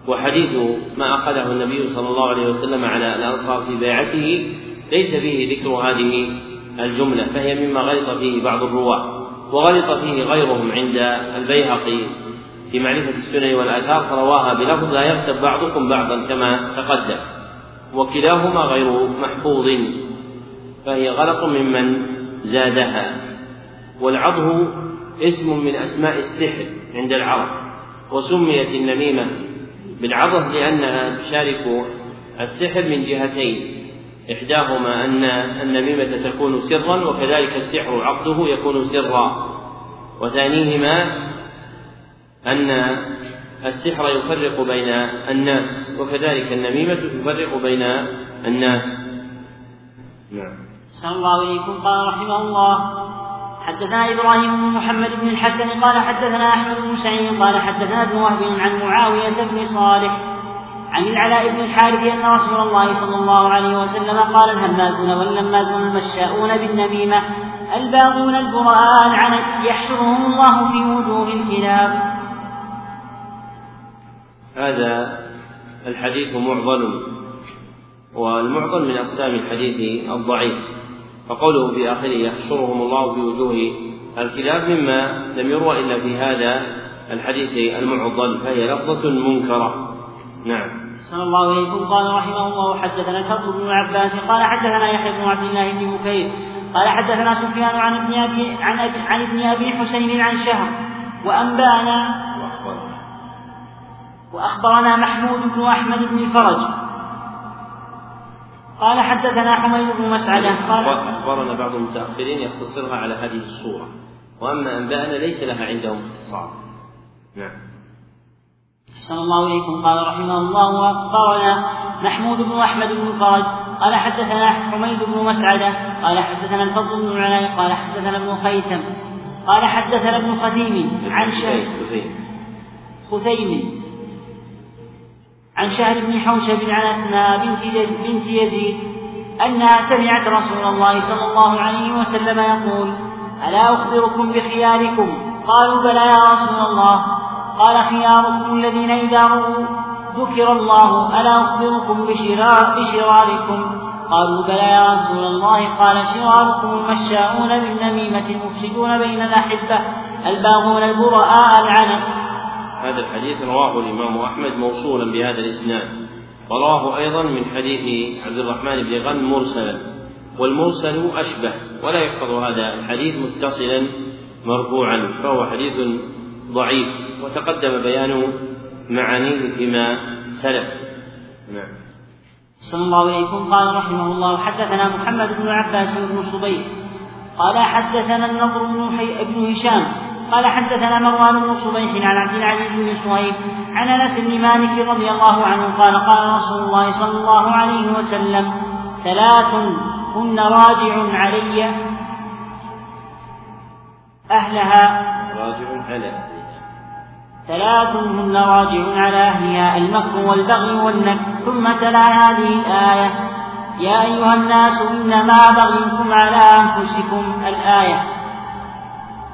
وحديث ما أخذه النبي صلى الله عليه وسلم على الأنصار في بيعته ليس فيه ذكر هذه الجملة فهي مما غلط فيه بعض الرواة وغلط فيه غيرهم عند البيهقي. في معرفة السنن والآثار فرواها بلفظ لا يغتب بعضكم بعضا كما تقدم وكلاهما غير محفوظ فهي غلط ممن زادها والعضه اسم من أسماء السحر عند العرب وسميت النميمة بالعضه لأنها تشارك السحر من جهتين إحداهما أن النميمة تكون سرا وكذلك السحر عقده يكون سرا وثانيهما أن السحر يفرق بين الناس وكذلك النميمة تفرق بين الناس. نعم. صلى الله عليكم قال رحمه الله حدثنا إبراهيم بن محمد بن الحسن قال حدثنا أحمد بن سعيد قال حدثنا ابن وهب عن معاوية بن صالح عن العلاء بن الحارث أن رسول الله صلى الله عليه وسلم قال الهمازون واللمازون المشاؤون بالنميمة الباغون البراء العنت يحشرهم الله في وجوه الكلاب. هذا الحديث معضل والمعضل من أقسام الحديث الضعيف. فقوله في آخره يحشرهم الله في وجوه الكلاب مما لم يروى إلا في هذا الحديث المعضل فهي لفظة منكرة. نعم. صلى الله عليه قال رحمه الله حدثنا الفضل بن عباس قال حدثنا يحيى بن عبد الله بن بكير قال حدثنا سفيان عن ابن أبي عن عن ابن أبي حسين عن شهر وأنبانا وأخبرنا محمود بن أحمد بن الفرج قال حدثنا حميد بن مسعدة قال أخبرنا بعض المتأخرين يختصرها على هذه الصورة. وأما أنباءنا ليس لها عندهم اختصار نعم. أحسن الله إليكم. قال رحمه الله وأخبرنا محمود بن أحمد بن فرج. قال حدثنا حميد بن مسعدة قال حدثنا الفضل بن العلاء قال حدثنا ابن خيثم قال حدثنا ابن خثيم عن شهر خثيم عن شهر بن حوشب عن أسماء بنت بنت يزيد أنها سمعت رسول الله صلى الله عليه وسلم يقول ألا أخبركم بخياركم؟ قالوا بلى يا رسول الله. قال خياركم الذين إذا رؤوا ذكر الله ألا أخبركم بشرار بشراركم؟ قالوا بلى يا رسول الله. قال شراركم المشاؤون بالنميمة المفسدون بين الأحبة الباغون البراء العنت هذا الحديث رواه الإمام أحمد موصولا بهذا الإسناد. ورواه أيضا من حديث عبد الرحمن بن غن مرسلا. والمرسل أشبه ولا يحفظ هذا الحديث متصلا مرفوعا فهو حديث ضعيف وتقدم بيان معانيه فيما سلف. نعم. صلى الله عليكم. قال رحمه الله حدثنا محمد بن عباس بن صبيح قال حدثنا النضر بن, بن هشام. قال حدثنا مروان بن صبيح عن عبد العزيز بن صهيب عن أنس بن مالك رضي الله عنه قال قال رسول الله صلى الله عليه وسلم ثلاث هن راجع علي. أهلها. راجع على ثلاث هن راجع على أهلها المكر والبغي والنك ثم تلا هذه الآية. يا أيها الناس إنما بغيكم على أنفسكم. الآية.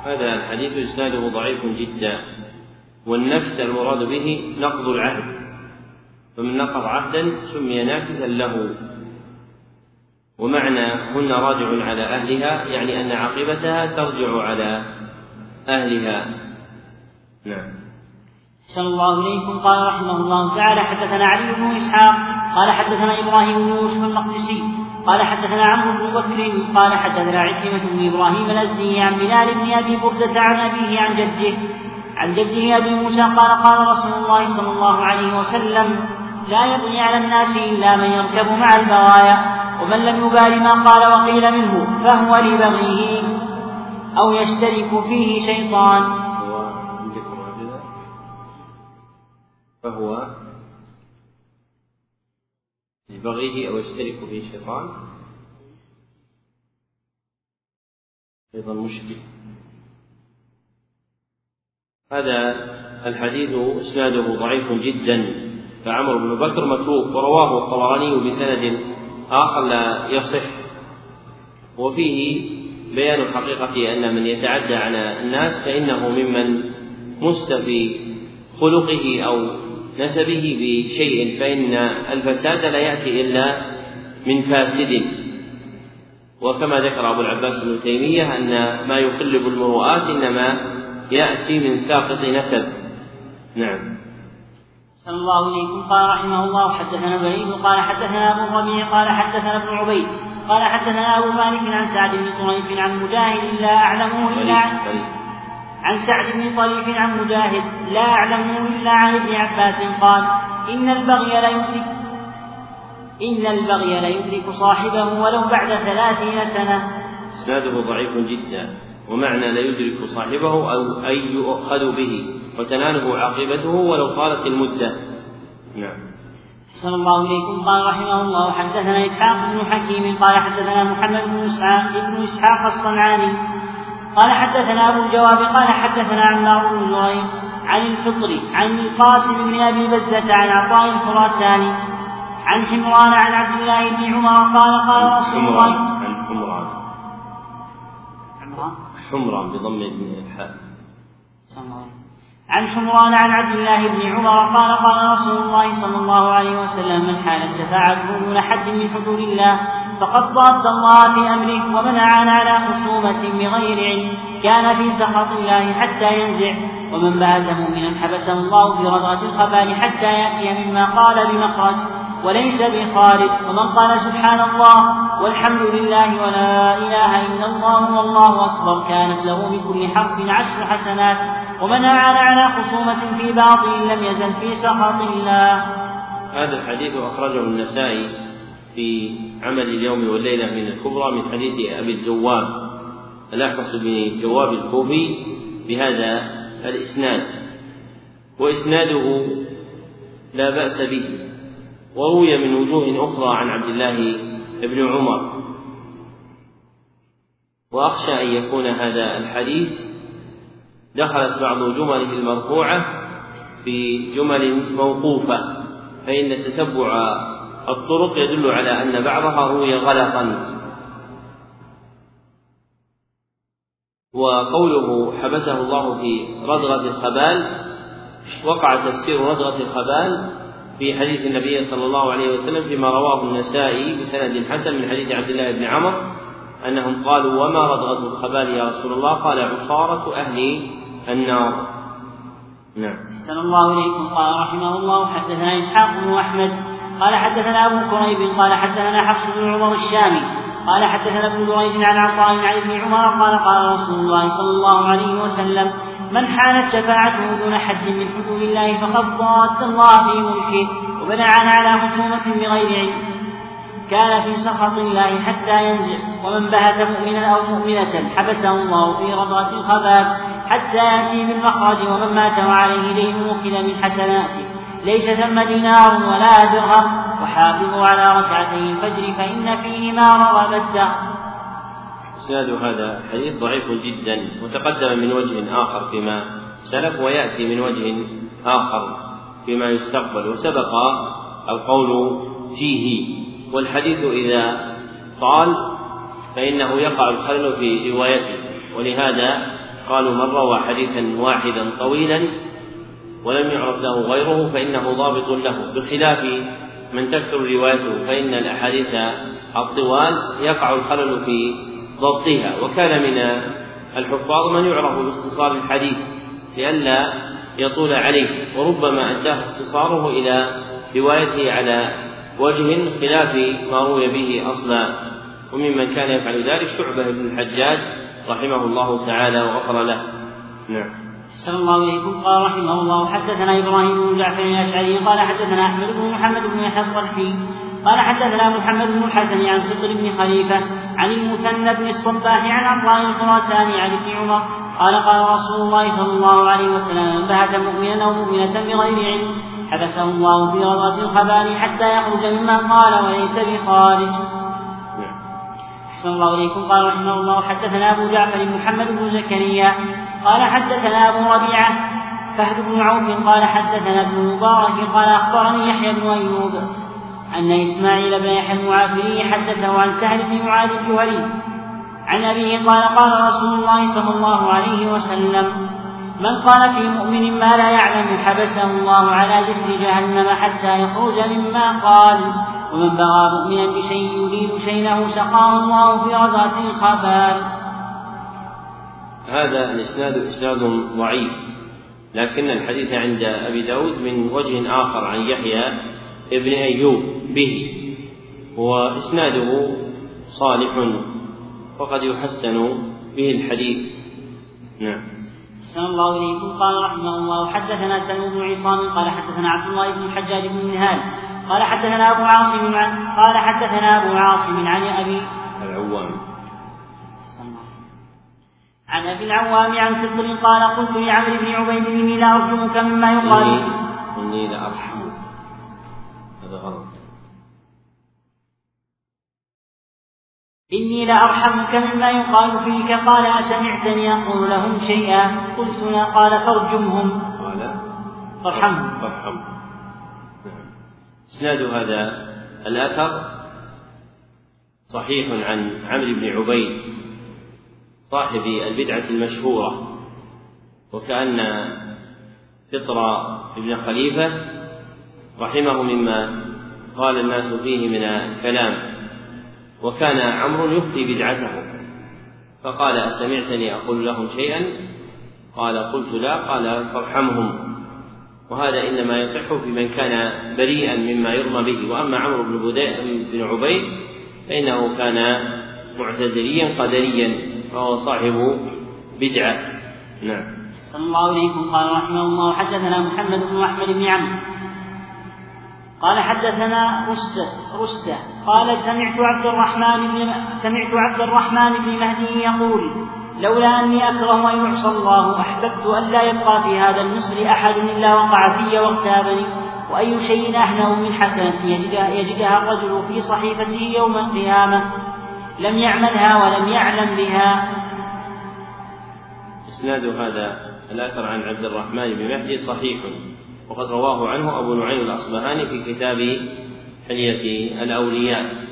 هذا الحديث إسناده ضعيف جدا والنفس المراد به نقض العهد فمن نقض عهدا سمي نافذا له. ومعنى هن راجع على أهلها يعني أن عاقبتها ترجع على أهلها. نعم. صلى الله إليكم. قال رحمه الله تعالى حدثنا علي بن إسحاق قال حدثنا إبراهيم بن يوسف المقدسي قال حدثنا عمرو بن بكر قال حدثنا عكرمة بن إبراهيم الأزدي عن بلال بن أبي بردة عن أبيه عن جده عن جده أبي موسى قال قال رسول الله صلى الله عليه وسلم لا يبغي على الناس إلا من يركب مع البغايا ومن لم يبال ما قال وقيل منه فهو لبغيه أو يشترك فيه شيطان. فهو لبغيه أو يشترك فيه شيطان. أيضا مشكل. هذا الحديث إسناده ضعيف جدا. فعمر بن بكر متروك ورواه الطبراني بسند آخر لا يصح. وفيه بيان حقيقة أن من يتعدى على الناس فإنه ممن مس في خلقه أو نسبه بشيء فإن الفساد لا يأتي إلا من فاسد. وكما ذكر أبو العباس ابن تيمية أن ما يقلب المروءات إنما يأتي من ساقط نسب. نعم. صلى الله عليه قال رحمه الله حدثنا بريد قال حدثنا أبو الربيع قال حدثنا ابن عبيد قال حدثنا أبو مالك عن سعد بن طريف عن مجاهد لا أعلمه إلا عن سعد بن طريف عن مجاهد لا أعلمه إلا عن ابن عباس قال إن البغي ليدرك إن البغي ليدرك صاحبه ولو بعد ثلاثين سنة. اسناده ضعيف جدا ومعنى لا يدرك صاحبه أو أن يؤخذ به وتناله عاقبته ولو طالت المدة. نعم. صلى الله إليكم. قال رحمه الله حدثنا إسحاق بن حكيم قال حدثنا محمد بن إسحاق بن إسحاق الصنعاني قال حدثنا أبو الجواب قال حدثنا عمار بن زهير عن الفطر عن القاسم بن أبي بزة عن عطاء الخراساني عن حمران عن عبد الله بن عمر قال قال رسول الله عن حمران. عمران حمران بضم الحاء. عن حمران عن عبد الله بن عمر قال قال رسول الله صلى الله عليه وسلم من حالت شفاعته دون حد من حدود الله فقد ضاد الله في امره ومن اعان على خصومة بغير علم. كان في سخط الله حتى ينزع. ومن بات مؤمنا حبسه الله في رضعه الخبال حتى يأتي مما قال بمخرج وليس بخارج ومن قال سبحان الله والحمد لله ولا إله إلا الله والله أكبر. كانت له من كل حرف عشر حسنات. ومن أعان على خصومة في باطل لم يزل في سخط الله. هذا الحديث أخرجه النسائي. في عمل اليوم والليلة من الكبرى من حديث أبي الجواب. الأحفص بن جواب الكوفي بهذا الإسناد. وإسناده لا بأس به. وروي من وجوه أخرى عن عبد الله بن عمر. وأخشى أن يكون هذا الحديث دخلت بعض جمله المرفوعة في جمل موقوفة فإن تتبع الطرق يدل على أن بعضها روي غلطا وقوله حبسه الله في ردغة الخبال وقع تفسير ردغة الخبال في حديث النبي صلى الله عليه وسلم فيما رواه النسائي بسند حسن من حديث عبد الله بن عمر أنهم قالوا وما ردغة الخبال يا رسول الله؟ قال عصارة أهل النار. نعم. أحسن الله إليكم. قال رحمه الله حدثنا إسحاق بن أحمد قال حدثنا أبو كريب قال حدثنا حفص بن عمر الشامي قال حدثنا ابن جريج عن عطاء عن ابن عمر قال قال رسول الله صلى الله عليه وسلم من حانت شفاعته دون حد من حدود الله فقد ضاد الله في ملكه وبنعان على خصومة بغير علم. كان في سخط الله حتى ينزع ومن بهت مؤمنا أو مؤمنة حبسه الله في رضعة الخباب حتى يأتي بالمخرج ومن مات وعليه دين وكل من حسناته. ليس ثم دينار ولا درهم وحافظوا على ركعتي الفجر فإن فيهما رغب الدهر إسناد هذا الحديث ضعيف جدا وتقدم من وجه آخر فيما سلف ويأتي من وجه آخر فيما يستقبل وسبق القول فيه. والحديث إذا طال فإنه يقع الخلل في روايته ولهذا قالوا من روى حديثا واحدا طويلا ولم يعرف له غيره فإنه ضابط له. بخلاف من تكثر روايته فإن الأحاديث الطوال يقع الخلل في ضبطها. وكان من الحفاظ من يعرف باختصار الحديث لئلا يطول عليه. وربما أداه اختصاره إلى روايته على وجه خلاف ما روي به أصلا. وممن كان يفعل ذلك شعبة بن الحجاج رحمه الله تعالى وغفر له. نعم. صلى الله عليكم قال رحمه الله حدثنا إبراهيم بن جعفر الاشعري قال حدثنا احمد بن محمد بن يحيى الصرحي قال حدثنا محمد بن الحسن عن فطر بن خليفه عن المثنى بن الصباح عن عطاء الخراساني عن ابن عمر قال قال رسول الله صلى الله عليه وسلم من بهت مؤمنا أو مؤمنه بغير علم حبسه الله في روضة الخبال حتى يخرج ممن قال وليس بخارج. أحسن الله إليكم قال رحمه الله حدثنا أبو جعفر محمد بن زكريا قال حدثنا أبو ربيعة فهد بن عوف قال حدثنا ابن مبارك قال أخبرني يحيى بن أيوب أن إسماعيل بن يحيى المعافري حدثه عن سهل بن معاذ الجهري عن أبيه قال قال رسول الله صلى الله عليه وسلم من قال في مؤمن ما لا يعلم حبسه الله على جسر جهنم حتى يخرج مما قال ومن بغى مؤمنا بشيء يريد شينه سقاه الله في رزعة الخبال هذا الإسناد إسناد ضعيف لكن الحديث عند أبي داود من وجه آخر عن يحيى ابن أيوب به وإسناده صالح وقد يحسن به الحديث. نعم. أحسن الله إليكم قال رحمه الله حدثنا سلم بن عصام قال حدثنا عبد الله بن الحجاج بن منهال قال حدثنا أبو عاصم عن قال حدثنا أبو عاصم عن أبي العوام. عن أبي العوام عن فضل قال قلت لعمرو بن عبيد إني لا أرجمك مما يقال. إني لأرحمك هذا غلط. إني لأرحمك مما يقال فيك. قال أسمعتني أقول لهم شيئا. قلت لا قال فارجمهم. قال فارحمهم فارحمهم نعم. إسناد هذا الأثر صحيح عن عمرو بن عبيد. صاحب البدعة المشهورة وكأن فطر ابن خليفة رحمه مما قال الناس فيه من الكلام وكان عمرو يخفي بدعته فقال أسمعتني أقول لهم شيئا؟ قال قلت لا قال فارحمهم وهذا إنما يصح في من كان بريئا مما يرمى به وأما عمرو بن بن عبيد فإنه كان معتزليا قدريا. فهو صاحب بدعة. نعم. صلى الله عليكم قال رحمه الله حدثنا محمد بن أحمد بن عمرو. قال حدثنا رستة رستة قال سمعت عبد الرحمن بن سمعت عبد الرحمن بن مهدي يقول لولا أني أكره أن يعصى الله أحببت أن لا يبقى في هذا المصر أحد إلا وقع في واغتابني وأي شيء أهنأ من حسنة يجدها, الرجل في صحيفته يوم القيامة. لم يعملها ولم يعلم بها. إسناد هذا الأثر عن عبد الرحمن بن مهدي صحيح وقد رواه عنه أبو نعيم الأصبهاني في كتاب حلية الأولياء.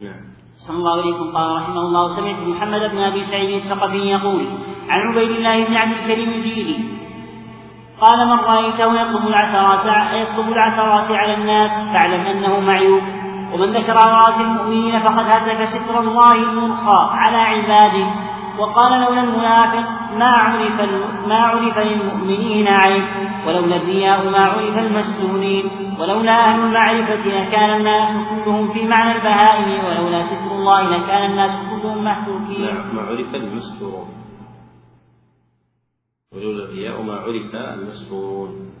نعم. صلى الله عليكم قال رحمه الله سمعت محمد بن أبي سعيد الثقفي يقول عن عبيد الله بن عبد الكريم الجيلي قال من رأيته يطلب العثرات يطلب العثرات على الناس فاعلم أنه معيوب ومن ذكر عورات المؤمنين فقد هتك ستر الله المرخى على عباده وقال لولا المنافق ما عرف ما عرف للمؤمنين عيب ولولا الرياء ما عرف المسجونين ولولا أهل المعرفة لكان الناس كلهم في معنى البهائم ولولا ستر الله لكان الناس كلهم محتوكين نعم ما عرف المستورون ولولا الرياء ما عرف المستورون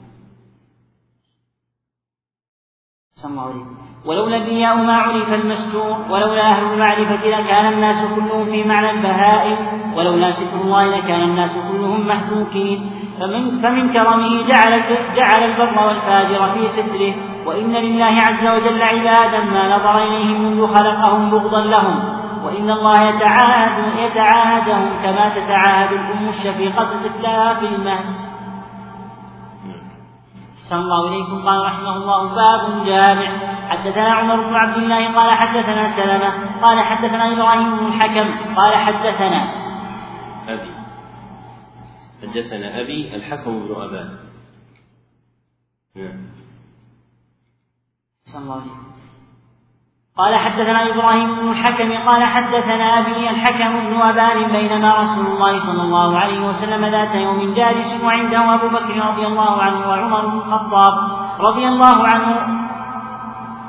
الله عليكم ولولا الرياء ما عرف المستور ولولا أهل المعرفة لكان الناس كلهم في معنى البهائم ولولا ستر الله لكان الناس كلهم محتوكين فمن, فمن كرمه جعل, جعل البر والفاجر في ستره. وإن لله عز وجل عبادا ما نظر إليهم منذ خلقهم بغضا لهم. وإن الله يتعاهد يتعاهدهم كما تتعاهد الأم الشفيقة طفلها في المهد. أحسن الله إليكم. قال رحمه الله باب جامع. حدثنا عمر بن عبد الله قال حدثنا سلمة قال حدثنا إبراهيم بن الحكم قال حدثنا أبي. حدثنا أبي الحكم بن أبان نعم. الله قال حدثنا إبراهيم بن الحكم قال حدثنا أبي الحكم بن ابان بينما رسول الله صلى الله عليه وسلم ذات يوم جالس وعنده أبو بكر رضي الله عنه وعمر بن الخطاب رضي الله عنه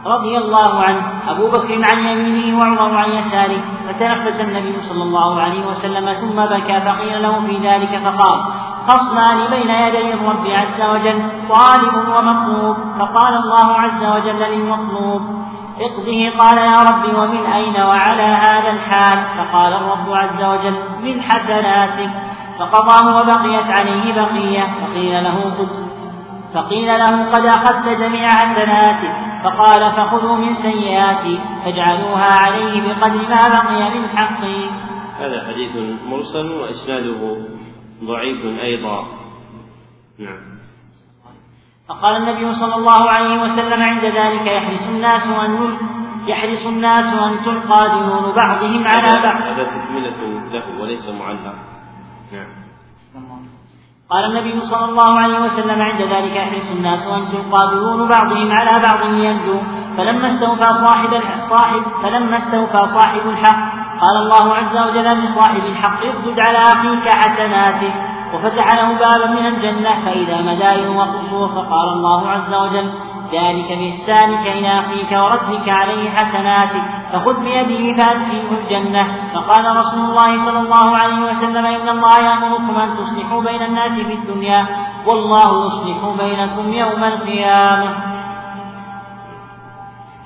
رضي الله عنه أبو بكر عن يمينه وعمر عن يساره فتنفس النبي صلى الله عليه وسلم ثم بكى فقيل له في ذلك فقال خصمان بين يدي الرب عز وجل طالب ومطلوب فقال الله عز وجل للمطلوب اقضه قال يا رب ومن أين وعلى هذا الحال؟ فقال الرب عز وجل من حسناتك. فقضاه وبقيت عليه بقية فقيل له قد فقيل له قد أخذت جميع حسناتك فقال فخذوا من سيئاتي فاجعلوها عليه بقدر ما بقي من حقي. هذا حديث مرسل وإسناده ضعيف أيضا. نعم. فقال النبي صلى الله عليه وسلم عند ذلك يحرص الناس أن يحرص الناس أن تلقى ديون بعضهم على بعض. هذا تكملة له وليس معلق. نعم. قال النبي صلى الله عليه وسلم عند ذلك يحرص الناس تلقى ديون بعضهم على بعض لينجو فلما استوفى صاحب صاحب فلما استوفى صاحب الحق قال الله عز وجل لصاحب الحق اردد على أخيك حسناته. وفتح له بابا من الجنة فإذا مدائن وقصور فقال الله عز وجل ذلك بإحسانك إلى أخيك وردك عليه حسناتك فخذ بيده فأدخله الجنة. فقال رسول الله صلى الله عليه وسلم إن الله يأمركم أن تصلحوا بين الناس في الدنيا والله يصلح بينكم يوم القيامة.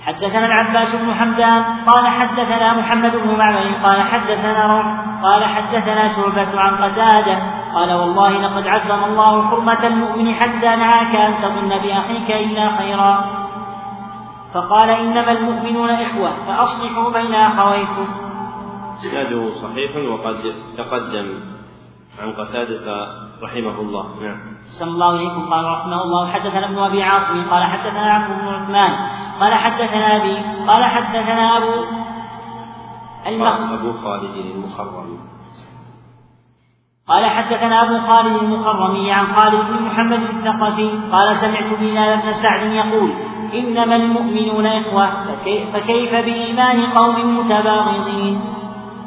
حدثنا العباس بن حمدان قال حدثنا محمد بن معمر قال حدثنا روح قال حدثنا شعبة عن قتادة قال والله لقد عظم الله حرمة المؤمن حتى نهاك أن تظن بأخيك إلا خيرا. فقال إنما المؤمنون إخوة فأصلحوا بين أخويكم. إسناده صحيح وقد تقدم. عن قتادة رحمه الله. نعم. صلى الله عليكم. قال رحمه الله حدثنا ابن أبي عاصم قال حدثنا عبد بن عثمان قال حدثنا أبي قال حدثنا أبو أبو خالد المخرم. قال حدثنا أبو خالد المخرمي عن خالد بن محمد الثقفي قال سمعت بلال بن سعد يقول إنما المؤمنون إخوة فكيف بإيمان قوم متباغضين؟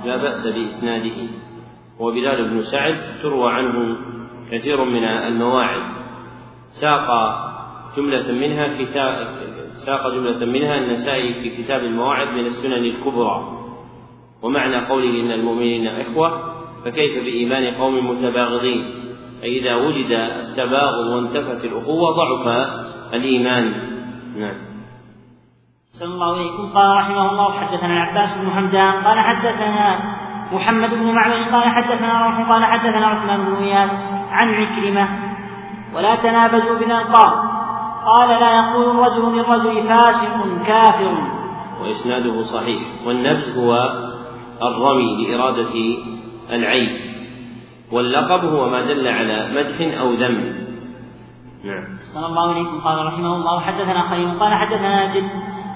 لا بأس بإسناده. وبلال بن سعد تروى عنه كثير من المواعظ. ساق جملة منها كتاب ساق جملة منها النسائي في كتاب المواعظ من السنن الكبرى. ومعنى قوله إن المؤمنين إخوة فكيف بإيمان قوم متباغضين؟ فإذا وجد التباغض وانتفت الأخوة ضعف الإيمان. نعم. صلى الله عليكم قال رحمه الله حدثنا العباس بن حمدان قال حدثنا محمد بن معمر قال حدثنا روح قال حدثنا عثمان بن اياد عن عكرمة. ولا تنابزوا بالالقاب قال لا يقول الرجل للرجل فاسق كافر. وإسناده صحيح. والنبز هو الرمي لإرادة العيب واللقب هو ما دل على مدح أو ذم. نعم. صلى الله عليكم. قال رحمه الله حدثنا خليل قال حدثنا جد.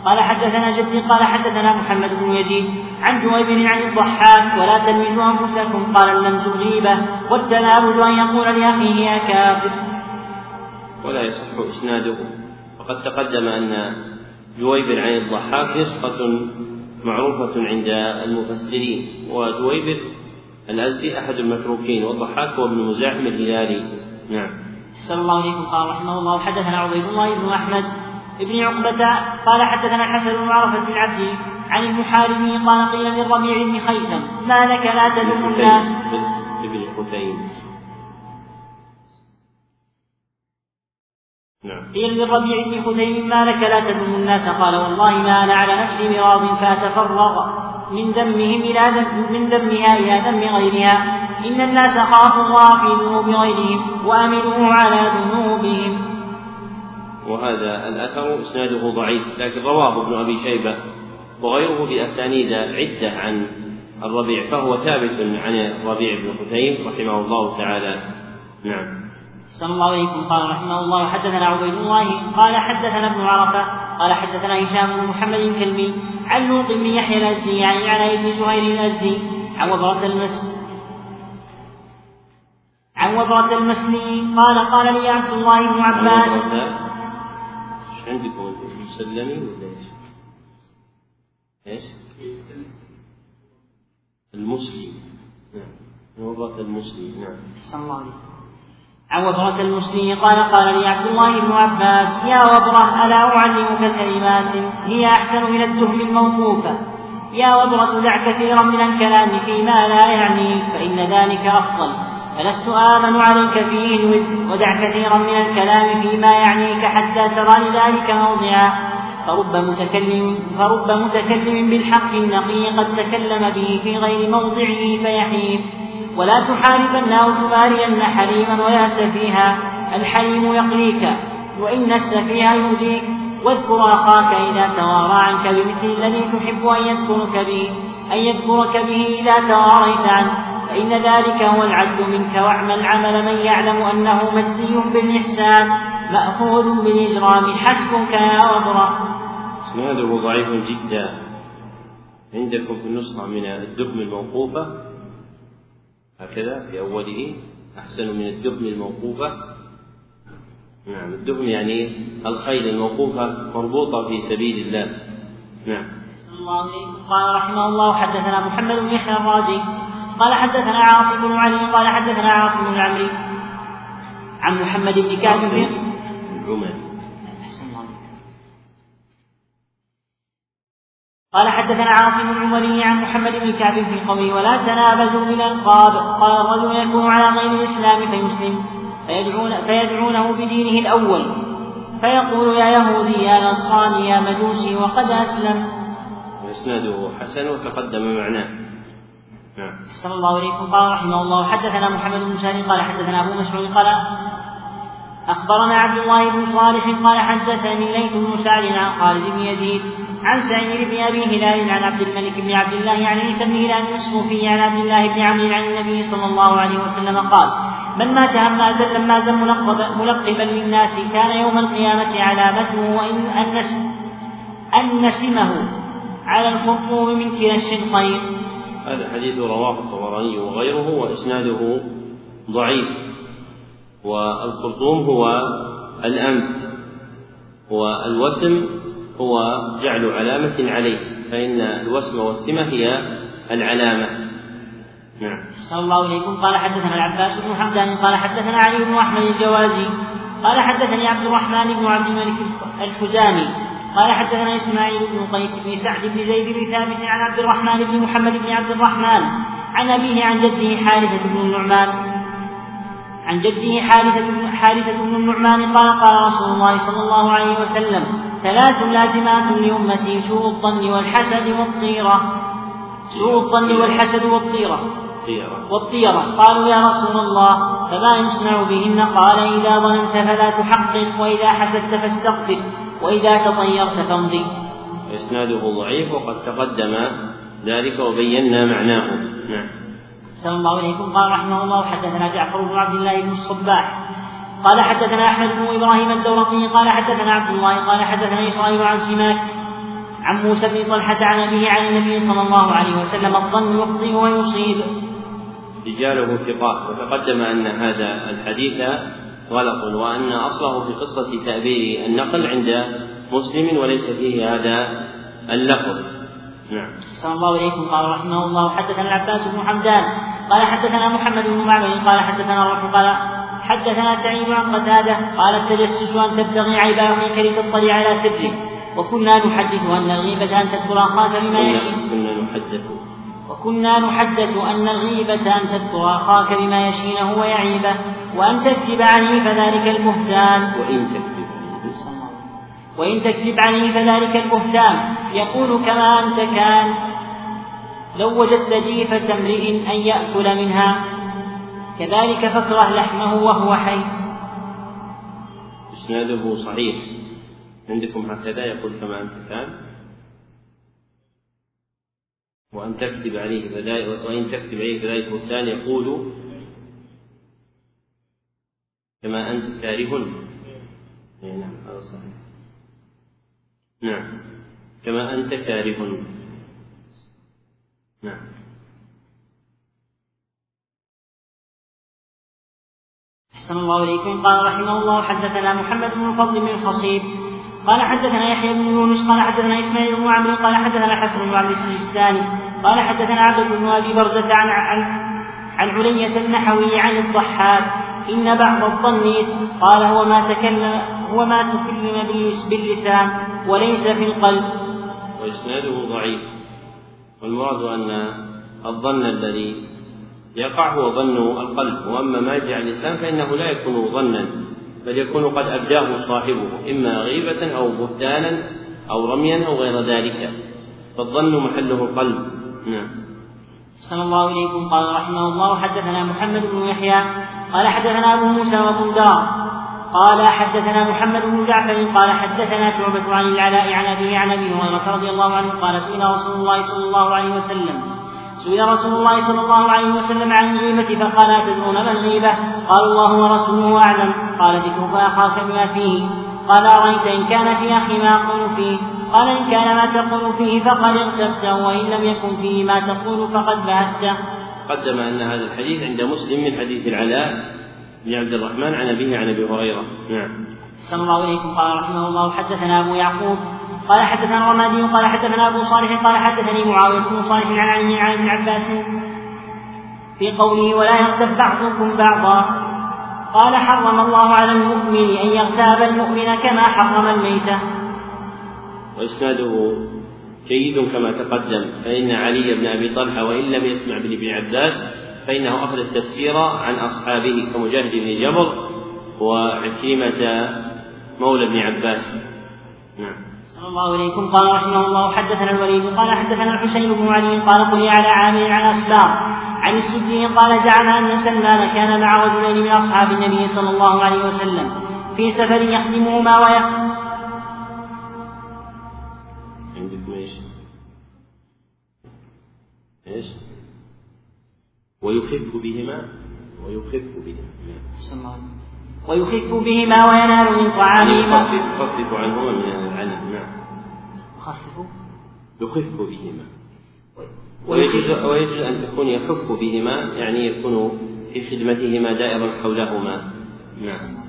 قال حدثنا جدي قال حدثنا محمد بن يزيد عن جويبر عن الضحاك ولا تلمزوا أنفسكم قال اللمز غيبة والتنابز أن يقول لأخيه يا كافر. ولا يصح إسناده. وقد تقدم أن جويبر عن الضحاك نسخة معروفة عند المفسرين وجويبر الأزدي أحد المتروكين والضحاك هو ابن مزاحم الهلالي. نعم. صلى الله عليه قال رحمه الله حدثنا عبيد الله بن أحمد ابن عقبة قال حدثنا الحسن بن عرفة العبدي عن المحاربي قال قيل للربيع بن خيثم ما لك لا تدم الناس؟ ابن خثيم. نعم. قيل للربيع بن خثيم ما لك لا تدم الناس؟ قال والله ما أنا على نفسي مراض فأتفرغ من ذمهم إلى ذم من ذمها إلى ذم غيرها. إن الناس خافوا الله في ذنوب غيرهم وأمنوا على ذنوبهم. وهذا الأثر إسناده ضعيف لكن رواه ابن أبي شيبة وغيره بأسانيد عدة عن الربيع فهو ثابت عن الربيع بن خثيم رحمه الله تعالى. نعم. صلى الله عليكم. قال رحمه الله حدثنا عبيد الله قال حدثنا ابن عرفة قال حدثنا هشام بن محمد الكلبي عن لوط بن يحيى الأزدي عن علي بن زهير الأزدي عن وبرة المس عن وبرة المسني قال قال لي عبد الله بن عباس عندكم مسلمي ولا إيش؟ إيش؟ المسلم. نعم وبرة المسلم نعم صلى الله عليه وسلم عن وبرة المسلم قال قال لي عبد الله بن عباس يا وبرة ألا أعلمك كلمات هي أحسن من الدهن الموقوفة. يا وبرة دع كثيرا من الكلام فيما لا يعنيك فإن ذلك أفضل. فلست آمن عليك فيه الود ودع كثيرا من الكلام فيما يعنيك حتى ترى لذلك موضعا. فرب متكلم فرب متكلم بالحق النقي قد تكلم به في غير موضعه فيحيف. ولا تحاربن أو تمارين حليما ويا سفيها. الحليم يقليك وإن السفيه يؤذيك. واذكر أخاك إذا توارى عنك بمثل الذي تحب أن يذكرك به أن يذكرك به إذا تواريت عنه. فإن ذلك هو العدل منك واعمل عمل من يعلم أنه مجزي بالإحسان مأخوذ بالإجرام حسبك يا وبرا إسناده ضعيف جدا. عندكم في النسخة من الدكم الموقوفة؟ هكذا في أوله. أحسن من الدهم الموقوفة. نعم الدهم يعني الخيل الموقوفة مربوطة في سبيل الله. نعم. الله قال رحمه الله حدثنا محمد بن يحيى الرازي. قال حدثنا عاصم بن علي قال حدثنا عاصم بن عمرو. عن محمد بن العمري قال حدثنا عاصم العمري عن محمد بن كعب في قوله ولا تنابزوا بالالقاب قال الرجل يكون على غير الإسلام فيسلم فيدعون فيدعونه بدينه الأول. فيقول يا يهودي يا نصراني يا مجوسي وقد أسلم. وإسناده حسن وتقدم معناه. نعم. صلى الله عليكم قال رحمه الله حدثنا محمد بن سالم قال حدثنا أبو مسعود قال أخبرنا عبد الله بن صالح قال حدثني ليث بن سعد عن خالد بن يزيد عن سعيد بن أبي هلال عن عبد الملك بن عبد الله عن عيسى بن هلال الصوفي عن عبد الله بن عمرو عن النبي صلى الله عليه وسلم قال من مات همازا لما زل ملقبا للناس كان يوم القيامة علامته وإن أن نسمه على الخرطوم من كلا الشدقين هذا الحديث رواه الطبراني وغيره وإسناده ضعيف. والخرطوم هو الأنف والوسم هو جعل علامة عليه فإن الوسم والسمة هي العلامة. نعم. صلى الله عليكم. قال حدثنا العباس بن حمدان قال حدثنا علي بن أحمد الجوازي قال حدثني عبد الرحمن بن عبد الملك الحزامي قال حدثنا إسماعيل بن قيس بن سعد بن زيد بن ثابت عن عبد الرحمن بن محمد بن عبد الرحمن عن أبيه عن جده حارثة بن النعمان عن جده حارثة حارثة بن النعمان قال قال رسول الله صلى الله عليه وسلم ثلاث لازمات لأمتي سوء الظن والحسد والطيرة. سوء الظن والحسد والطيرة. والطيرة. قالوا يا رسول الله فما يصنع بهن؟ قال إذا ظننت فلا تحقق وإذا حسدت فاستغفر. وإذا تطيرت فامضي. إسناده ضعيف وقد تقدم ذلك وبينا معناه. نعم. صلى الله عليكم قال رحمه الله حدثنا جعفر بن عبد الله بن الصباح. قال حدثنا أحمد بن إبراهيم الدورقي. قال حدثنا عبد الله. قال حدثنا إسرائيل عن سماك عن موسى بن طلحة عن أبيه عن النبي صلى الله عليه وسلم الظن يخطئ ويصيب. رجاله ثقات. وتقدم أن هذا الحديث غلط وأن أصله في قصة تعبير النقل عند مسلم وليس فيه هذا اللفظ. نعم. صلى الله عليكم قال رحمه الله حدثنا العباس بن حمدان. قال حدثنا محمد بن معبد قال حدثنا الروح قال حدثنا سعيد عن قتادة. قال التجسس أن تبتغي عيب أخيك لتطلع على سره وكنا نحدث أن الغيبة أن تذكر أخاك بما يشين كنا نحدث وكنا نحدث أن الغيبة أن تذكر أخاك بما يشينه ويعيبه وأن تكذب عليه فذلك البهتان. وإن تكذب وإن تكذب عليه فذلك البهتان. يقول كما أنت كان لو وجدت جيفة امرئ أن يأكل منها كذلك فاكره لحمه وهو حي. إسناده صحيح. عندكم هكذا يقول كما أنت كان. وأن تكذب عليه وإن تكذب عليه فذلك بهتان يقول كما أنت كاره. نعم هذا صحيح. نعم كما أنت كاره. نعم. أحسن الله إليكم. قال رحمه الله حدثنا محمد بن الفضل بن الخصيب قال حدثنا يحيى بن يونس قال حدثنا إسماعيل بن عمرو قال حدثنا الحسن بن عبد السجستاني قال حدثنا عبد بن أبي برزة عن عن عن علية النحوي عن الضحاك إن بعض الظن قال هو ما تكلم هو ما تكلم باللسان وليس في القلب. وإسناده ضعيف. والمراد أن الظن الذي يقع هو ظن القلب وأما ما يجعل اللسان فإنه لا يكون ظنا. بل يكون قد أبداه صاحبه إما غيبة أو بهتانا أو رميا أو غير ذلك. فالظن محله القلب. نعم. صلى الله إليكم. قال رحمه الله حدثنا محمد بن يحيى قال حدثنا أبو موسى وأبو دار قال حدثنا محمد بن جعفر قال حدثنا شعبة عن العلاء عن أبيه عن أبي هريرة رضي الله عنه قال سئل رسول الله صلى الله عليه وسلم سئل رسول الله صلى الله عليه وسلم عن الغيبة فقال أتدرون ما الغيبة؟ قال الله ورسوله أعلم. قال ذكرك أخاك بما فيه. قال أرأيت إن كان في أخي ما أقول فيه؟ قال إن كان ما تقول فيه فقد اغتبته وإن لم يكن فيه ما تقول فقد بهته قدم أن هذا الحديث عند مسلم من حديث العلاء بن عبد الرحمن عن أبيه عن أبي هريرة. نعم. صلى الله إليكم قال رحمه الله حدثنا أبو يعقوب قال حدثنا الرمادي قال حدثنا أبو صالح قال حدثني معاوية بن صالح عن علي عن ابن عباس. في قوله ولا يغتب بعضكم بعضا. قال حرم الله على المؤمن أن يغتاب المؤمن كما حرم الميتة وإسناده جيد كما تقدم فإن علي بن أبي طلحة وإن لم يسمع من ابن عباس فإنه أخذ التفسير عن أصحابه كمجاهد بن جبر وعكيمة مولى ابن عباس. نعم. صلى الله إليكم قال رحمه الله حدثنا الوليد قال حدثنا الحسين بن علي قال قل على عامر عن أسباب عن السدي قال زعم أن سلمان كان مع رجلين من أصحاب النبي صلى الله عليه وسلم في سفر يخدمهما ويخدم عندكم إيش؟ إيش؟ ويخف بهما ويخف بهما ويخف بهما وينال من طعامهما. يخفف يخفف عنهما من العنب نعم. يخفف؟ يخف بهما. ويجوز ويجوز أن تكون يخف بهما يعني يكون في خدمتهما دائرا حولهما. نعم.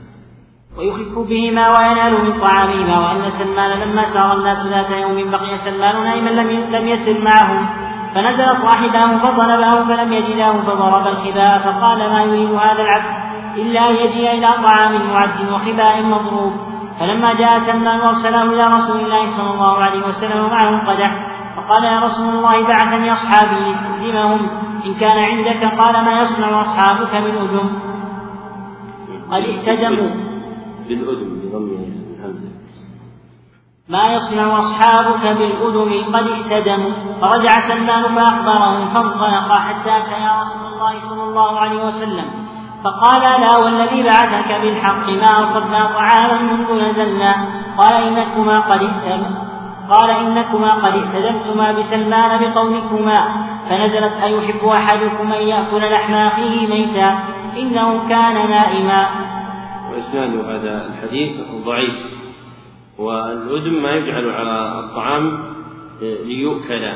ويخف بهما وينال من طعامهما وأن سلمان لما سار الناس ذات يوم بقي سلمان نائما لم لم يسر معهم. فنزل صاحبه فطلبه فلم يجده فضرب الخباء فقال ما يريد هذا العبد؟ إلا أن يجيء إلى طعام معد وخباء مضروب. فلما جاء سلمان وارسله إلى رسول الله صلى الله عليه وسلم ومعه قدح. فقال يا رسول الله بعثني أصحابي لتقدمهم إن كان عندك قال ما يصنع أصحابك بالأذن. قد اهتدموا. بالأذن بضم الهمزة. ما يصنع أصحابك بالأذن قد اهتدموا. فرجع سلمان فأخبرهم فانطلق حتى أتى يا رسول الله صلى الله عليه وسلم. فقال لا والذي بعثك بالحق ما أصبنا طعاما منذ نزلنا. قال إنكما قد قال إنكما قد اهتدمتما بسلمان بقولكما فنزلت أيحب أحدكم أن يأكل لحم أخيه ميتا؟ إنه كان نائما. وإسناد هذا الحديث ضعيف والأدم ما يجعل على الطعام ليؤكل.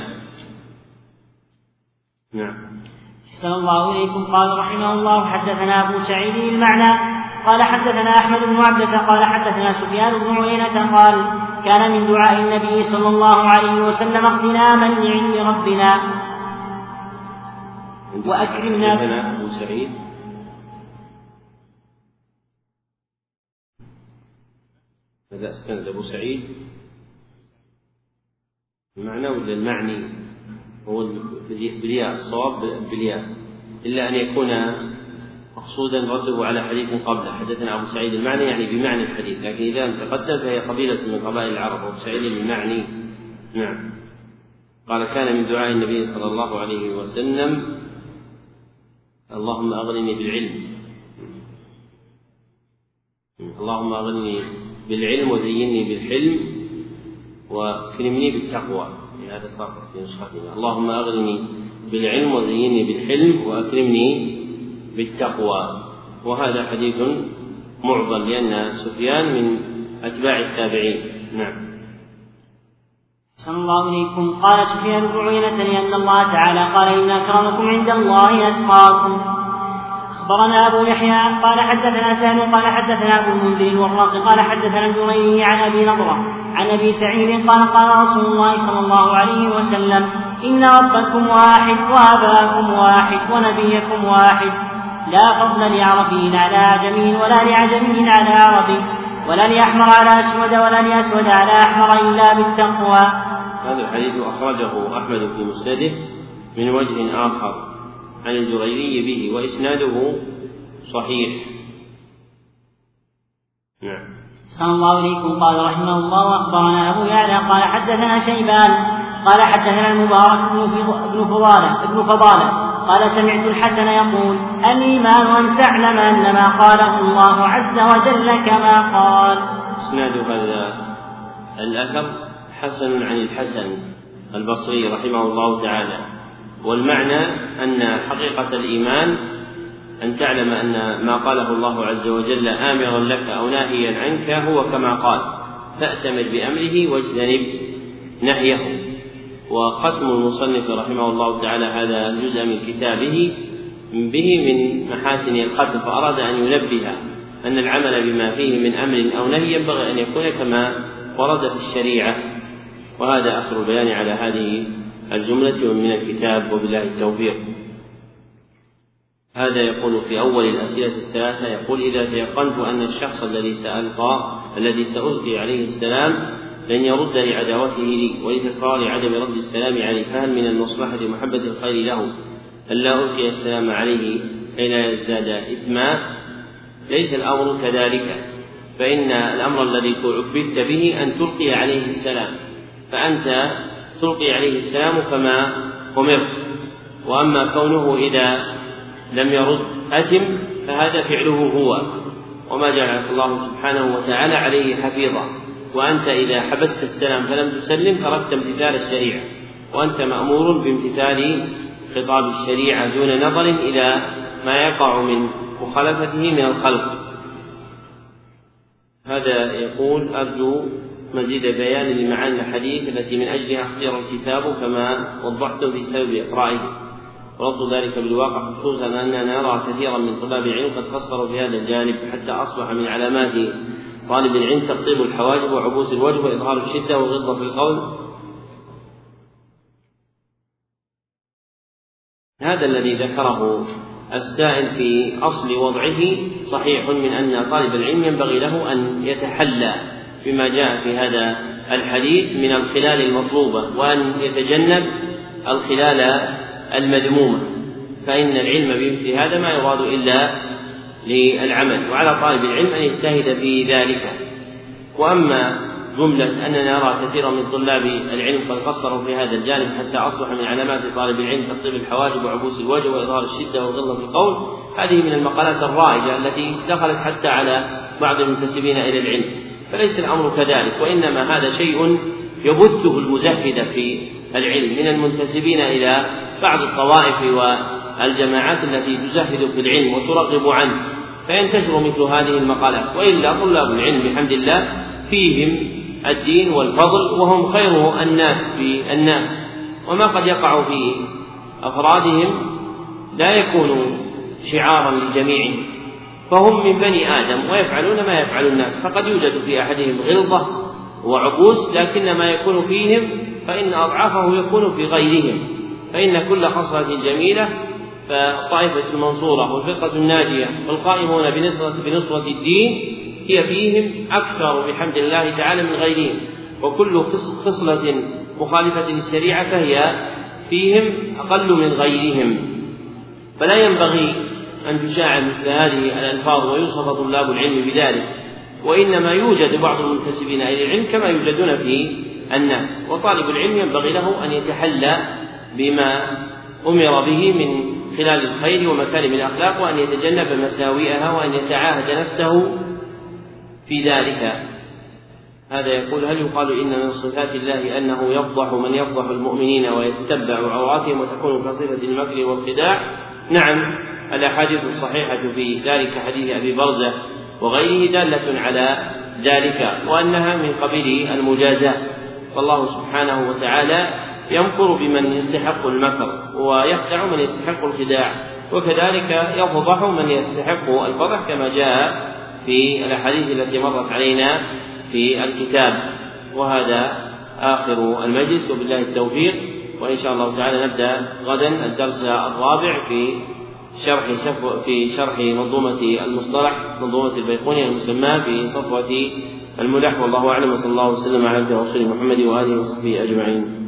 نعم. أحسن الله إليكم قال رحمه الله حدثنا أبو سعيد المعنى. قال حدثنا أحمد بن عبدة. قال حدثنا سفيان بن عيينة. قال كان من دعاء النبي صلى الله عليه وسلم اغتناما لعلم ربنا. وأكرمنا أبو سعيد. هذا استند أبو سعيد؟ المعنى ولا المعني؟ هو بالياء الصواب بالياء إلا أن يكون مقصودا رده على حديث قبله. حدثنا أبو سعيد المعني يعني بمعنى الحديث. لكن إذا تقدم فهي قبيلة من قبائل العرب. أبو سعيد المعني. نعم. قال كان من دعاء النبي صلى الله عليه وسلم اللهم أغنني بالعلم. اللهم أغنني بالعلم وزيني بالحلم وأكرمني بالتقوى. هذا صار في نسختنا اللهم أغنني بالعلم وزيني بالحلم وأكرمني بالتقوى. وهذا حديث معضل لأن سفيان من أتباع التابعين. نعم. صلى الله إليكم قال سفيان بن عيينة لأن الله تعالى قال إن أكرمكم عند الله أتقاكم. أخبرنا أبو يحيى قال حدثنا سهل قال حدثنا أبو المنذر الوراق قال حدثنا الجريري عن أبي نضرة عن أبي سعيد قال قال رسول الله صلى الله عليه وسلم إن ربكم واحد وأباكم واحد ونبيكم واحد. لا فضل لعربي على أعجمي ولا لعجمي على عربي ولا لأحمر على أسود ولا لأسود على أحمر إلا بالتقوى. هذا الحديث أخرجه أحمد في مسنده من وجه آخر عن الجريري به وإسناده صحيح. نعم. صلى الله عليكم. قال رحمه الله واخبرنا أبو يعلى قال حدثنا شيبان قال حدثنا المبارك بن فضالة ابن فضالة قال سمعت الحسن يقول الإيمان أن تعلم أن ما قاله الله عز وجل كما قال. إسناد هذا الأثر حسن عن الحسن البصري رحمه الله تعالى والمعنى أن حقيقة الإيمان أن تعلم أن ما قاله الله عز وجل آمرا لك أو ناهيا عنك هو كما قال فأتمر بأمره واجتنب نهيه. وختم المصنف رحمه الله تعالى هذا الجزء من كتابه به من محاسن الختم فأراد أن ينبه أن العمل بما فيه من أمر أو نهي ينبغي أن يكون كما ورد في الشريعة. وهذا آخر البيان على هذه الجملة من الكتاب وبالله التوفيق. هذا يقول في أول الأسئلة الثلاثة يقول إذا تيقنت أن الشخص الذي سألقى الذي سألقي عليه السلام لن يرد لعداوته لي ولتكرار عدم رد السلام عليه. فهل من المصلحة محبة الخير له ألا ألقي السلام عليه كي لا يزداد إثما؟ ليس الأمر كذلك. فإن الأمر الذي عبدت به أن تلقي عليه السلام. فأنت تلقي عليه السلام كما أمرت. وأما كونه إذا لم يرد أتم فهذا فعله هو. وما جعل الله سبحانه وتعالى عليه حفيظا. وأنت إذا حبست السلام فلم تسلم تركت امتثال الشريعة. وأنت مأمور بامتثال خطاب الشريعة دون نظر إلى ما يقع من مخالفته من الخلق. هذا يقول أرجو مزيد بيان لمعاني الحديث التي من أجلها اختير الكتاب كما وضحت في سبب إقرائه. ورد ذلك بالواقع خصوصا أننا نرى كثيرا من طلاب العلم قد قصروا في هذا الجانب حتى أصبح من علامات طالب العلم تقطيب الحواجب وعبوس الوجه وإظهار الشدة والغضة في القول. هذا الذي ذكره السائل في أصل وضعه صحيح من أن طالب العلم ينبغي له أن يتحلى بما جاء في هذا الحديث من الخلال المطلوبة وأن يتجنب الخلال المذمومة فإن العلم بمثل هذا ما يراد إلا للعمل وعلى طالب العلم أن يجتهد في ذلك. وأما جملة أننا نرى كثيرا من طلاب العلم قد قصروا في هذا الجانب حتى أصبح من علامات طالب العلم تقطيب الحواجب وعبوس الوجه وإظهار الشدة والغلظة في القول. هذه من المقالات الرائجة التي دخلت حتى على بعض المنتسبين إلى العلم فليس الأمر كذلك وإنما هذا شيء يبثه المزهد في العلم من المنتسبين إلى بعض الطوائف والجماعات التي تزهد في العلم وترغب عنه فينتشر مثل هذه المقالات. وإلا طلاب العلم بحمد الله فيهم الدين والفضل وهم خير الناس في الناس. وما قد يقع في أفرادهم لا يكون شعارا لجميعهم فهم من بني آدم ويفعلون ما يفعل الناس. فقد يوجد في أحدهم غلظة وعبوس لكن ما يكون فيهم فإن أضعافه يكون في غيرهم. فإن كل خصلة جميلة فالطائفة المنصورة والفرقة الناجية والقائمون بنصرة بنصرة الدين هي فيهم أكثر بحمد الله تعالى من غيرهم. وكل خصلة مخالفة للشريعة فهي فيهم أقل من غيرهم. فلا ينبغي أن تشاع مثل هذه الألفاظ ويوصف طلاب العلم بذلك وإنما يوجد بعض المنتسبين إلى العلم كما يوجدون في الناس وطالب العلم ينبغي له أن يتحلى بما أمر به من خلال الخير ومكارم الأخلاق وأن يتجنب مساوئها وأن يتعاهد نفسه في ذلك. هذا يقول هل يقال إن من صفات الله أنه يفضح من يفضح المؤمنين ويتبع عوراتهم وتكون كصفة المكر والخداع؟ نعم الأحاديث الصحيحة في ذلك حديث أبي برزة وغيره دالة على ذلك وأنها من قبيل المجازاة. فالله سبحانه وتعالى يمكر بمن يستحق المكر ويخدع من يستحق الخداع وكذلك يفضح من يستحق الفضح كما جاء في الأحاديث التي مرت علينا في الكتاب. وهذا آخر المجلس وبالله التوفيق. وإن شاء الله تعالى نبدأ غدا الدرس الرابع في شرح في شرح منظومة المصطلح منظومة البيقوني المسماة بصفوة الملح. والله أعلم وصلى الله وسلم على رسول محمد وآله وصحبه أجمعين.